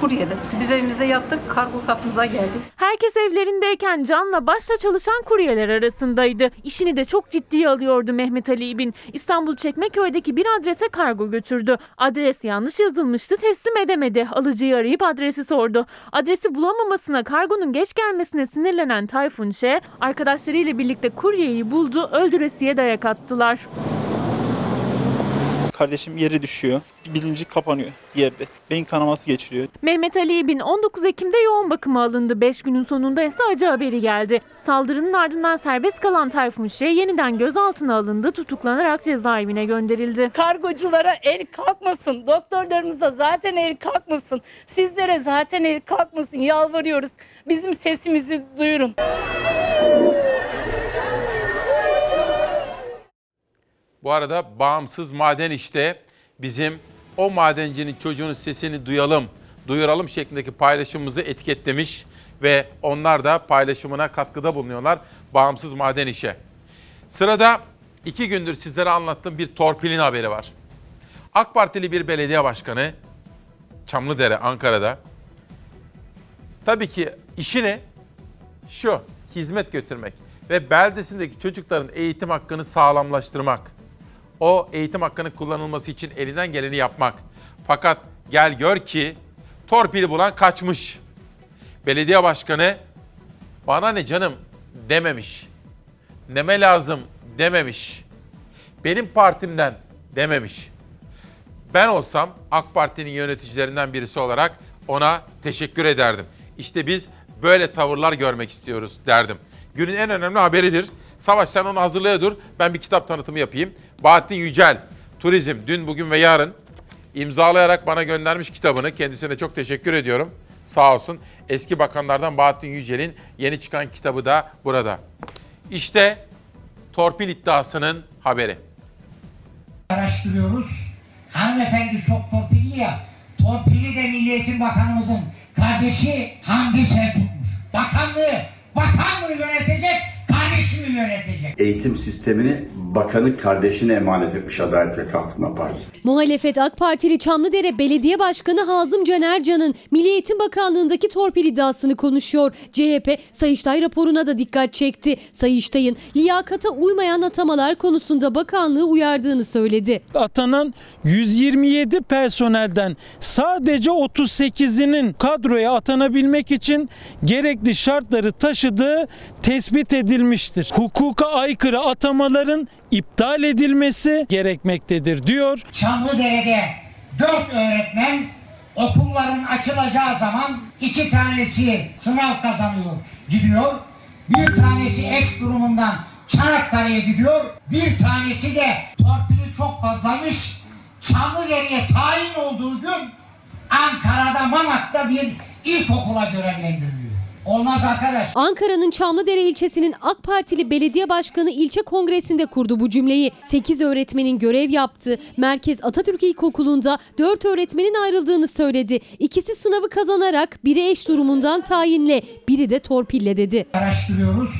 kuryedi. Biz evimizde yattık, kargo kapımıza geldi. Herkes evlerindeyken canla başla çalışan kuryeler arasındaydı. İşini de çok ciddiye alıyordu Mehmet Ali İbin. İstanbul Çekmeköy'deki bir adrese kargo götürdü. Adres yanlış yazılmıştı, teslim edemedi. Alıcıyı arayıp adresi sordu. Adresi bulamamasına, kargonun geç gelmesine sinirlenen Tayfun Şe, arkadaşlarıyla birlikte kuryeyi buldu, öldüresiye dayak attılar. Kardeşim yere düşüyor. Bilinci kapanıyor yerde. Beyin kanaması geçiriyor. Mehmet Ali İbin 19 Ekim'de yoğun bakıma alındı. 5 günün sonunda ise acı haberi geldi. Saldırının ardından serbest kalan Tayfun Şe yeniden gözaltına alındı, tutuklanarak cezaevine gönderildi. Kargoculara el kalkmasın. Doktorlarımıza zaten el kalkmasın. Sizlere zaten el kalkmasın. Yalvarıyoruz. Bizim sesimizi duyurun. Bu arada bağımsız maden işte bizim o madencinin çocuğunun sesini duyalım, duyuralım şeklindeki paylaşımımızı etiketlemiş ve onlar da paylaşımına katkıda bulunuyorlar bağımsız maden işe. Sırada iki gündür sizlere anlattığım bir torpilin haberi var. AK Partili bir belediye başkanı Çamlıdere Ankara'da tabii ki işini şu hizmet götürmek ve beldesindeki çocukların eğitim hakkını sağlamlaştırmak o eğitim hakkının kullanılması için elinden geleni yapmak. Fakat gel gör ki torpili bulan kaçmış. Belediye başkanı bana ne canım dememiş. Neme lazım dememiş. Benim partimden dememiş. Ben olsam AK Parti'nin yöneticilerinden birisi olarak ona teşekkür ederdim. İşte biz böyle tavırlar görmek istiyoruz derdim. Günün en önemli haberidir. Savaş sen onu hazırlaya dur. Ben bir kitap tanıtımı yapayım. Bahattin Yücel, Turizm, Dün, Bugün ve Yarın imzalayarak bana göndermiş kitabını. Kendisine çok teşekkür ediyorum. Sağ olsun. Eski bakanlardan Bahattin Yücel'in yeni çıkan kitabı da burada. İşte torpil iddiasının haberi. Araştırıyoruz. Hanımefendi çok torpilli ya. Torpili de Milli Eğitim Bakanımızın kardeşi Hamdi Selçuk'muş. Bakanlığı, bakanlığı yönetecek, kardeşimi yönetecek. Eğitim sistemini bakanı kardeşine emanet etmiş Adalet ve Kalkınma Partisi. Muhalefet AK Partili Çamlıdere Belediye Başkanı Hazım Canercan'ın Milli Eğitim Bakanlığı'ndaki torpil iddiasını konuşuyor. CHP Sayıştay raporuna da dikkat çekti. Sayıştay'ın liyakata uymayan atamalar konusunda bakanlığı uyardığını söyledi. Atanan 127 personelden sadece 38'inin kadroya atanabilmek için gerekli şartları taşıdığı tespit edilmiştir. Hukuka aykırı atamaların iptal edilmesi gerekmektedir diyor. Çamlıdere'de dört öğretmen okulların açılacağı zaman iki tanesi sınav kazanıyor, gidiyor. Bir tanesi eş durumundan Çanakkale'ye gidiyor. Bir tanesi de torpili çok fazlamış. Çamlıdere'ye tayin olduğu gün Ankara'da Mamak'ta bir ilkokula görevlendiriliyor. Olmaz arkadaş. Ankara'nın Çamlıdere ilçesinin AK Partili belediye başkanı ilçe kongresinde kurdu bu cümleyi. 8 öğretmenin görev yaptığı Merkez Atatürk İlkokulu'nda 4 öğretmenin ayrıldığını söyledi. İkisi sınavı kazanarak biri eş durumundan tayinle, biri de torpille dedi. Araştırıyoruz.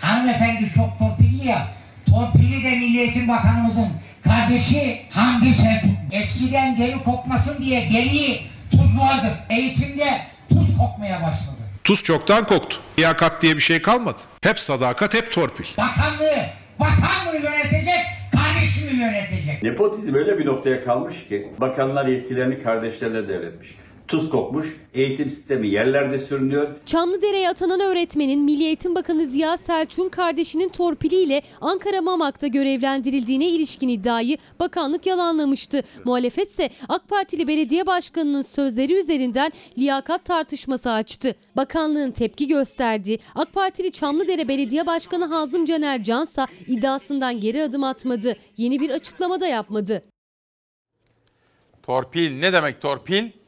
Hanımefendi çok torpilli ya. Torpili de Milli Eğitim Bakanımızın kardeşi Hamdi Selçuk. Eskiden deri kokmasın diye deriyi tuzlardık. Eğitimde tuz kokmaya başladı. Tuz çoktan koktu. Liyakat diye bir şey kalmadı. Hep sadakat, hep torpil. Bakanlığı, bakanlığı yönetecek, kardeşimi yönetecek. Nepotizm öyle bir noktaya kalmış ki bakanlar yetkilerini kardeşlerine devretmiş. Tuz kokmuş, eğitim sistemi yerlerde sürünüyor. Çamlıdere'ye atanan öğretmenin Milli Eğitim Bakanı Ziya Selçuk'un kardeşinin torpiliyle Ankara Mamak'ta görevlendirildiğine ilişkin iddiayı bakanlık yalanlamıştı. Muhalefet ise AK Partili belediye başkanının sözleri üzerinden liyakat tartışması açtı. Bakanlığın tepki gösterdiği AK Partili Çamlıdere Belediye Başkanı Hazım Caner Cansa iddiasından geri adım atmadı. Yeni bir açıklama da yapmadı. Torpil ne demek torpil?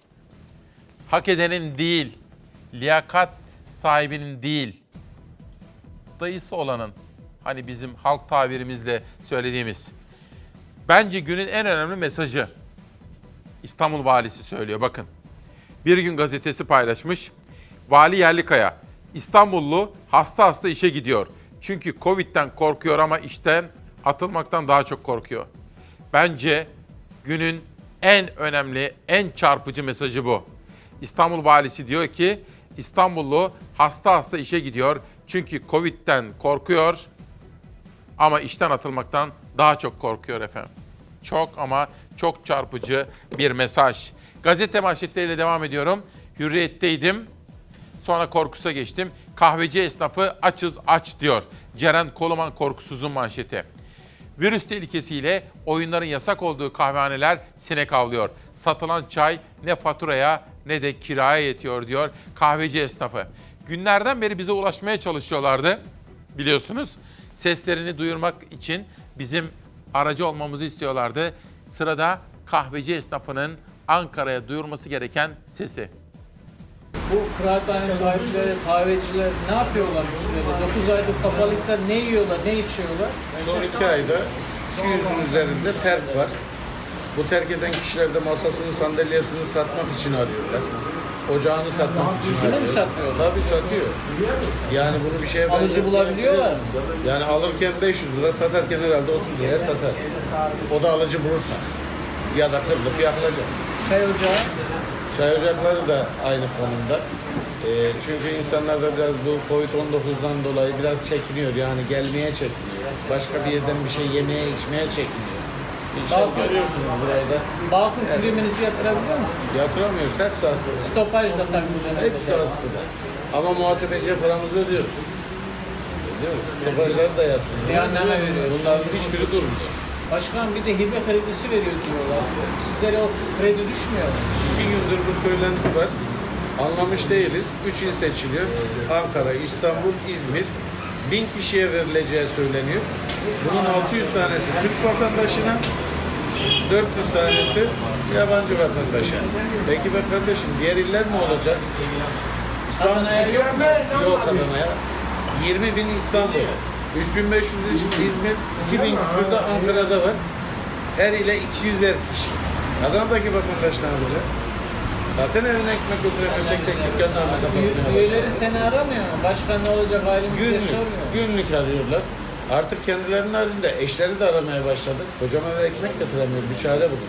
Hak edenin değil, liyakat sahibinin değil, dayısı olanın. Hani bizim halk tabirimizle söylediğimiz. Bence günün en önemli mesajı. İstanbul Valisi söylüyor bakın. Bir gün gazetesi paylaşmış. Vali Yerlikaya, İstanbullu hasta hasta işe gidiyor. Çünkü Covid'den korkuyor ama işten atılmaktan daha çok korkuyor. Bence günün en önemli, en çarpıcı mesajı bu. İstanbul valisi diyor ki İstanbullu hasta hasta işe gidiyor. Çünkü Covid'den korkuyor ama işten atılmaktan daha çok korkuyor efendim. Çok ama çok çarpıcı bir mesaj. Gazete manşetleriyle devam ediyorum. Hürriyetteydim. Sonra korkusa geçtim. Kahveci esnafı açız aç diyor. Ceren Koluman korkusuzun manşeti. Virüs tehlikesiyle oyunların yasak olduğu kahvehaneler sinek avlıyor. Satılan çay ne faturaya ne de kiraya yetiyor diyor kahveci esnafı. Günlerden beri bize ulaşmaya çalışıyorlardı biliyorsunuz. Seslerini duyurmak için bizim aracı olmamızı istiyorlardı. Sırada kahveci esnafının Ankara'ya duyurması gereken sesi. Bu kıraathane sahipleri, kahveciler ne yapıyorlar bu sürede? 9 aydır kapalıysa ne yiyorlar, ne içiyorlar? Son iki ayda 200'ün üzerinde terk var. Bu terk eden kişiler de masasını, sandalyesini satmak için arıyorlar. Ocağını satmak için arıyorlar. satıyorlar? Tabii satıyor. Yani bunu bir şeye Alıcı bulabiliyorlar yok. Yani alırken 500 lira, satarken herhalde 30 liraya satar. O da alıcı bulursa. Ya da kırılıp yakılacak. Çay ocağı? Çay ocakları da aynı konumda. Ee, çünkü insanlar da biraz bu Covid-19'dan dolayı biraz çekiniyor. Yani gelmeye çekiniyor. Başka bir yerden bir şey yemeye, içmeye çekiniyor. Bağkur. görüyorsunuz burada. Bağkur priminizi yatırabiliyor musunuz? Yatıramıyoruz. Hepsi askıda. Stopaj da takımlarına Hepsi askıda. Ama muhasebeciye paramızı ödüyoruz. Ödüyoruz. Stopajları da yatırıyoruz. Beyanname veriyoruz. Bunların hiçbiri durmuyor. Başkan bir de hibe kredisi veriyor diyorlar. Sizlere o kredi düşmüyor mu? İki gündür bu söylenti var. Anlamış değiliz. Üç il seçiliyor. Ankara, İstanbul, İzmir. Bin kişiye verileceği söyleniyor. Bunun 600 tanesi Türk vatandaşına, 400 tanesi yabancı vatandaşa. Peki be kardeşim diğer iller ne olacak? İstanbul Adana'ya yok mu? Yok Adana'ya. 20 bin İstanbul. 3500 İzmir, 2000 küsur da Ankara'da var. Her ile 200'er kişi. Adana'daki vatandaş ne yapacak? Zaten evine ekmek götüremiyor, tek tek dükkanlarını Üye- kapatmaya Üyeleri seni aramıyor mu? Başkan ne olacak halimiz diye Günlük, sormuyor. günlük arıyorlar. Artık kendilerinin halinde eşleri de aramaya başladı. Kocam eve ekmek getiremiyor, bir çare bulun.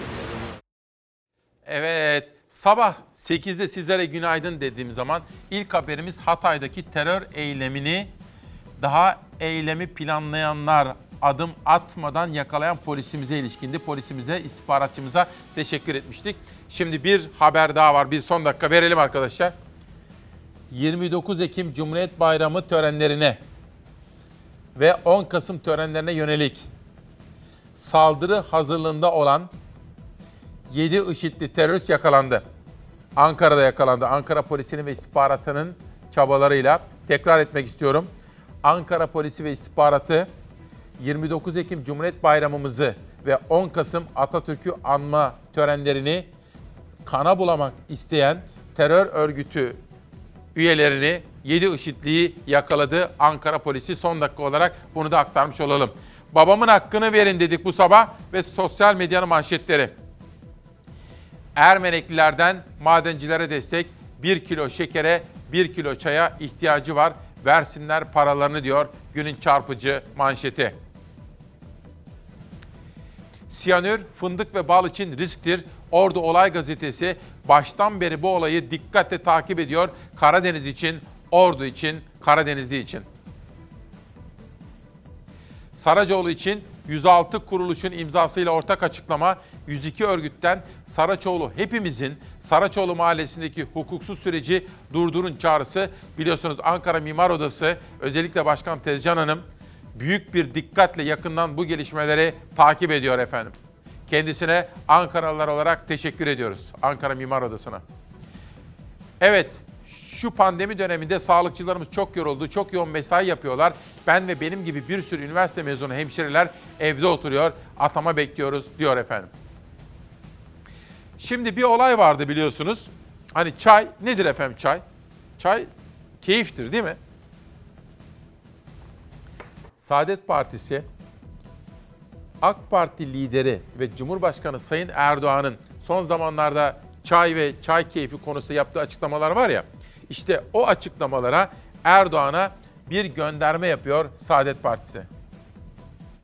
Evet, sabah 8'de sizlere günaydın dediğim zaman ilk haberimiz Hatay'daki terör eylemini daha eylemi planlayanlar adım atmadan yakalayan polisimize ilişkindi. Polisimize, istihbaratçımıza teşekkür etmiştik. Şimdi bir haber daha var. Bir son dakika verelim arkadaşlar. 29 Ekim Cumhuriyet Bayramı törenlerine ve 10 Kasım törenlerine yönelik saldırı hazırlığında olan 7 IŞİD'li terörist yakalandı. Ankara'da yakalandı. Ankara polisinin ve istihbaratının çabalarıyla tekrar etmek istiyorum. Ankara polisi ve istihbaratı 29 Ekim Cumhuriyet Bayramımızı ve 10 Kasım Atatürk'ü anma törenlerini kana bulamak isteyen terör örgütü üyelerini 7 IŞİD'liyi yakaladı Ankara polisi son dakika olarak bunu da aktarmış olalım. Babamın hakkını verin dedik bu sabah ve sosyal medyanın manşetleri. Ermeneklilerden madencilere destek 1 kilo şekere 1 kilo çaya ihtiyacı var. Versinler paralarını diyor günün çarpıcı manşeti. Siyanür, fındık ve bal için risktir. Ordu Olay Gazetesi baştan beri bu olayı dikkatle takip ediyor. Karadeniz için, Ordu için, Karadenizli için. Saracoğlu için 106 kuruluşun imzasıyla ortak açıklama 102 örgütten Saraçoğlu hepimizin Saraçoğlu mahallesindeki hukuksuz süreci durdurun çağrısı. Biliyorsunuz Ankara Mimar Odası özellikle Başkan Tezcan Hanım büyük bir dikkatle yakından bu gelişmeleri takip ediyor efendim. Kendisine Ankaralılar olarak teşekkür ediyoruz. Ankara Mimar Odası'na. Evet, şu pandemi döneminde sağlıkçılarımız çok yoruldu, çok yoğun mesai yapıyorlar. Ben ve benim gibi bir sürü üniversite mezunu hemşireler evde oturuyor, atama bekliyoruz diyor efendim. Şimdi bir olay vardı biliyorsunuz. Hani çay nedir efendim çay? Çay keyiftir değil mi? Saadet Partisi AK Parti lideri ve Cumhurbaşkanı Sayın Erdoğan'ın son zamanlarda çay ve çay keyfi konusunda yaptığı açıklamalar var ya. İşte o açıklamalara Erdoğan'a bir gönderme yapıyor Saadet Partisi.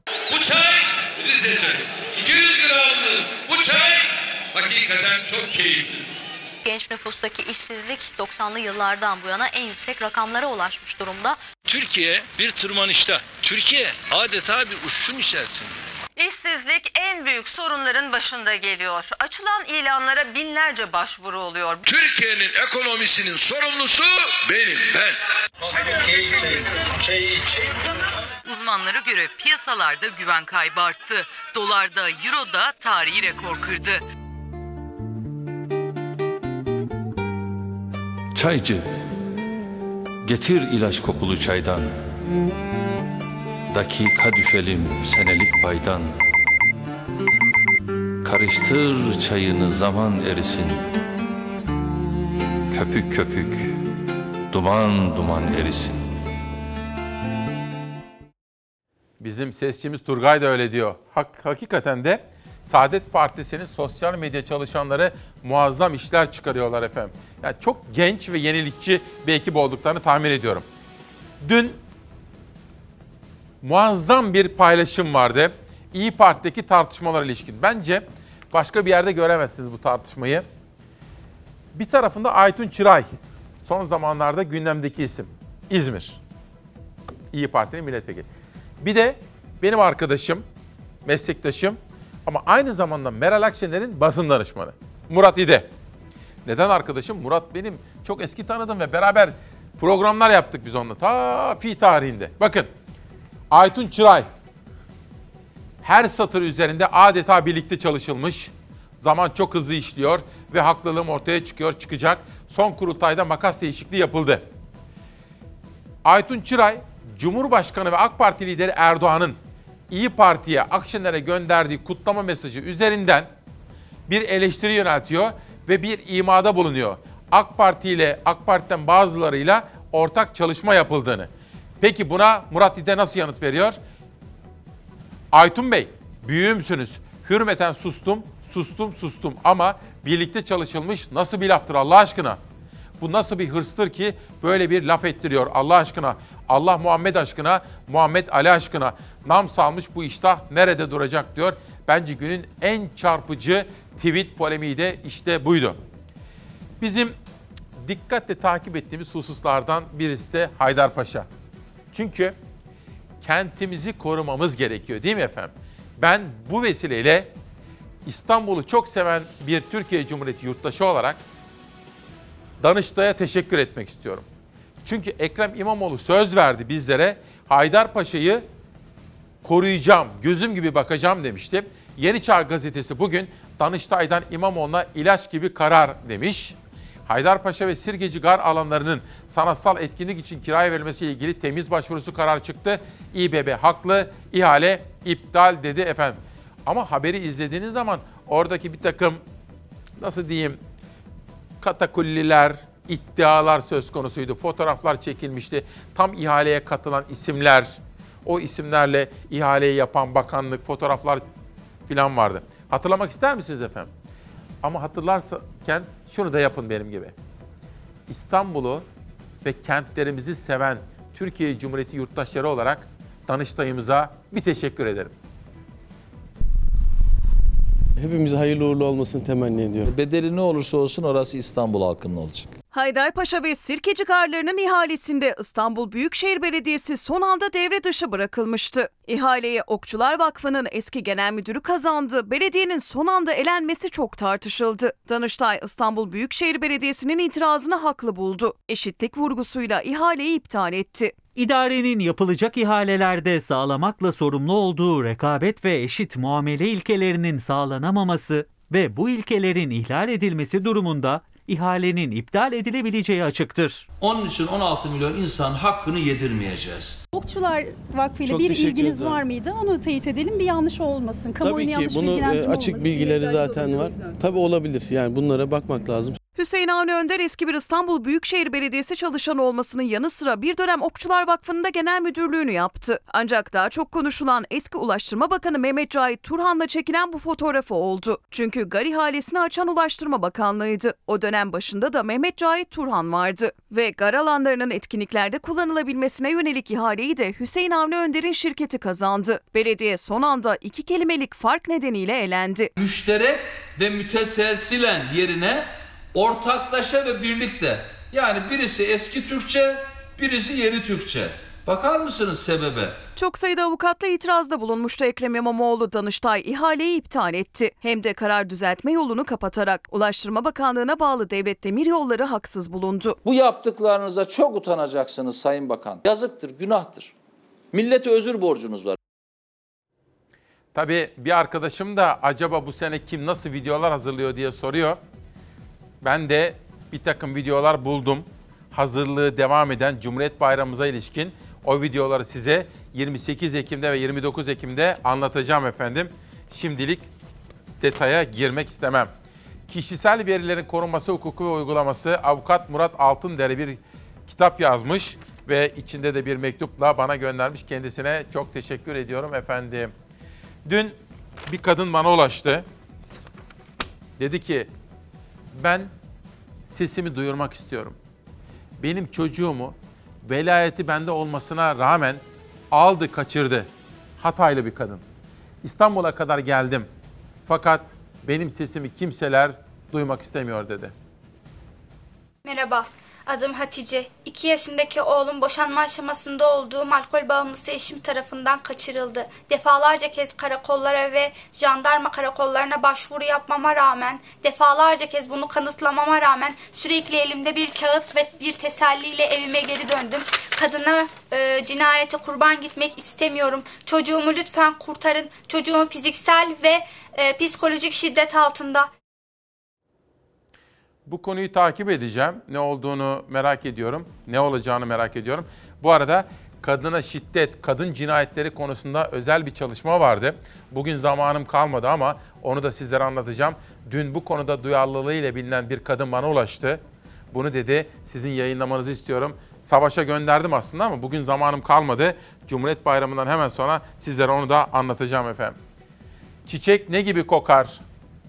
Bu çay Rize çayı. 200 gramlık bu çay hakikaten çok keyifli. Genç nüfustaki işsizlik 90'lı yıllardan bu yana en yüksek rakamlara ulaşmış durumda. Türkiye bir tırmanışta. Türkiye adeta bir uçuşun içerisinde. İşsizlik en büyük sorunların başında geliyor. Açılan ilanlara binlerce başvuru oluyor. Türkiye'nin ekonomisinin sorumlusu benim ben. Uzmanlara göre piyasalarda güven kaybı arttı. Dolarda, euroda tarihi rekor kırdı. Çaycı, getir ilaç kokulu çaydan. Dakika düşelim senelik paydan. Karıştır çayını zaman erisin. Köpük köpük, duman duman erisin. Bizim sesçimiz Turgay da öyle diyor. Hak, hakikaten de Saadet Partisi'nin sosyal medya çalışanları muazzam işler çıkarıyorlar efendim. Yani çok genç ve yenilikçi bir ekip olduklarını tahmin ediyorum. Dün muazzam bir paylaşım vardı. İyi Parti'deki tartışmalar ilişkin. Bence başka bir yerde göremezsiniz bu tartışmayı. Bir tarafında Aytun Çıray. Son zamanlarda gündemdeki isim. İzmir. İyi Parti'nin milletvekili. Bir de benim arkadaşım, meslektaşım ama aynı zamanda Meral Akşener'in basın danışmanı. Murat İde. Neden arkadaşım? Murat benim çok eski tanıdığım ve beraber programlar yaptık biz onunla. Ta fi tarihinde. Bakın Aytun Çıray. Her satır üzerinde adeta birlikte çalışılmış. Zaman çok hızlı işliyor ve haklılığım ortaya çıkıyor, çıkacak. Son kurultayda makas değişikliği yapıldı. Aytun Çıray, Cumhurbaşkanı ve AK Parti lideri Erdoğan'ın İyi Parti'ye, Akşener'e gönderdiği kutlama mesajı üzerinden bir eleştiri yöneltiyor ve bir imada bulunuyor. AK Parti ile AK Parti'den bazılarıyla ortak çalışma yapıldığını. Peki buna Murat İde nasıl yanıt veriyor? Aytun Bey, büyüğümsünüz. Hürmeten sustum, sustum sustum ama birlikte çalışılmış nasıl bir laftır Allah aşkına? Bu nasıl bir hırstır ki böyle bir laf ettiriyor Allah aşkına? Allah Muhammed aşkına, Muhammed Ali aşkına. Nam salmış bu iştah nerede duracak diyor. Bence günün en çarpıcı tweet polemiği de işte buydu. Bizim dikkatle takip ettiğimiz hususlardan birisi de Haydarpaşa. Çünkü kentimizi korumamız gerekiyor değil mi efendim? Ben bu vesileyle İstanbul'u çok seven bir Türkiye Cumhuriyeti yurttaşı olarak Danıştay'a teşekkür etmek istiyorum. Çünkü Ekrem İmamoğlu söz verdi bizlere Haydarpaşa'yı koruyacağım, gözüm gibi bakacağım demişti. Yeni Çağ gazetesi bugün Danıştay'dan İmamoğlu'na ilaç gibi karar demiş. Haydarpaşa ve Sirgeci Gar alanlarının sanatsal etkinlik için kiraya verilmesiyle ilgili temiz başvurusu karar çıktı. İBB haklı, ihale iptal dedi efendim. Ama haberi izlediğiniz zaman oradaki bir takım nasıl diyeyim katakulliler, iddialar söz konusuydu. Fotoğraflar çekilmişti. Tam ihaleye katılan isimler, o isimlerle ihaleyi yapan bakanlık, fotoğraflar filan vardı. Hatırlamak ister misiniz efendim? Ama hatırlarken şunu da yapın benim gibi. İstanbul'u ve kentlerimizi seven Türkiye Cumhuriyeti yurttaşları olarak Danıştay'ımıza bir teşekkür ederim. Hepimize hayırlı uğurlu olmasını temenni ediyorum. Bedeli ne olursa olsun orası İstanbul halkının olacak. Haydarpaşa ve Sirkeci Garları'nın ihalesinde İstanbul Büyükşehir Belediyesi son anda devre dışı bırakılmıştı. İhaleye Okçular Vakfı'nın eski genel müdürü kazandı. Belediyenin son anda elenmesi çok tartışıldı. Danıştay İstanbul Büyükşehir Belediyesi'nin itirazını haklı buldu. Eşitlik vurgusuyla ihaleyi iptal etti. İdarenin yapılacak ihalelerde sağlamakla sorumlu olduğu rekabet ve eşit muamele ilkelerinin sağlanamaması ve bu ilkelerin ihlal edilmesi durumunda ihalenin iptal edilebileceği açıktır. Onun için 16 milyon insan hakkını yedirmeyeceğiz. Okçular Vakfı ile Çok bir ilginiz ederim. var mıydı? Onu teyit edelim. Bir yanlış olmasın. Kamuoyunu Tabii ki yanlış bunu e, açık bilgileri zaten var. Tabii olabilir. Yani bunlara bakmak lazım. Hüseyin Avni Önder eski bir İstanbul Büyükşehir Belediyesi çalışanı olmasının yanı sıra bir dönem Okçular Vakfı'nda genel müdürlüğünü yaptı. Ancak daha çok konuşulan eski Ulaştırma Bakanı Mehmet Cahit Turhan'la çekilen bu fotoğrafı oldu. Çünkü gar ihalesini açan Ulaştırma Bakanlığı'ydı. O dönem başında da Mehmet Cahit Turhan vardı. Ve gar alanlarının etkinliklerde kullanılabilmesine yönelik ihaleyi de Hüseyin Avni Önder'in şirketi kazandı. Belediye son anda iki kelimelik fark nedeniyle elendi. Müşterek ve müteselsilen yerine ortaklaşa ve birlikte. Yani birisi eski Türkçe, birisi yeni Türkçe. Bakar mısınız sebebe? Çok sayıda avukatla itirazda bulunmuştu Ekrem İmamoğlu. Danıştay ihaleyi iptal etti. Hem de karar düzeltme yolunu kapatarak Ulaştırma Bakanlığı'na bağlı Devlet Demiryolları haksız bulundu. Bu yaptıklarınıza çok utanacaksınız Sayın Bakan. Yazıktır, günahtır. Millete özür borcunuz var. Tabii bir arkadaşım da acaba bu sene kim nasıl videolar hazırlıyor diye soruyor. Ben de bir takım videolar buldum. Hazırlığı devam eden Cumhuriyet Bayramımıza ilişkin o videoları size 28 Ekim'de ve 29 Ekim'de anlatacağım efendim. Şimdilik detaya girmek istemem. Kişisel verilerin korunması hukuku ve uygulaması avukat Murat Altındere bir kitap yazmış ve içinde de bir mektupla bana göndermiş. Kendisine çok teşekkür ediyorum efendim. Dün bir kadın bana ulaştı. Dedi ki ben sesimi duyurmak istiyorum. Benim çocuğumu velayeti bende olmasına rağmen aldı kaçırdı. Hataylı bir kadın. İstanbul'a kadar geldim. Fakat benim sesimi kimseler duymak istemiyor dedi. Merhaba, adım Hatice. 2 yaşındaki oğlum boşanma aşamasında olduğum alkol bağımlısı eşim tarafından kaçırıldı. Defalarca kez karakollara ve jandarma karakollarına başvuru yapmama rağmen, defalarca kez bunu kanıtlamama rağmen sürekli elimde bir kağıt ve bir teselliyle evime geri döndüm. Kadına e, cinayete kurban gitmek istemiyorum. Çocuğumu lütfen kurtarın. Çocuğum fiziksel ve e, psikolojik şiddet altında. Bu konuyu takip edeceğim. Ne olduğunu merak ediyorum. Ne olacağını merak ediyorum. Bu arada kadına şiddet, kadın cinayetleri konusunda özel bir çalışma vardı. Bugün zamanım kalmadı ama onu da sizlere anlatacağım. Dün bu konuda duyarlılığıyla bilinen bir kadın bana ulaştı. Bunu dedi, sizin yayınlamanızı istiyorum. Savaşa gönderdim aslında ama bugün zamanım kalmadı. Cumhuriyet Bayramı'ndan hemen sonra sizlere onu da anlatacağım efendim. Çiçek ne gibi kokar?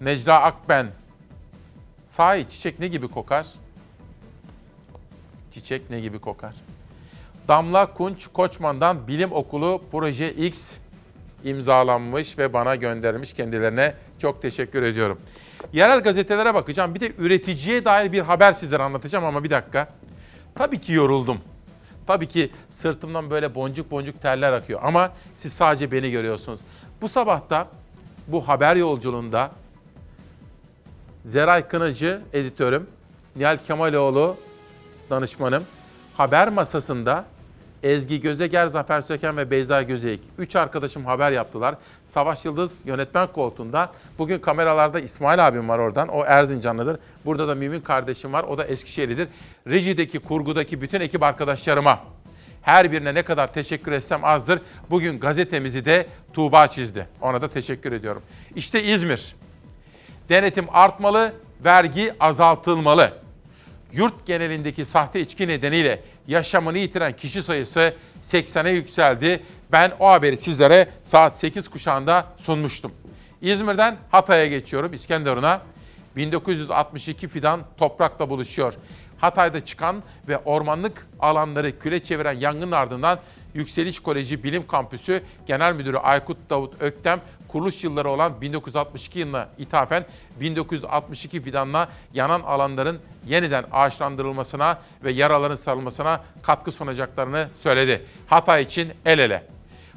Necla Akben. Sahi çiçek ne gibi kokar? Çiçek ne gibi kokar? Damla Kunç Koçman'dan Bilim Okulu Proje X imzalanmış ve bana göndermiş. Kendilerine çok teşekkür ediyorum. Yerel gazetelere bakacağım. Bir de üreticiye dair bir haber sizlere anlatacağım ama bir dakika. Tabii ki yoruldum. Tabii ki sırtımdan böyle boncuk boncuk terler akıyor ama siz sadece beni görüyorsunuz. Bu sabah da bu haber yolculuğunda Zeray Kınacı editörüm, Nihal Kemaloğlu danışmanım. Haber masasında Ezgi Gözeger, Zafer Söken ve Beyza Gözeyik. Üç arkadaşım haber yaptılar. Savaş Yıldız yönetmen koltuğunda. Bugün kameralarda İsmail abim var oradan. O Erzincanlıdır. Burada da Mümin kardeşim var. O da Eskişehirlidir. Rejideki, kurgudaki bütün ekip arkadaşlarıma her birine ne kadar teşekkür etsem azdır. Bugün gazetemizi de Tuğba çizdi. Ona da teşekkür ediyorum. İşte İzmir. Denetim artmalı, vergi azaltılmalı. Yurt genelindeki sahte içki nedeniyle yaşamını yitiren kişi sayısı 80'e yükseldi. Ben o haberi sizlere saat 8 kuşağında sunmuştum. İzmir'den Hatay'a geçiyorum, İskenderun'a. 1962 fidan toprakla buluşuyor. Hatay'da çıkan ve ormanlık alanları küle çeviren yangının ardından Yükseliş Koleji Bilim Kampüsü Genel Müdürü Aykut Davut Öktem kuruluş yılları olan 1962 yılına ithafen 1962 fidanla yanan alanların yeniden ağaçlandırılmasına ve yaraların sarılmasına katkı sunacaklarını söyledi. Hatay için el ele.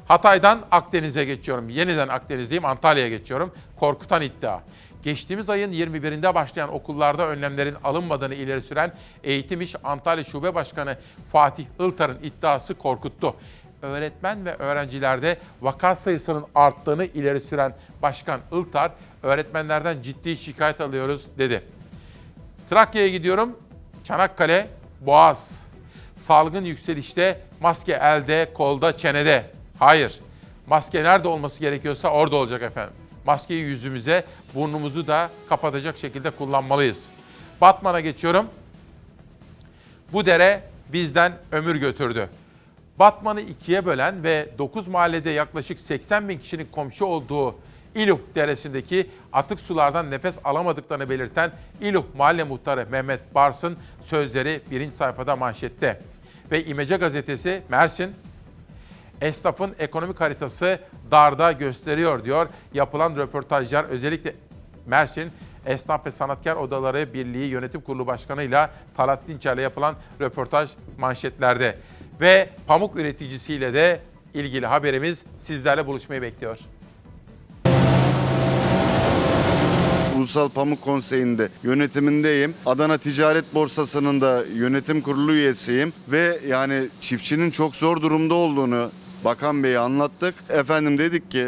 Hatay'dan Akdeniz'e geçiyorum. Yeniden Akdeniz'deyim, Antalya'ya geçiyorum. Korkutan iddia. Geçtiğimiz ayın 21'inde başlayan okullarda önlemlerin alınmadığını ileri süren Eğitim İş Antalya Şube Başkanı Fatih Iltar'ın iddiası korkuttu. Öğretmen ve öğrencilerde vaka sayısının arttığını ileri süren Başkan Iltar, öğretmenlerden ciddi şikayet alıyoruz dedi. Trakya'ya gidiyorum. Çanakkale, Boğaz. Salgın yükselişte, maske elde, kolda, çenede. Hayır. Maske nerede olması gerekiyorsa orada olacak efendim. Maskeyi yüzümüze, burnumuzu da kapatacak şekilde kullanmalıyız. Batman'a geçiyorum. Bu dere bizden ömür götürdü. Batman'ı ikiye bölen ve 9 mahallede yaklaşık 80 bin kişinin komşu olduğu İluh Deresi'ndeki atık sulardan nefes alamadıklarını belirten İluh Mahalle Muhtarı Mehmet Bars'ın sözleri birinci sayfada manşette. Ve İmece Gazetesi Mersin, esnafın ekonomik haritası darda gösteriyor diyor. Yapılan röportajlar özellikle Mersin Esnaf ve Sanatkar Odaları Birliği Yönetim Kurulu Başkanı'yla Talat Dinçer'le yapılan röportaj manşetlerde. Ve pamuk üreticisiyle de ilgili haberimiz sizlerle buluşmayı bekliyor. Ulusal Pamuk Konseyi'nde yönetimindeyim. Adana Ticaret Borsası'nın da yönetim kurulu üyesiyim ve yani çiftçinin çok zor durumda olduğunu Bakan Bey'e anlattık. Efendim dedik ki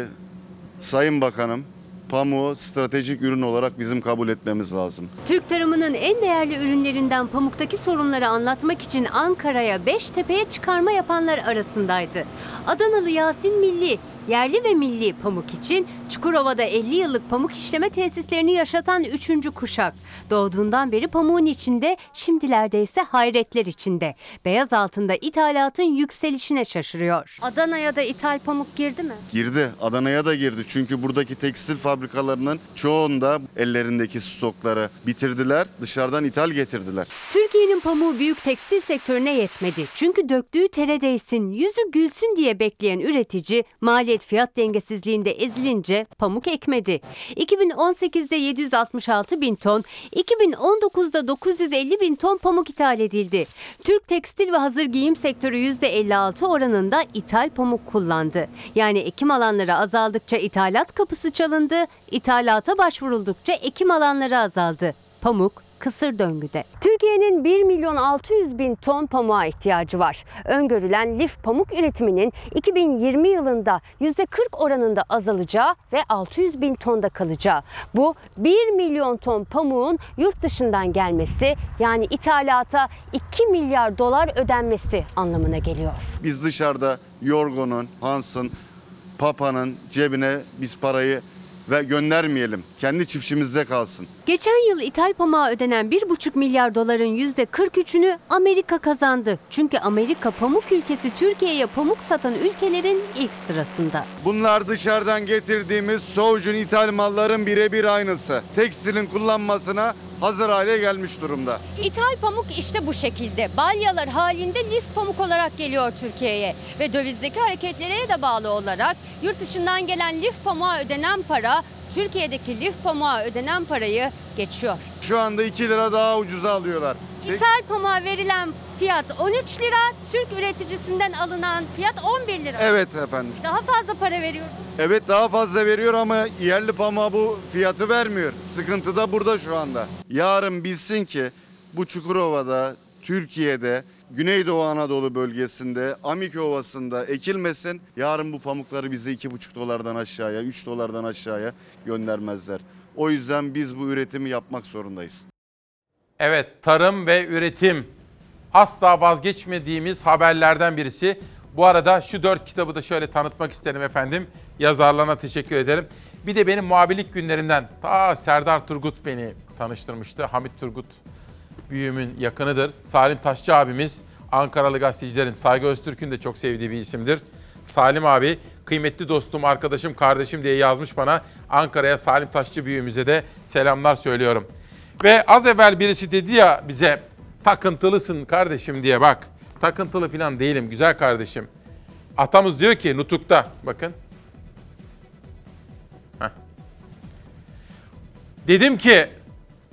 Sayın Bakanım pamuğu stratejik ürün olarak bizim kabul etmemiz lazım. Türk tarımının en değerli ürünlerinden pamuktaki sorunları anlatmak için Ankara'ya Beştepe'ye çıkarma yapanlar arasındaydı. Adanalı Yasin Milli, yerli ve milli pamuk için Çukurova'da 50 yıllık pamuk işleme tesislerini yaşatan 3. kuşak. Doğduğundan beri pamuğun içinde, şimdilerde ise hayretler içinde. Beyaz altında ithalatın yükselişine şaşırıyor. Adana'ya da ithal pamuk girdi mi? Girdi. Adana'ya da girdi. Çünkü buradaki tekstil fabrikalarının çoğunda ellerindeki stokları bitirdiler. Dışarıdan ithal getirdiler. Türkiye'nin pamuğu büyük tekstil sektörüne yetmedi. Çünkü döktüğü tere değsin, yüzü gülsün diye bekleyen üretici maliyet fiyat dengesizliğinde ezilince pamuk ekmedi. 2018'de 766 bin ton, 2019'da 950 bin ton pamuk ithal edildi. Türk tekstil ve hazır giyim sektörü %56 oranında ithal pamuk kullandı. Yani ekim alanları azaldıkça ithalat kapısı çalındı, ithalata başvuruldukça ekim alanları azaldı. Pamuk kısır döngüde. Türkiye'nin 1 milyon 600 bin ton pamuğa ihtiyacı var. Öngörülen lif pamuk üretiminin 2020 yılında %40 oranında azalacağı ve 600 bin tonda kalacağı. Bu 1 milyon ton pamuğun yurt dışından gelmesi yani ithalata 2 milyar dolar ödenmesi anlamına geliyor. Biz dışarıda Yorgo'nun, Hans'ın, Papa'nın cebine biz parayı ve göndermeyelim. Kendi çiftçimizde kalsın. Geçen yıl ithal pamuğa ödenen 1,5 milyar doların %43'ünü Amerika kazandı. Çünkü Amerika pamuk ülkesi Türkiye'ye pamuk satan ülkelerin ilk sırasında. Bunlar dışarıdan getirdiğimiz soğucun ithal malların birebir aynısı. Tekstilin kullanmasına hazır hale gelmiş durumda. İthal pamuk işte bu şekilde. Balyalar halinde lif pamuk olarak geliyor Türkiye'ye. Ve dövizdeki hareketlere de bağlı olarak yurt dışından gelen lif pamuğa ödenen para Türkiye'deki lif pamuğa ödenen parayı geçiyor. Şu anda 2 lira daha ucuza alıyorlar. İthal pamuğa verilen fiyat 13 lira, Türk üreticisinden alınan fiyat 11 lira. Evet efendim. Daha fazla para veriyor. Evet daha fazla veriyor ama yerli pamuğa bu fiyatı vermiyor. Sıkıntı da burada şu anda. Yarın bilsin ki bu Çukurova'da, Türkiye'de, Güneydoğu Anadolu bölgesinde, Amik Ovası'nda ekilmesin. Yarın bu pamukları bize 2,5 dolardan aşağıya, 3 dolardan aşağıya göndermezler. O yüzden biz bu üretimi yapmak zorundayız. Evet, tarım ve üretim asla vazgeçmediğimiz haberlerden birisi. Bu arada şu dört kitabı da şöyle tanıtmak isterim efendim. Yazarlarına teşekkür ederim. Bir de benim muhabirlik günlerimden ta Serdar Turgut beni tanıştırmıştı. Hamit Turgut büyüğümün yakınıdır. Salim Taşçı abimiz Ankaralı gazetecilerin Saygı Öztürk'ün de çok sevdiği bir isimdir. Salim abi kıymetli dostum, arkadaşım, kardeşim diye yazmış bana. Ankara'ya Salim Taşçı büyüğümüze de selamlar söylüyorum. Ve az evvel birisi dedi ya bize takıntılısın kardeşim diye bak. Takıntılı falan değilim güzel kardeşim. Atamız diyor ki Nutuk'ta bakın. Heh. Dedim ki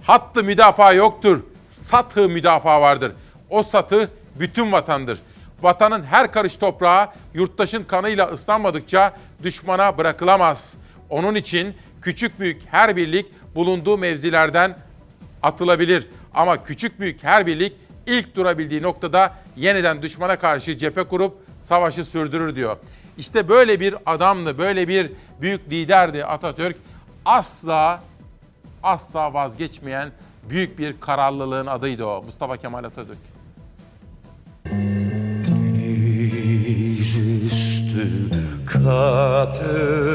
hattı müdafaa yoktur. Satı müdafaa vardır. O satı bütün vatandır. Vatanın her karış toprağı yurttaşın kanıyla ıslanmadıkça düşmana bırakılamaz. Onun için küçük büyük her birlik bulunduğu mevzilerden atılabilir. Ama küçük büyük her birlik ilk durabildiği noktada yeniden düşmana karşı cephe kurup savaşı sürdürür diyor. İşte böyle bir adamdı, böyle bir büyük liderdi Atatürk. Asla asla vazgeçmeyen büyük bir kararlılığın adıydı o. Mustafa Kemal Atatürk. Yüzüstü köpürür.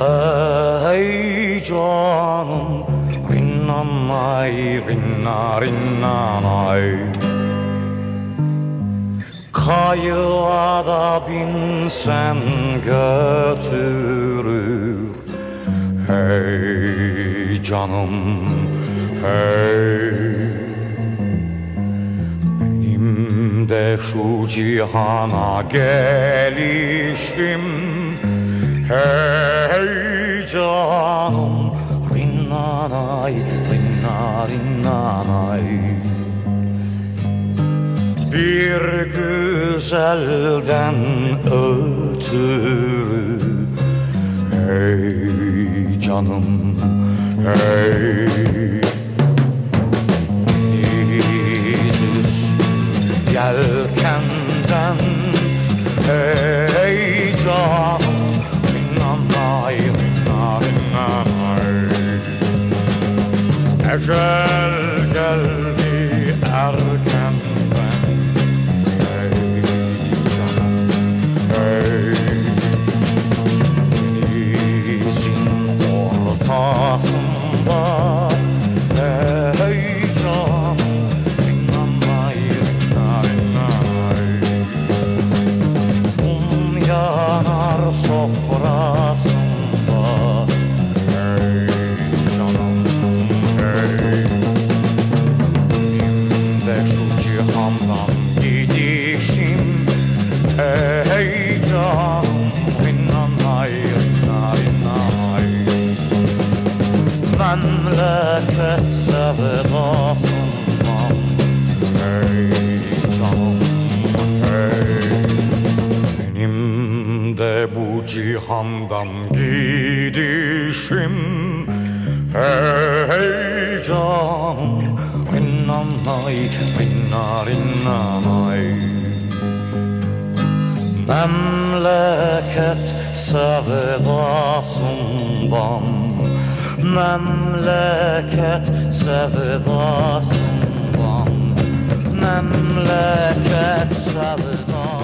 Hey canım Rinnanay rinna rinnanay Kayığa da binsen götürür Hey canım hey. Benim de şu cihana gelişim. Hey canım Rinnanay, rinna rinnanay. Bir güzelden ötürü Hey canım, hey Dizüstü yelkenden Hey canım Rinnanay, rinna rinnanay Ecel geldi erkenden Hey canım, hey ortasında Hey hey. Bu cihandan gidişim Hey canım Rinnanay, rinna rinnanay. Memleket sevdasından Memleket sevdasından Memleket sevdasından